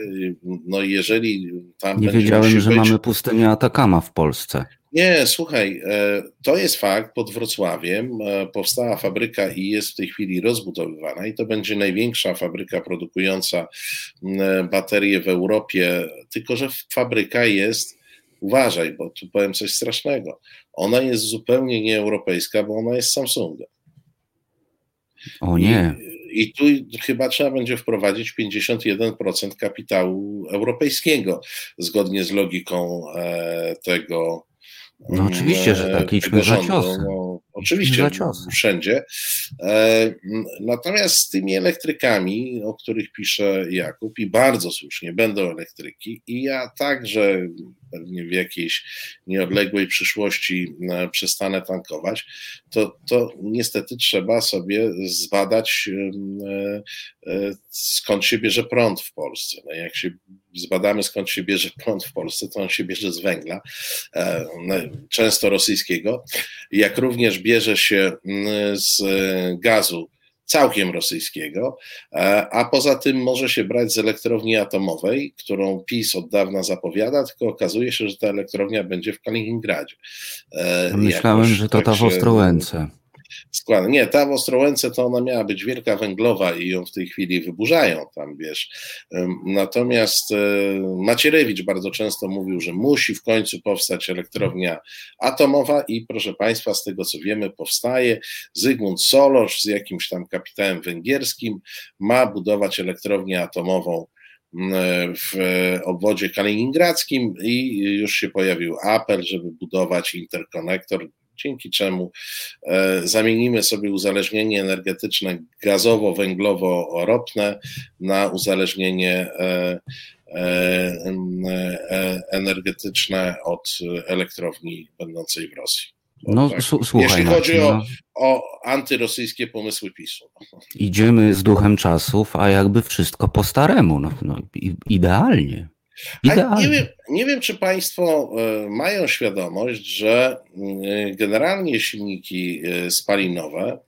S2: no jeżeli tam
S3: Nie wiedziałem, że być... mamy pustynię Atakama w Polsce.
S2: Nie, słuchaj, e, to jest fakt. Pod Wrocławiem e, powstała fabryka i jest w tej chwili rozbudowywana, i to będzie największa fabryka produkująca e, baterie w Europie. Tylko, że fabryka jest, uważaj, bo tu powiem coś strasznego. Ona jest zupełnie nieeuropejska, bo ona jest Samsunga.
S3: O nie.
S2: I, I tu chyba trzeba będzie wprowadzić 51% kapitału europejskiego, zgodnie z logiką tego
S3: no oczywiście, że tak, idźmy za ciosem.
S2: No, oczywiście, wszędzie. E, natomiast z tymi elektrykami, o których pisze Jakub, i bardzo słusznie, będą elektryki, i ja także pewnie w jakiejś nieodległej przyszłości e, przestanę tankować, to, to niestety trzeba sobie zbadać, e, skąd się bierze prąd w Polsce. No jak się zbadamy, skąd się bierze prąd w Polsce, to on się bierze z węgla, no, często rosyjskiego, jak również bierze się mm, z gazu całkiem rosyjskiego, e, a poza tym może się brać z elektrowni atomowej, którą PiS od dawna zapowiada, tylko okazuje się, że ta elektrownia będzie w Kaliningradzie.
S3: E, myślałem, że to ta w Ostrołęce
S2: składa. Nie, ta w Ostrołęce to ona miała być wielka węglowa i ją w tej chwili wyburzają tam, wiesz. Natomiast e, Macierewicz bardzo często mówił, że musi w końcu powstać elektrownia atomowa i proszę Państwa, z tego co wiemy, powstaje. Zygmunt Solosz z jakimś tam kapitałem węgierskim ma budować elektrownię atomową w obwodzie kaliningradzkim i już się pojawił apel, żeby budować interkonektor dzięki czemu e, zamienimy sobie uzależnienie energetyczne gazowo-węglowo-ropne na uzależnienie e, e, energetyczne od elektrowni będącej w Rosji.
S3: No, tak. słuchaj.
S2: Jeśli chodzi o, no. o antyrosyjskie pomysły PiSu.
S3: Idziemy z duchem czasów, a jakby wszystko po staremu. No, no idealnie.
S2: Nie wiem, nie wiem, czy Państwo e, mają świadomość, że e, generalnie silniki e, spalinowe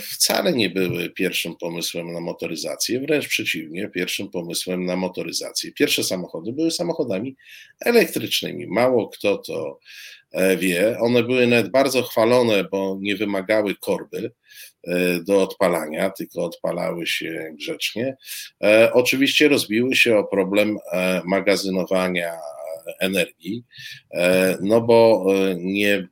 S2: wcale nie były pierwszym pomysłem na motoryzację, wręcz przeciwnie, pierwszym pomysłem na motoryzację. Pierwsze samochody były samochodami elektrycznymi. Mało kto to wie. One były nawet bardzo chwalone, bo nie wymagały korby. E, do odpalania, tylko odpalały się grzecznie. E, oczywiście rozbiły się o problem e, magazynowania energii, no bo nie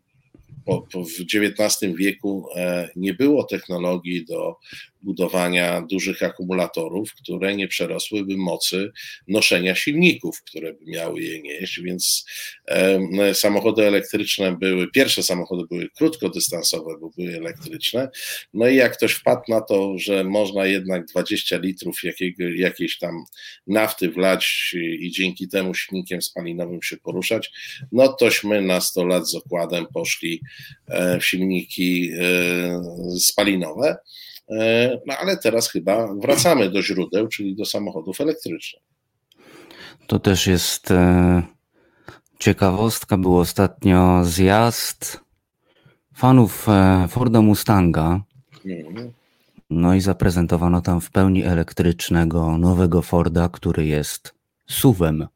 S2: w XIX wieku nie było technologii do budowania dużych akumulatorów, które nie przerosłyby mocy noszenia silników, które by miały je nieść, więc e, samochody elektryczne były, pierwsze samochody były krótkodystansowe, bo były elektryczne, no i jak ktoś wpadł na to, że można jednak 20 litrów jakiego, jakiejś tam nafty wlać i dzięki temu silnikiem spalinowym się poruszać, no tośmy na 100 lat z okładem poszli e, w silniki e, spalinowe. E, no ale teraz chyba wracamy do źródeł, czyli do samochodów elektrycznych.
S3: To też jest e, ciekawostka. Był ostatnio zjazd fanów e, Forda Mustanga. Mhm. No i zaprezentowano tam w pełni elektrycznego nowego Forda, który jest suwem.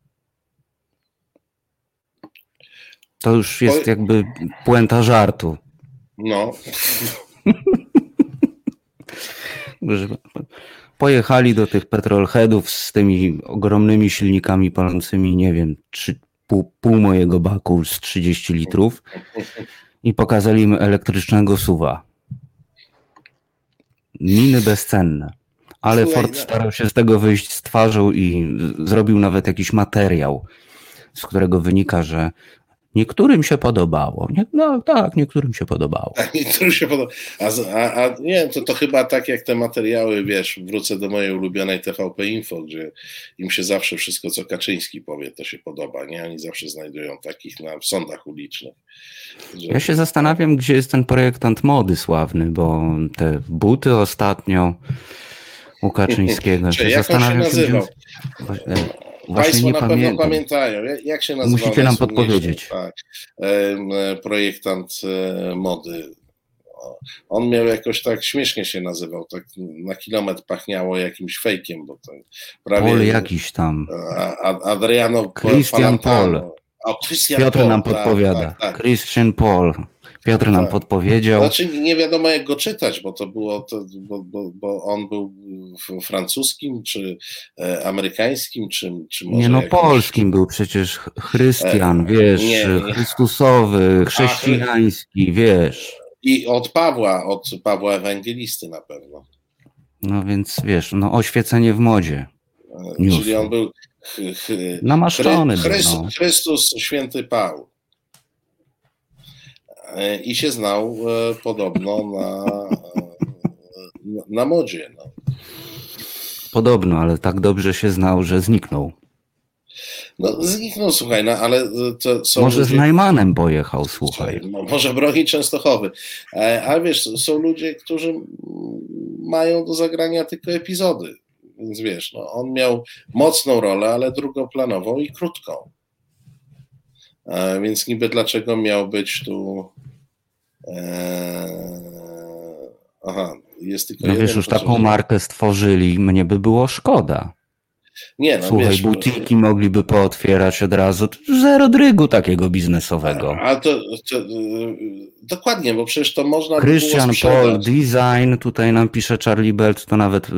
S3: To już jest jakby puenta żartu.
S2: No.
S3: Pojechali do tych petrolheadów z tymi ogromnymi silnikami palącymi, nie wiem, trzy, pół, pół mojego baku z 30 litrów i pokazali im elektrycznego suwa. Miny bezcenne. Ale Słuchaj, Ford no. starał się z tego wyjść z twarzą i zrobił nawet jakiś materiał, z którego wynika, że Niektórym się podobało. Nie, no tak, niektórym się podobało.
S2: A niektórym się podobało. A, a, a, nie, to, to chyba tak jak te materiały, wiesz, wrócę do mojej ulubionej TVP Info, gdzie im się zawsze wszystko, co Kaczyński powie, to się podoba, nie? Oni zawsze znajdują takich na, w sądach ulicznych.
S3: Że... Ja się zastanawiam, gdzie jest ten projektant mody sławny, bo te buty ostatnio u Kaczyńskiego.
S2: Czy, jak on się nazywał? Gdzie... Właśnie Państwo na pamiętam. pewno pamiętają. Jak się nazywa?
S3: Musicie nam podpowiedzieć.
S2: Tak, projektant e, mody. On miał jakoś tak śmiesznie się nazywał, tak na kilometr pachniało jakimś fejkiem, bo to
S3: prawie... Pol jakiś tam.
S2: Adriano
S3: Christian Paul. Piotr Paul, nam tak, podpowiada. Tak, tak. Christian Paul. Piotr nam tak. podpowiedział.
S2: Znaczy nie wiadomo jak go czytać, bo to było, to, bo, bo, bo on był francuskim, czy e, amerykańskim, czy, czy może
S3: Nie no, jakimś... polskim był przecież Chrystian, e, wiesz, nie, nie. Chrystusowy, chrześcijański, wiesz.
S2: I od Pawła, od Pawła Ewangelisty na pewno.
S3: No więc wiesz, no oświecenie w modzie.
S2: E, czyli on był ch, ch,
S3: namaszczony.
S2: Chrystus, no. Chrystus święty Paweł. E, i się znał e, podobno na, e, na modzie. No.
S3: Podobno, ale tak dobrze się znał, że zniknął.
S2: No zniknął, słuchaj, no ale to są
S3: Może ludzie... z Najmanem pojechał, słuchaj.
S2: No, może broni Częstochowy. Ale wiesz, są ludzie, którzy mają do zagrania tylko epizody. Więc wiesz, no, on miał mocną rolę, ale drugoplanową i krótką. Więc niby dlaczego miał być tu Eee, aha, jest tylko.
S3: No wiesz, już taką markę stworzyli, mnie by było szkoda. Nie, no Słuchaj, wiesz, butiki no, mogliby pootwierać od razu. Zero drygu takiego biznesowego.
S2: A to, to, dokładnie, bo przecież to można
S3: Christian Paul Design, tutaj nam pisze Charlie Belt, to nawet y,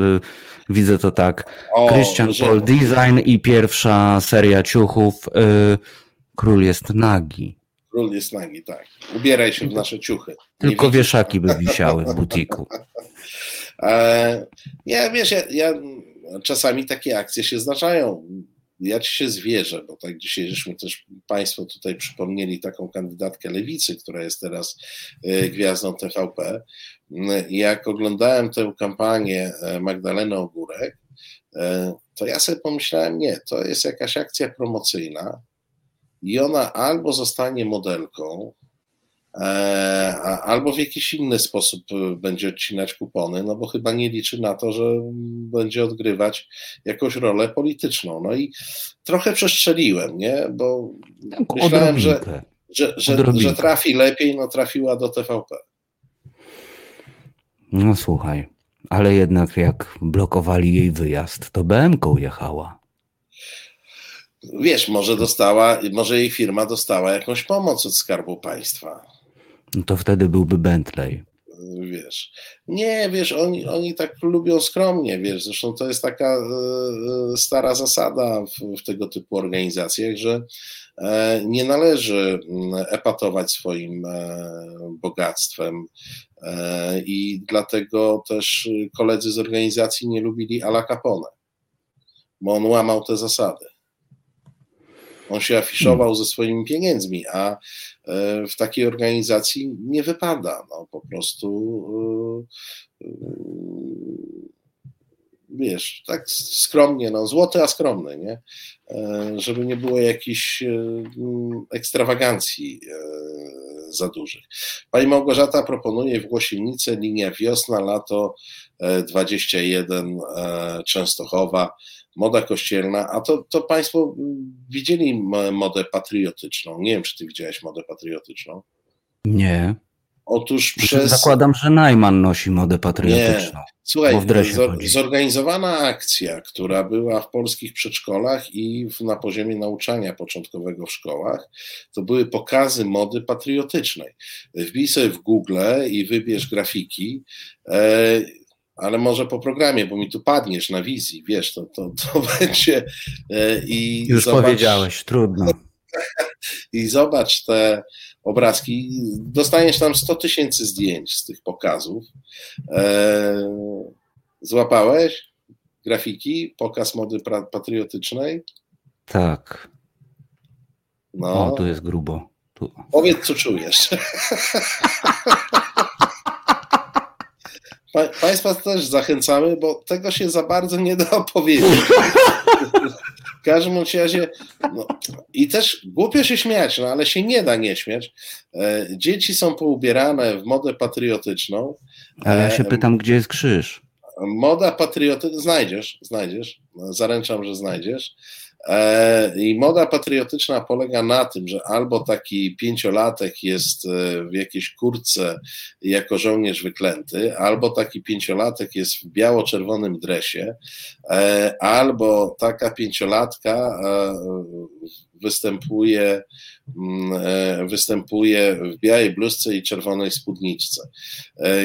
S3: widzę to tak. O, Christian że... Paul Design i pierwsza seria ciuchów y, Król jest nagi.
S2: Król jest nagi, tak. Ubieraj się w nasze ciuchy.
S3: Tylko wieszaki by wisiały w butiku.
S2: E, ja wiesz, ja, ja, czasami takie akcje się zdarzają. Ja ci się zwierzę, bo tak dzisiaj żeśmy też Państwo tutaj przypomnieli taką kandydatkę lewicy, która jest teraz e, gwiazdą TVP. Jak oglądałem tę kampanię e, Magdaleny Ogórek, to ja sobie pomyślałem, nie, to jest jakaś akcja promocyjna, i ona albo zostanie modelką, e, albo w jakiś inny sposób e, będzie odcinać kupony, no bo chyba nie liczy na to, że będzie odgrywać jakąś rolę polityczną. No i trochę przestrzeliłem, nie? Bo tak, myślałem, że, że, że, że trafi lepiej, no trafiła do TVP.
S3: No słuchaj, ale jednak jak blokowali jej wyjazd, to BM-ką jechała
S2: wiesz, może dostała, może jej firma dostała jakąś pomoc od Skarbu Państwa.
S3: No to wtedy byłby Bentley.
S2: Wiesz, nie, wiesz, oni, oni tak lubią skromnie, wiesz, zresztą to jest taka e, stara zasada w, w tego typu organizacjach, że e, nie należy mm, epatować swoim e, bogactwem i dlatego też koledzy z organizacji nie lubili Ala Capone, bo on łamał te zasady. On się afiszował ze swoimi pieniędzmi, a e, w takiej organizacji nie wypada. No, po prostu e, e, wiesz, tak skromnie, no złoty, a skromny, nie? Żeby nie było jakichś ekstrawagancji za dużych. Pani Małgorzata proponuje w Głosienicy linia wiosna, lato 21 Częstochowa moda kościelna, a to, to Państwo widzieli modę patriotyczną. Nie wiem, czy Ty widziałeś modę patriotyczną.
S3: Nie.
S2: Otóż przez...
S3: Zakładam, że Najman nosi modę patriotyczną. Nie.
S2: Słuchaj, zorganizowana akcja, która była w polskich przedszkolach i na poziomie nauczania początkowego w szkołach, to były pokazy mody patriotycznej. Wbij sobie w Google i wybierz grafiki. Ale może po programie, bo mi tu padniesz na wizji, wiesz, to, to, to będzie. E, I
S3: Już zobacz, powiedziałeś, trudno.
S2: I zobacz te obrazki. Dostaniesz tam 100 tysięcy zdjęć z tych pokazów. E, złapałeś? grafiki, pokaz mody patriotycznej.
S3: Tak. No. O, tu jest grubo. Tu.
S2: Powiedz, co czujesz. Pa, państwa też zachęcamy, bo tego się za bardzo nie da opowiedzieć. W każdym razie, no, i też głupio się śmiać, no ale się nie da nie śmiać. E, dzieci są poubierane w modę patriotyczną.
S3: Ale ja się e, pytam, gdzie jest krzyż?
S2: Moda patriotyczna, znajdziesz, znajdziesz, no, zaręczam, że znajdziesz. E, I moda patriotyczna polega na tym, że albo taki pięciolatek jest e, w jakiejś kurce jako żołnierz wyklęty, albo taki pięciolatek jest w biało-czerwonym dresie, e, albo taka pięciolatka występuje, mm, występuje w białej bluzce i czerwonej spódniczce.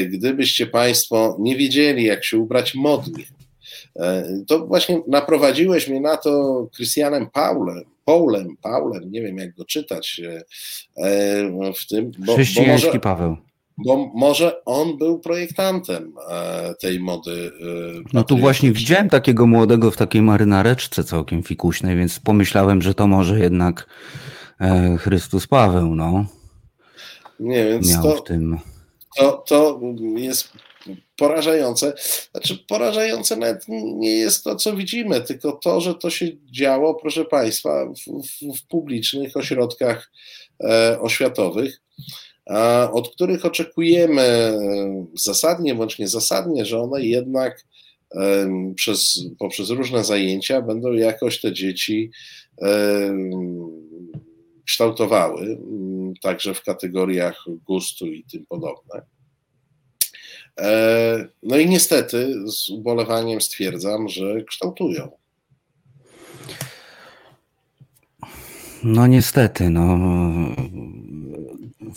S2: Gdybyście Państwo nie wiedzieli, jak się ubrać modnie, to właśnie naprowadziłeś mnie na to Christianem Paulem, Paulem, Paulem, nie wiem jak go czytać e, w tym.
S3: Bo, Chrześcijański bo może, Paweł.
S2: Bo może on był projektantem e, tej mody.
S3: No tu właśnie widziałem takiego młodego w takiej marynareczce całkiem fikuśnej, więc pomyślałem, że to może jednak Chrystus Paweł, no.
S2: Nie, więc Miał to, w tym. To, to jest porażające. Znaczy, porażające nawet nie jest to, co widzimy, tylko to, że to się działo, proszę Państwa, w, w, w publicznych ośrodkach e, oświatowych, a, od których oczekujemy zasadnie bądź niezasadnie, że one jednak e, przez, poprzez różne zajęcia będą jakoś te dzieci e, kształtowały, także w kategoriach gustu i tym podobne. E, no i niestety z ubolewaniem stwierdzam, że kształtują.
S3: No niestety, no.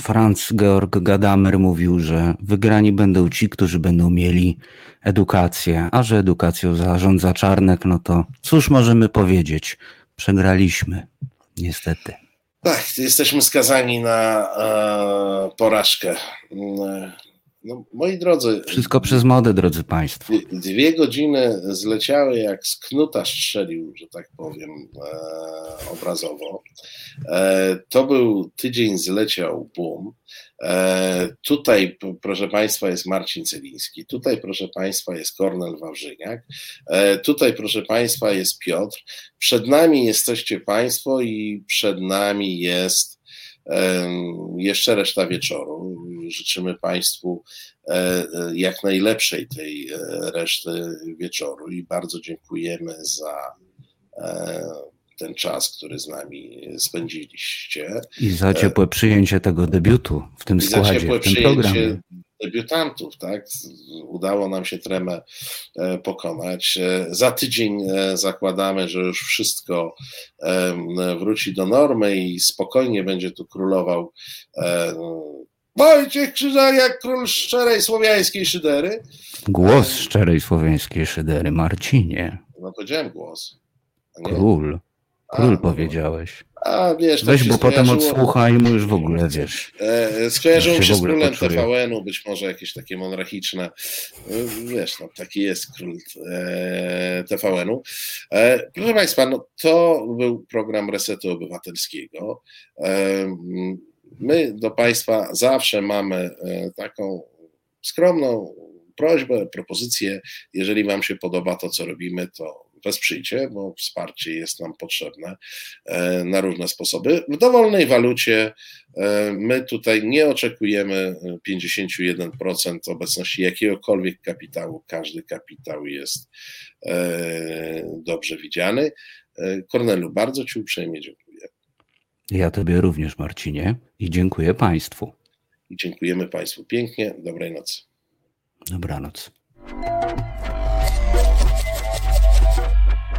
S3: Franz Georg Gadamer mówił, że wygrani będą ci, którzy będą mieli edukację, a że edukacją zarządza Czarnek, no to cóż możemy powiedzieć? Przegraliśmy, niestety.
S2: Tak, jesteśmy skazani na e, porażkę. No, moi drodzy.
S3: Wszystko przez modę, drodzy Państwo.
S2: Dwie godziny zleciały jak z knuta strzelił, że tak powiem, e, obrazowo. E, to był tydzień zleciał boom. E, tutaj, proszę Państwa, jest Marcin Celiński. Tutaj, proszę Państwa, jest Kornel Wawrzyniak. E, tutaj, proszę Państwa, jest Piotr. Przed nami jesteście Państwo i przed nami jest jeszcze reszta wieczoru. Życzymy Państwu e, e, jak najlepszej tej e, reszty wieczoru i bardzo dziękujemy za ten czas, który z nami spędziliście.
S3: I za ciepłe przyjęcie tego debiutu w tym składzie, w tym programie
S2: debiutantów, tak? Udało nam się tremę e, pokonać. E, za tydzień e, zakładamy, że już wszystko wróci do normy i spokojnie będzie tu królował Wojciech jak król szczerej słowiańskiej szydery.
S3: Głos szczerej słowiańskiej szydery, Marcinie.
S2: No powiedziałem głos.
S3: Król. Król A, powiedziałeś.
S2: A wiesz,
S3: Weź, bo potem odsłuchaj i mu już w ogóle wiesz.
S2: E, skojarzyło się z królem TVN-u, być może jakieś takie monarchiczne. E, wiesz, no, taki jest król e, TVN-u. E, proszę Państwa, no, to był program Resetu Obywatelskiego. E, my do Państwa zawsze mamy e, taką skromną prośbę, propozycję. Jeżeli Wam się podoba to, co robimy, to wesprzyjcie, bo wsparcie jest nam potrzebne e, na różne sposoby. W dowolnej walucie e, my tutaj nie oczekujemy 51% obecności jakiegokolwiek kapitału. Każdy kapitał jest e, dobrze widziany. Kornelu, bardzo Ci uprzejmie dziękuję.
S3: Ja Tobie również, Marcinie, i dziękuję Państwu.
S2: I dziękujemy Państwu pięknie. Dobrej nocy.
S3: Dobranoc.